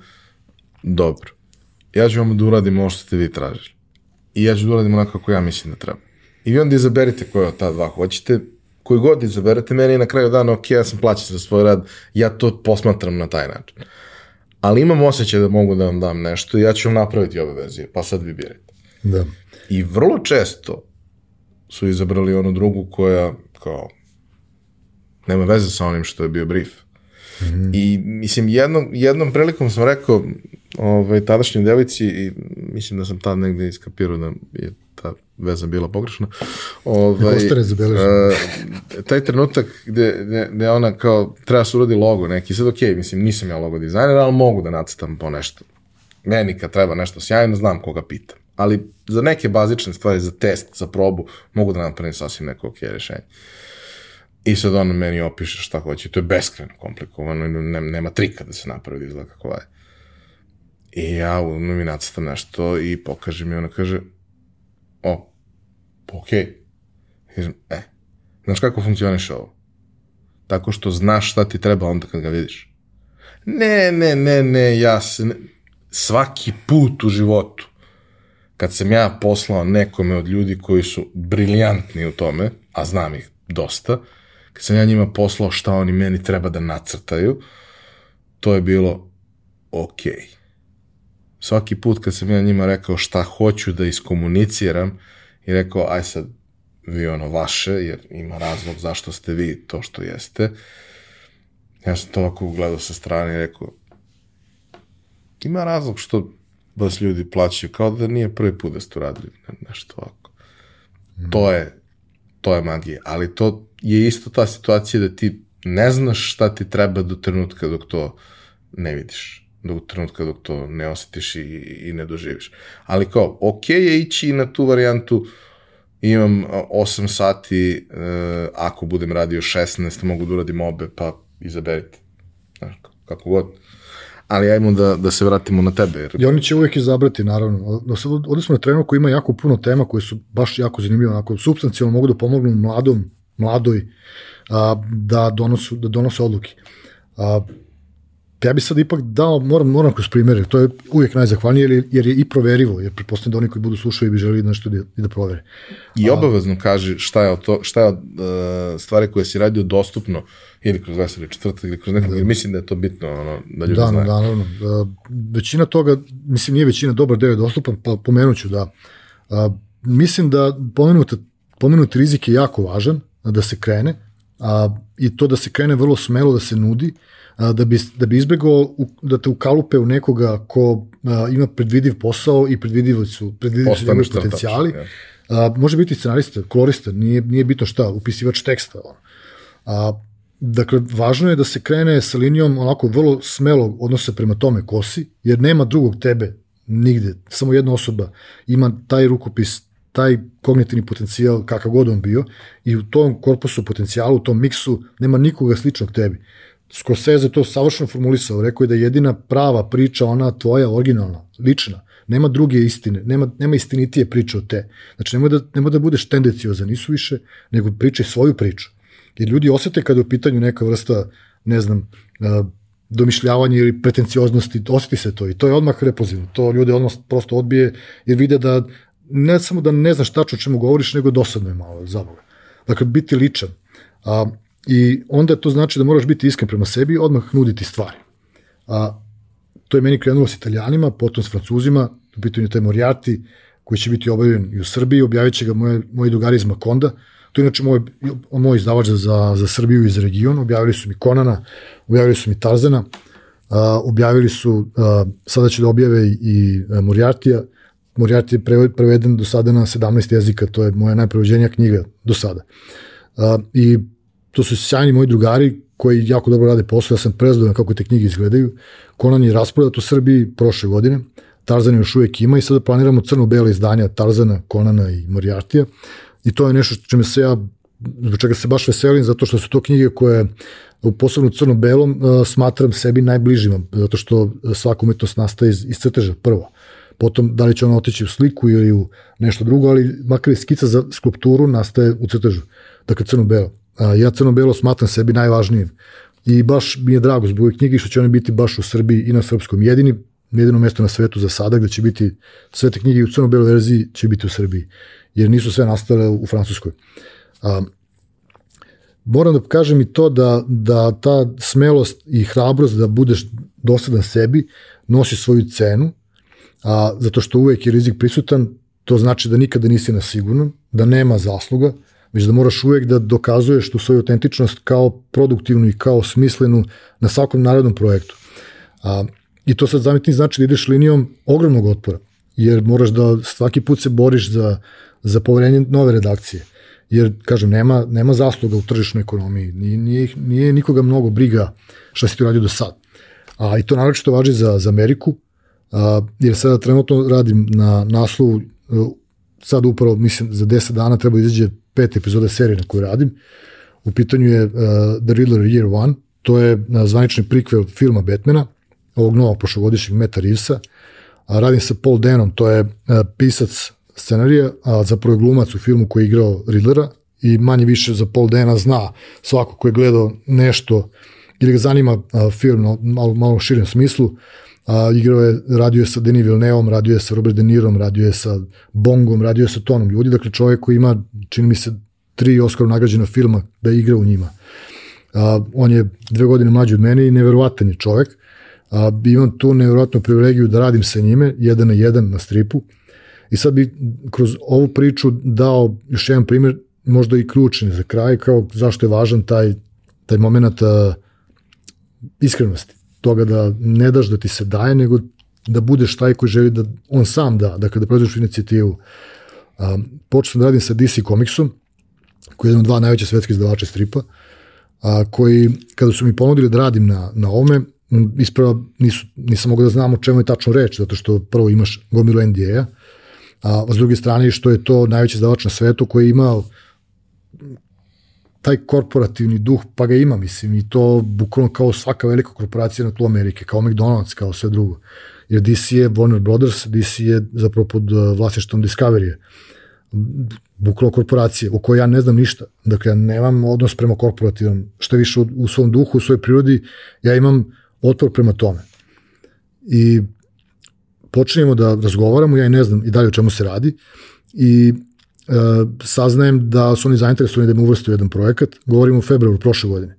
dobro, ja ću vam da uradim ovo što ste vi tražili. I ja ću da uradim onako kako ja mislim da treba. I vi onda izaberite koje od ta dva hoćete, koji god izaberete, meni je na kraju dana, ok, ja sam plaćen za svoj rad, ja to posmatram na taj način. Ali imam osjećaj da mogu da vam dam nešto i ja ću vam napraviti ove verzije, pa sad vi birajte. Da. I vrlo često su izabrali onu drugu koja kao nema veze sa onim što je bio brief. Mm -hmm. I mislim, jednom, jednom prilikom sam rekao ovaj, tadašnjoj devici i mislim da sam tad negde iskapirao da je ta veza bila pogrešna. Ovaj, uh, taj trenutak gde, gde, gde ona kao treba se uradi logo neki, sad ok, mislim nisam ja logo dizajner, ali mogu da nacrtam po nešto. Meni kad treba nešto sjajno, znam koga pitam. Ali za neke bazične stvari, za test, za probu, mogu da napravim sasvim neko ok rešenje. I sad ona meni opiše šta hoće. To je beskreno komplikovano, nema, nema trika da se napravi da izgleda kako je. I ja u mi nacrtam nešto i pokaže mi, ona kaže, o, okej. Okay. Kažem, e, znaš kako funkcioniše ovo? Tako što znaš šta ti treba onda kad ga vidiš. Ne, ne, ne, ne, ja se, ne, svaki put u životu kad sam ja poslao nekome od ljudi koji su briljantni u tome, a znam ih dosta, kad sam ja njima poslao šta oni meni treba da nacrtaju, to je bilo okej. Okay. Svaki put kad sam ja njima rekao šta hoću da iskomuniciram i rekao, aj sad vi ono vaše, jer ima razlog zašto ste vi to što jeste, ja sam to ovako ugledao sa strane i rekao, ima razlog što vas ljudi plaćaju, kao da nije prvi put da ste uradili nešto ovako. Mm. To je, to je magija, ali to je isto ta situacija da ti ne znaš šta ti treba do trenutka dok to ne vidiš, do trenutka dok to ne osjetiš i, i ne doživiš. Ali kao, ok je ići na tu varijantu, imam 8 sati, uh, ako budem radio 16, mogu da uradim obe, pa izaberite. Znaš, kako god ali ajmo da, da se vratimo na tebe. Jer... I oni će uvek izabrati, naravno. Ovdje smo na trenu koji ima jako puno tema koje su baš jako zanimljive, onako substancijalno mogu da pomognu mladom, mladoj a, da, donosu, da donose odluke. A, ja bih sad ipak dao, moram, moram kroz primere, to je uvijek najzahvalnije jer, jer je i proverivo, jer pretpostavljam da oni koji budu slušali bi želeli nešto da, i da provere. I obavezno kaži šta je, to, šta je od uh, stvari koje si radio dostupno ili kroz veseli četvrtak ili kroz nekog, da. jer mislim da je to bitno ono, da ljudi da, znaju. Da, naravno. Da, većina toga, mislim nije većina, dobar deo je dostupan, pa pomenuću da a, mislim da pomenuti, pomenuti rizik je jako važan da se krene a, i to da se krene vrlo smelo, da se nudi, a, da bi, da bi izbegao da te ukalupe u nekoga ko a, ima predvidiv posao i predvidivi su, predvidivi su njegovi potencijali. A, može biti scenarista, kolorista, nije, nije bitno šta, upisivač teksta. Ono. A, Dakle, važno je da se krene sa linijom onako vrlo smelo odnose prema tome ko si, jer nema drugog tebe nigde. Samo jedna osoba ima taj rukopis, taj kognitivni potencijal kakav god on bio i u tom korpusu potencijalu, u tom miksu nema nikoga sličnog tebi. Scorsese to savršeno formulisao, rekao je da je jedina prava priča ona tvoja originalna, lična. Nema druge istine, nema, nema istinitije priče od te. Znači, nemoj da, nemoj da budeš tendenciozan, nisu više, nego pričaj svoju priču. Jer ljudi osete kada je u pitanju neka vrsta, ne znam, domišljavanja ili pretencioznosti, oseti se to i to je odmah repozivno. To ljude odmah prosto odbije jer vide da ne samo da ne znaš tačno o čemu govoriš, nego dosadno je malo zaboga. Dakle, biti ličan. A, I onda to znači da moraš biti iskren prema sebi i odmah nuditi stvari. A, to je meni krenulo s italijanima, potom s francuzima, u pitanju te Moriarty, koji će biti objavljen i u Srbiji, objavit će ga moje, moji drugari iz Makonda, to je inače moj, moj izdavač za, za Srbiju i za region, objavili su mi Konana, objavili su mi Tarzana, uh, objavili su, uh, sada će da objave i uh, Moriartija, Moriarty je preveden do sada na 17 jezika, to je moja najprevođenija knjiga do sada. Uh, I to su sjajni moji drugari koji jako dobro rade posao, ja sam prezdovan kako te knjige izgledaju. Konan je rasprodat u Srbiji prošle godine, Tarzan još uvek ima i sada planiramo crno-bele izdanja Tarzana, Konana i Moriartija. I to je nešto čime se ja, zbog čega se baš veselim, zato što su to knjige koje u posebno crno-belom uh, smatram sebi najbližima, zato što svaka umetnost nastaje iz, iz crteža prvo. Potom, da li će ona otići u sliku ili u nešto drugo, ali makar i skica za skulpturu nastaje u crtežu. Dakle, crno-belo. Ja crno-belo smatram sebi najvažnijim. I baš mi je drago zbog knjige što će one biti baš u Srbiji i na srpskom. Jedini, jedino mesto na svetu za sada gde će biti sve te knjige u crno-beloj verziji će biti u Srbiji. Jer nisu sve nastale u Francuskoj. A, moram da kažem i to da, da ta smelost i hrabrost da budeš dosadan sebi nosi svoju cenu a, zato što uvek je rizik prisutan, to znači da nikada nisi na sigurnom, da nema zasluga, već da moraš uvek da dokazuješ tu svoju autentičnost kao produktivnu i kao smislenu na svakom narednom projektu. A, I to sad zametni znači da ideš linijom ogromnog otpora, jer moraš da svaki put se boriš za, za poverenje nove redakcije. Jer, kažem, nema, nema zasluga u tržišnoj ekonomiji, nije, nije, nije nikoga mnogo briga šta si ti uradio do sad. A i to naročito važi za, za Ameriku, a, jer sada trenutno radim na naslovu, sad upravo, mislim, za 10 dana treba da izađe pet epizoda serije na kojoj radim. U pitanju je uh, The Riddler Year One, to je uh, zvanični prikvel filma Batmana, ovog novog prošlogodišnjeg Meta Reevesa. A, radim sa Paul Danom, to je uh, pisac scenarija, a zapravo je glumac u filmu koji je igrao Riddlera i manje više za Paul Dana zna svako ko je gledao nešto ili ga zanima uh, film na malo, malo širem smislu, a, igrao je, radio je sa Denis Villeneuvom, radio je sa Robert De Nirom, radio je sa Bongom, radio je sa tonom ljudi, dakle čovjek koji ima, čini mi se, tri Oscar nagrađena filma da igra u njima. A, on je dve godine mlađi od mene i neverovatan je čovjek. A, imam tu neverovatnu privilegiju da radim sa njime, jedan na jedan na stripu. I sad bi kroz ovu priču dao još jedan primjer, možda i ključni za kraj, kao zašto je važan taj, taj moment a, iskrenosti toga da ne daš da ti se daje, nego da budeš taj koji želi da on sam da, da preuzmeš inicijativu. Um, počeo da radim sa DC Comicsom, koji je jedan od dva najveća svetska izdavača stripa, a, koji, kada su mi ponudili da radim na, na ovome, isprava nisu, nisam mogao da znam o čemu je tačno reč, zato što prvo imaš gomilu NDA-a, a s druge strane što je to najveći izdavač na svetu koji je imao taj korporativni duh, pa ga ima, mislim, i to bukvalno kao svaka velika korporacija na tlu Amerike, kao McDonald's, kao sve drugo. Jer DC je Warner Brothers, DC je zapravo pod uh, vlasništvom Discovery. Bukvalno korporacije, u kojoj ja ne znam ništa. Dakle, ja nemam odnos prema korporativom, što više u, u svom duhu, u svojoj prirodi, ja imam otpor prema tome. I počinjemo da razgovaramo, ja i ne znam i dalje o čemu se radi, i saznajem da su oni zainteresovani da me uvrste u jedan projekat, govorimo u februaru prošle godine.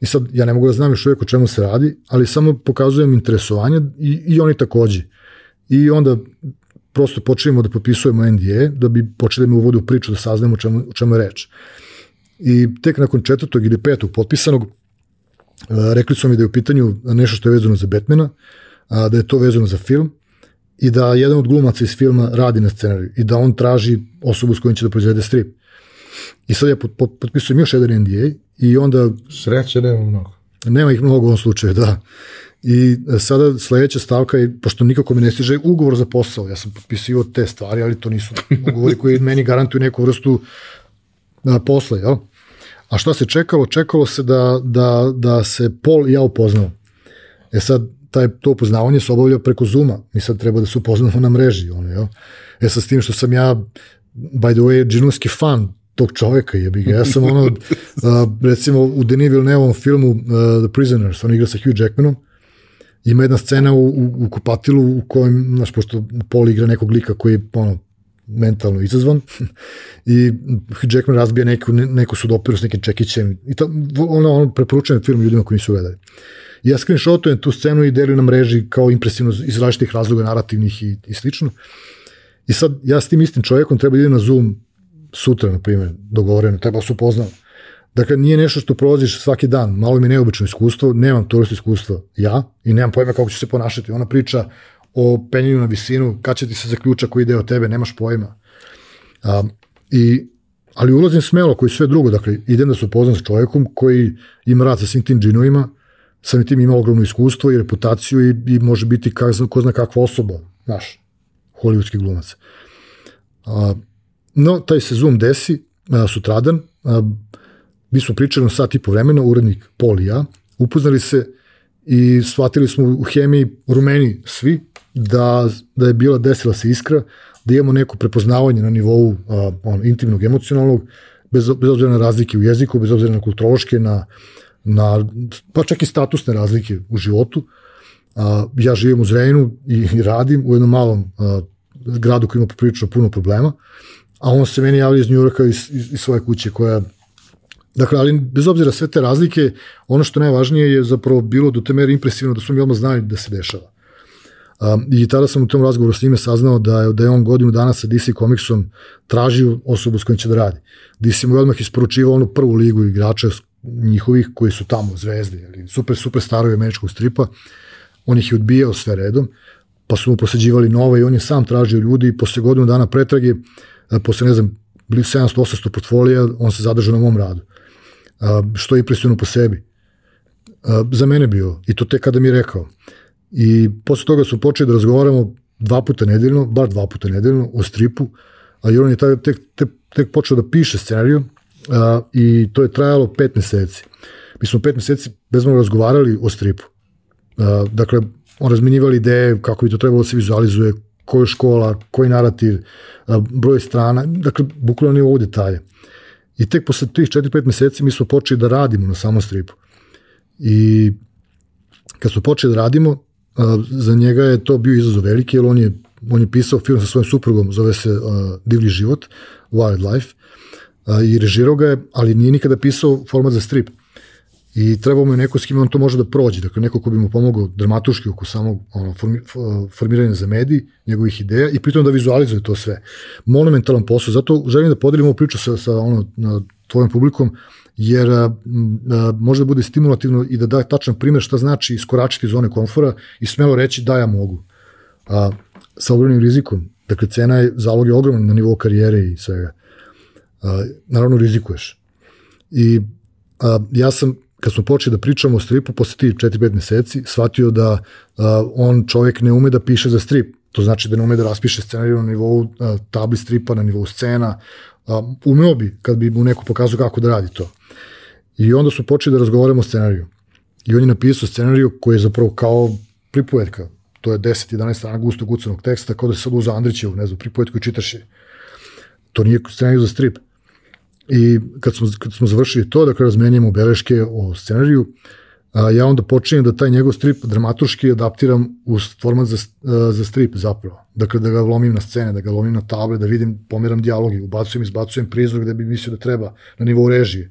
I sad, ja ne mogu da znam još uvijek o čemu se radi, ali samo pokazujem interesovanje i, i oni takođe. I onda prosto počinjemo da potpisujemo NDA, da bi počeli da me uvodu u priču, da saznamo o čemu, o čemu je reč. I tek nakon četvrtog ili petog potpisanog, e, rekli su mi da je u pitanju nešto što je vezano za Batmana, da je to vezano za film, i da jedan od glumaca iz filma radi na scenariju i da on traži osobu s kojom će da proizvede strip. I sad ja pot, pot, potpisujem još jedan NDA i onda... Sreće nema mnogo. Nema ih mnogo u ovom slučaju, da. I sada sledeća stavka je, pošto nikako mi ne stiže ugovor za posao, ja sam potpisio te stvari, ali to nisu ugovori koji meni garantuju neku vrstu na posle, jel? A šta se čekalo? Čekalo se da, da, da se Pol i ja upoznao. E sad, taj, to upoznavanje se obavlja preko Zuma. Mi sad treba da se upoznamo na mreži. Ono, jel? E sa s tim što sam ja, by the way, džinovski fan tog čoveka, jebi ga. Ja sam ono, (laughs) a, recimo u Denis Villeneuve filmu uh, The Prisoners, on igra sa Hugh Jackmanom, ima jedna scena u, u, u kupatilu u kojem, znaš, pošto Paul igra nekog lika koji je, ono, mentalno izazvan (laughs) i Hugh Jackman razbija neku, neku sudoperu s nekim čekićem i to, ono, ono preporučujem film ljudima koji nisu gledali. Ja screenshotujem tu scenu i delim na mreži kao impresivno iz različitih razloga narativnih i, i slično. I sad ja s tim istim čovjekom treba da idem na Zoom sutra, na primjer, dogovoreno, treba da se upoznam. Dakle, nije nešto što prolaziš svaki dan, malo mi neobično iskustvo, nemam to iskustvo ja i nemam pojma kako ću se ponašati. Ona priča o penjenju na visinu, kad će ti se zaključa koji ide od tebe, nemaš pojma. Um, i, ali ulazim smelo koji sve drugo, dakle, idem da se upoznam s čovjekom koji ima rad sa svim tim džinovima, sam tim ima ogromno iskustvo i reputaciju i, i može biti kak, ko zna kakva osoba, naš, hollywoodski glumac. A, no, taj se Zoom desi, a, sutradan, a, mi smo pričali sat i po vremena, urednik Pol i ja, upoznali se i shvatili smo u hemiji rumeni svi da, da je bila desila se iskra, da imamo neko prepoznavanje na nivou a, on, intimnog, emocionalnog, bez, bez obzira na razlike u jeziku, bez obzira na kulturološke, na, na, pa čak i statusne razlike u životu. A, ja živim u Zrenjinu i, radim u jednom malom a, gradu koji ima poprilično puno problema, a on se meni javlja iz Njuraka iz, iz, iz svoje kuće koja Dakle, ali bez obzira sve te razlike, ono što najvažnije je zapravo bilo do te mere impresivno da su mi odmah znali da se dešava. Um, I tada sam u tom razgovoru s njime saznao da je, da je on godinu dana sa DC Comicsom tražio osobu s kojom će da radi. DC mu je odmah isporučivao onu prvu ligu igrača njihovih koji su tamo zvezde, ali super, super starovi američkog stripa. On ih je odbijao sve redom, pa su mu posađivali nove i on je sam tražio ljudi i posle godinu dana pretrage, posle ne znam, bili 700-800 portfolija, on se zadržao na mom radu. Što je impresivno po sebi. Za mene bio, i to tek kada mi je rekao. I posle toga su počeli da razgovaramo dva puta nedeljno, bar dva puta nedeljno, o stripu, a jer on je tek, tek, tek počeo da piše scenariju a, i to je trajalo pet meseci. Mi smo pet meseci bezmalo razgovarali o stripu. A, dakle, on razminjivali ideje kako bi to trebalo da se vizualizuje, koja škola, koji narativ, a, broj strana, dakle, bukvalno nije ovo detalje. I tek posle tih 4-5 meseci mi smo počeli da radimo na samom stripu. I kad smo počeli da radimo, za njega je to bio izazov veliki, jer on je, on je pisao film sa svojim suprugom, zove se uh, Divlji život, Wildlife, uh, i režirao ga je, ali nije nikada pisao format za strip. I trebao mu je neko s kim on to može da prođe, dakle neko ko bi mu pomogao dramatuški oko samog ono, formi, formiranja za mediji, njegovih ideja i pritom da vizualizuje to sve. Monumentalan posao, zato želim da podelim ovu priču sa, sa ono, na tvojom publikom, jer a, a, može da bude stimulativno i da da tačan primjer šta znači iskoračiti zone komfora i smelo reći da ja mogu. A, sa ogromnim rizikom. Dakle, cena je, zalog je ogromna na nivou karijere i svega. Naravno, rizikuješ. I a, ja sam, kad smo počeli da pričamo o stripu, posle tih 4-5 meseci, shvatio da a, on čovjek ne ume da piše za strip. To znači da ne ume da raspiše scenariju na nivou a, tabli stripa, na nivou scena. A, umeo bi kad bi mu neko pokazao kako da radi to. I onda su počeli da razgovaramo o scenariju. I on je napisao scenariju koji je zapravo kao pripovetka. To je 10-11 strana gustog ucanog teksta, kao da se sad uza Andrićevu, ne znam, pripovetku i čitaš je. To nije scenariju za strip. I kad smo, kad smo završili to, dakle razmenjujemo beleške o scenariju, a, ja onda počinjem da taj njegov strip dramaturški adaptiram u format za, za strip zapravo. Dakle, da ga lomim na scene, da ga lomim na table, da vidim, pomeram dijalogi, ubacujem, izbacujem prizor gde bi mislio da treba na nivou režije.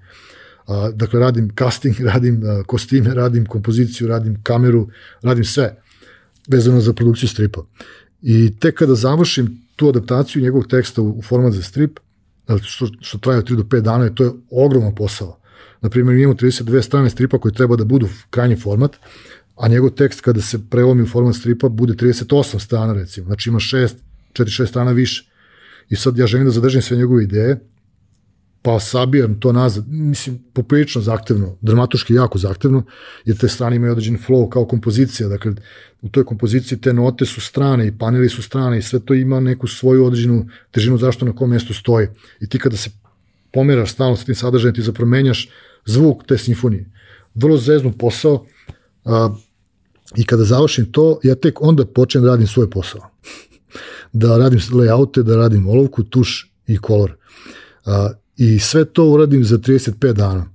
A, dakle, radim casting, (laughs) radim a, kostime, radim kompoziciju, radim kameru, radim sve vezano za produkciju stripa. I tek kada završim tu adaptaciju njegovog teksta u, u format za strip, što, što traje od 3 do 5 dana, to je ogroman posao. Naprimjer, imamo 32 strane stripa koji treba da budu krajnji format, a njegov tekst kada se prelomi u format stripa bude 38 strana recimo, znači ima 6, 4-6 strana više. I sad ja želim da zadržim sve njegove ideje, pa sabijam to nazad, mislim, poprilično zahtevno, dramatuški jako zahtevno, jer te strane imaju određen flow kao kompozicija, dakle, u toj kompoziciji te note su strane i paneli su strane i sve to ima neku svoju određenu težinu zašto na kom mjestu stoji. I ti kada se pomeraš stalno sa tim sadržajem, ti zapromenjaš zvuk te simfonije. Vrlo zeznu posao a, i kada završim to, ja tek onda počnem da radim svoj posao. (laughs) da radim layoute, da radim olovku, tuš i kolor. A, I sve to uradim za 35 dana.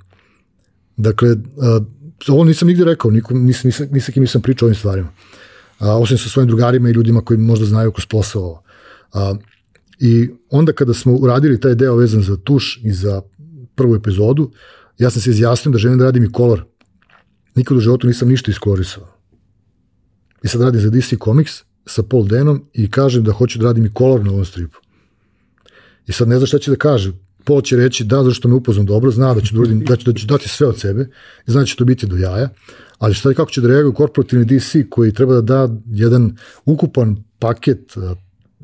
Dakle, a, ovo nisam nigde rekao, nikom, nisam, nisam, nisam kim nisam pričao o ovim stvarima. A, osim sa svojim drugarima i ljudima koji možda znaju kroz posao. A, I onda kada smo uradili taj deo vezan za tuš i za prvu epizodu, ja sam se izjasnio da želim da radim i kolor. Nikad u životu nisam ništa iskolorisao. I sad radim za DC Comics, sa Paul Denom i kažem da hoću da radim i kolor na ovom stripu. I sad ne zna šta će da kaže. Paul će reći da, zato što me upoznam dobro, zna da ću, da, uradim, da ću, da ću dati sve od sebe, zna da će to biti do jaja, ali šta je kako će da reaguje korporativni DC koji treba da da jedan ukupan paket uh,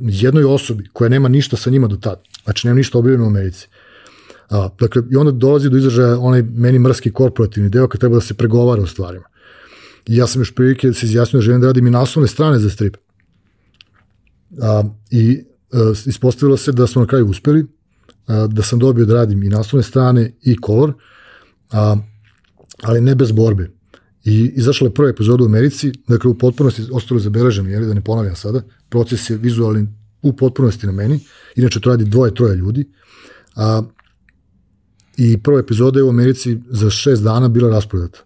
jednoj osobi koja nema ništa sa njima do tada. Znači nema ništa objavljeno u Americi. A, dakle, i onda dolazi do izražaja onaj meni mrski korporativni deo kad treba da se pregovara o stvarima. I ja sam još prilike da se izjasnio da želim da radim i naslovne strane za strip. A, I a, ispostavilo se da smo na kraju uspeli, da sam dobio da radim i naslovne strane i kolor, a, ali ne bez borbe. I izašla je prva epizoda u Americi, dakle u potpunosti ostalo zabeleženo, jeli, da ne ponavljam sada, proces je vizualni u potpunosti na meni, inače to radi dvoje, troje ljudi, a, i prva epizoda je u Americi za šest dana bila rasprodata.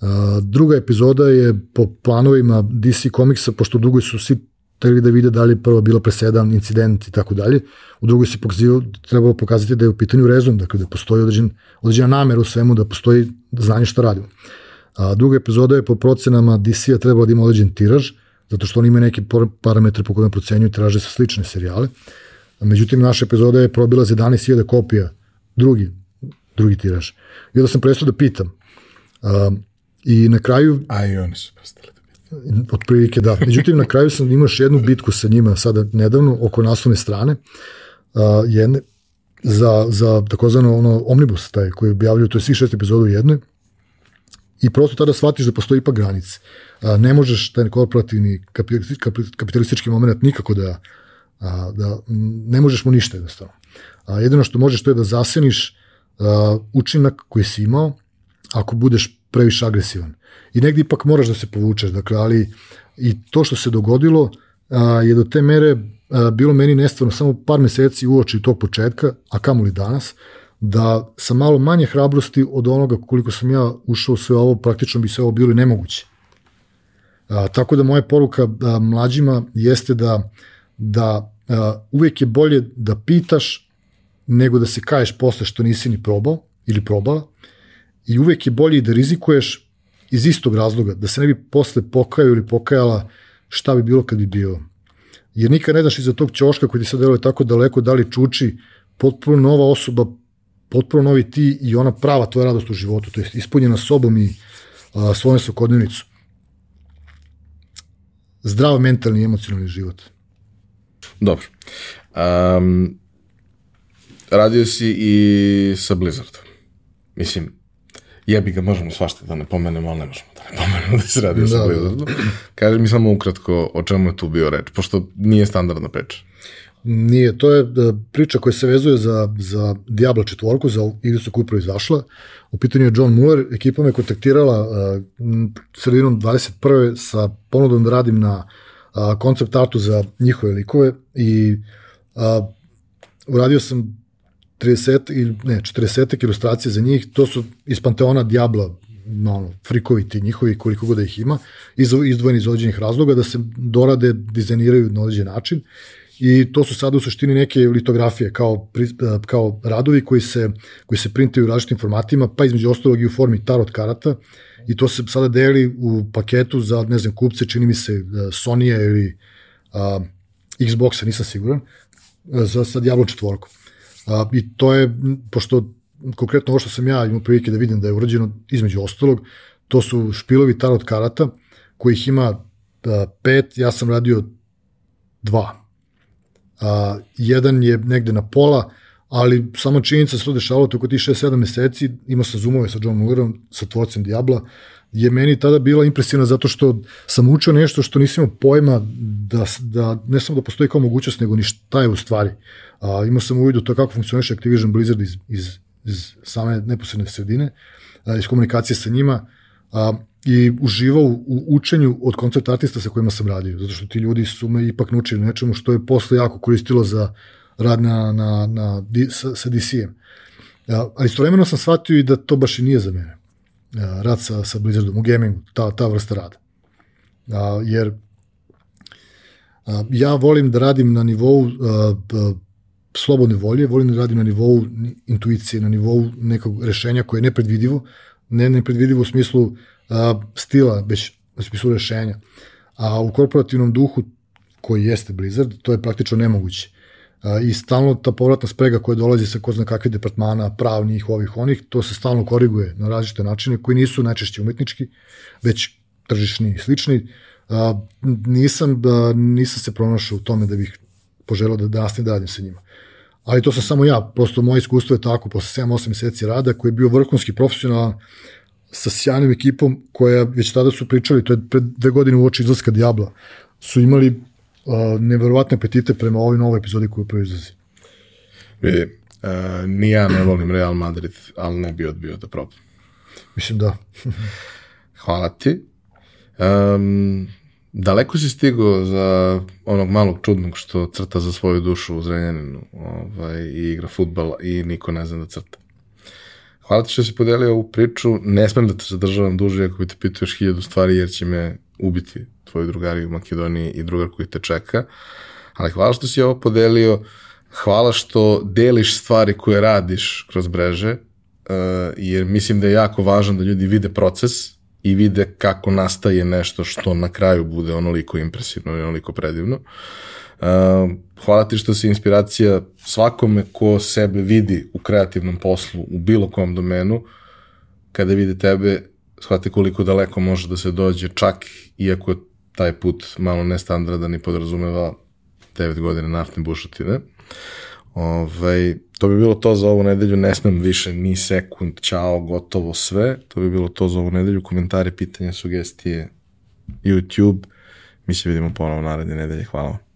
A, druga epizoda je po planovima DC Comicsa, pošto u drugoj su svi trebali da vide da li je prva bila presedan, incident i tako dalje. U drugoj se pokazio, trebalo pokazati da je u pitanju rezon, dakle da postoji određen, određena namera u svemu, da postoji znanje šta radimo. A druga epizoda je po procenama DC-a trebalo da ima određen tiraž, zato što oni imaju neke parametre po kojima procenjuju tiraže sa slične serijale. Međutim, naša epizoda je probila za 11.000 kopija, drugi, drugi tiraž. I onda sam prestao da pitam. A, I na kraju... A i oni su prestali. Otprilike da. Međutim, na kraju sam imao još jednu bitku sa njima sada nedavno oko naslovne strane. Uh, jedne, za, za takozvano ono omnibus taj koji objavljaju, to je svih šest epizoda u jednoj. I prosto tada shvatiš da postoji ipak granice. A, ne možeš taj korporativni kapitalistički moment nikako da, a, da ne možeš mu ništa jednostavno. A, jedino što možeš to je da zaseniš a, učinak koji si imao ako budeš previše agresivan i negdje ipak moraš da se povučeš, dakle, ali i to što se dogodilo a, je do te mere a, bilo meni nestvarno samo par meseci uoči tog početka, a kamoli danas, da sa malo manje hrabrosti od onoga koliko sam ja ušao sve ovo, praktično bi sve ovo bilo nemoguće. A, tako da moja poruka a, mlađima jeste da, da a, uvijek je bolje da pitaš nego da se kaješ posle što nisi ni probao ili probala i uvijek je bolje da rizikuješ iz istog razloga, da se ne bi posle pokajao ili pokajala šta bi bilo kad bi bio. Jer nikad ne znaš iza tog ćoška koji ti sad deluje tako daleko, da li čuči potpuno nova osoba, potpuno novi ti i ona prava tvoja radost u životu, to je ispunjena sobom i a, svojom svakodnevnicu. Zdrav mentalni i emocionalni život. Dobro. Um, radio si i sa Blizzardom. Mislim, jebi ga, možemo svašta da ne pomenemo, ali ne možemo da ne pomenemo da se radi o da, Blizzardu. Da. Kaži mi samo ukratko o čemu je tu bio reč, pošto nije standardna priča. Nije, to je da, priča koja se vezuje za, za Diablo četvorku, za igru su koju proizašla. U pitanju je John Muller, ekipa me kontaktirala uh, sredinom 21. sa ponudom da radim na uh, koncept artu za njihove likove i uh, uradio sam 30 ili ne, 40 ilustracije za njih, to su iz Panteona Diabla, ono, frikovi ti njihovi, koliko god da ih ima, izdvojeni iz određenih razloga, da se dorade, dizajniraju na određen način i to su sada u suštini neke litografije kao, kao radovi koji se, koji se printaju u različitim formatima, pa između ostalog i u formi tarot karata i to se sada deli u paketu za, ne znam, kupce, čini mi se Sony ili a, Xboxa, nisam siguran, za, za Diablo četvorku. A, I to je, pošto konkretno ovo što sam ja imao prilike da vidim da je urađeno između ostalog, to su špilovi tarot karata, kojih ima a, pet, ja sam radio dva. A, jedan je negde na pola, ali samo činjenica se to dešavalo toko tih 6-7 meseci, imao sam zoomove sa John Mullerom, sa tvorcem Diabla, je meni tada bila impresivna zato što sam učio nešto što nisam imao pojma da, da ne samo da postoji kao mogućnost, nego ni šta je u stvari. A, imao sam uvidu to kako funkcioniše Activision Blizzard iz, iz, iz same neposredne sredine, a, iz komunikacije sa njima a, i uživao u učenju od koncept artista sa kojima sam radio, zato što ti ljudi su me ipak naučili nečemu što je posle jako koristilo za rad na, na, na, sa, sa DC-em. Ali istovremeno sam shvatio i da to baš i nije za mene rad sa, sa Blizzardom u gamingu, ta, ta vrsta rada. A, jer a, ja volim da radim na nivou a, a, slobodne volje, volim da radim na nivou intuicije, na nivou nekog rešenja koje je nepredvidivo, ne nepredvidivo u smislu a, stila, već u smislu rešenja. A u korporativnom duhu koji jeste Blizzard, to je praktično nemoguće. I stalno ta povratna sprega koja dolazi sa ko zna kakvih departmana, pravnih, ovih, onih, to se stalno koriguje na različite načine koji nisu najčešće umetnički, već tržišni i slični. Nisam, da, nisam se pronašao u tome da bih poželao da, da nastavim da radim sa njima. Ali to sam samo ja, prosto moje iskustvo je tako, posle 7-8 meseci rada, koji je bio vrhunski profesionalan, sa sjajnim ekipom koja već tada su pričali, to je pred dve godine u oči izlaska Diabla, su imali neverovatne apetite prema ovoj novoj epizodi koju prvo izlazi. Vidi, uh, ni ja ne volim Real Madrid, ali ne bi odbio da probam. Mislim da. (laughs) Hvala ti. Um, daleko si stigao za onog malog čudnog što crta za svoju dušu u Zrenjaninu ovaj, i igra futbal i niko ne zna da crta. Hvala ti što si podelio ovu priču. Ne smem da te zadržavam duže ako bi te pitao još hiljadu stvari jer će me ubiti tvoji drugari u Makedoniji i drugar koji te čeka. Ali hvala što si ovo podelio. Hvala što deliš stvari koje radiš kroz breže, uh, jer mislim da je jako važno da ljudi vide proces i vide kako nastaje nešto što na kraju bude onoliko impresivno i onoliko predivno. Uh, hvala ti što si inspiracija svakome ko sebe vidi u kreativnom poslu, u bilo kom domenu, kada vidi tebe, shvate koliko daleko može da se dođe, čak iako taj put malo nestandardan i podrazumeva 9 godina naftne bušotine. Ovaj, to bi bilo to za ovu nedelju, ne smem više ni sekund, čao, gotovo sve. To bi bilo to za ovu nedelju, komentari, pitanja, sugestije, YouTube. Mi se vidimo ponovo naredne nedelje. Hvala vam.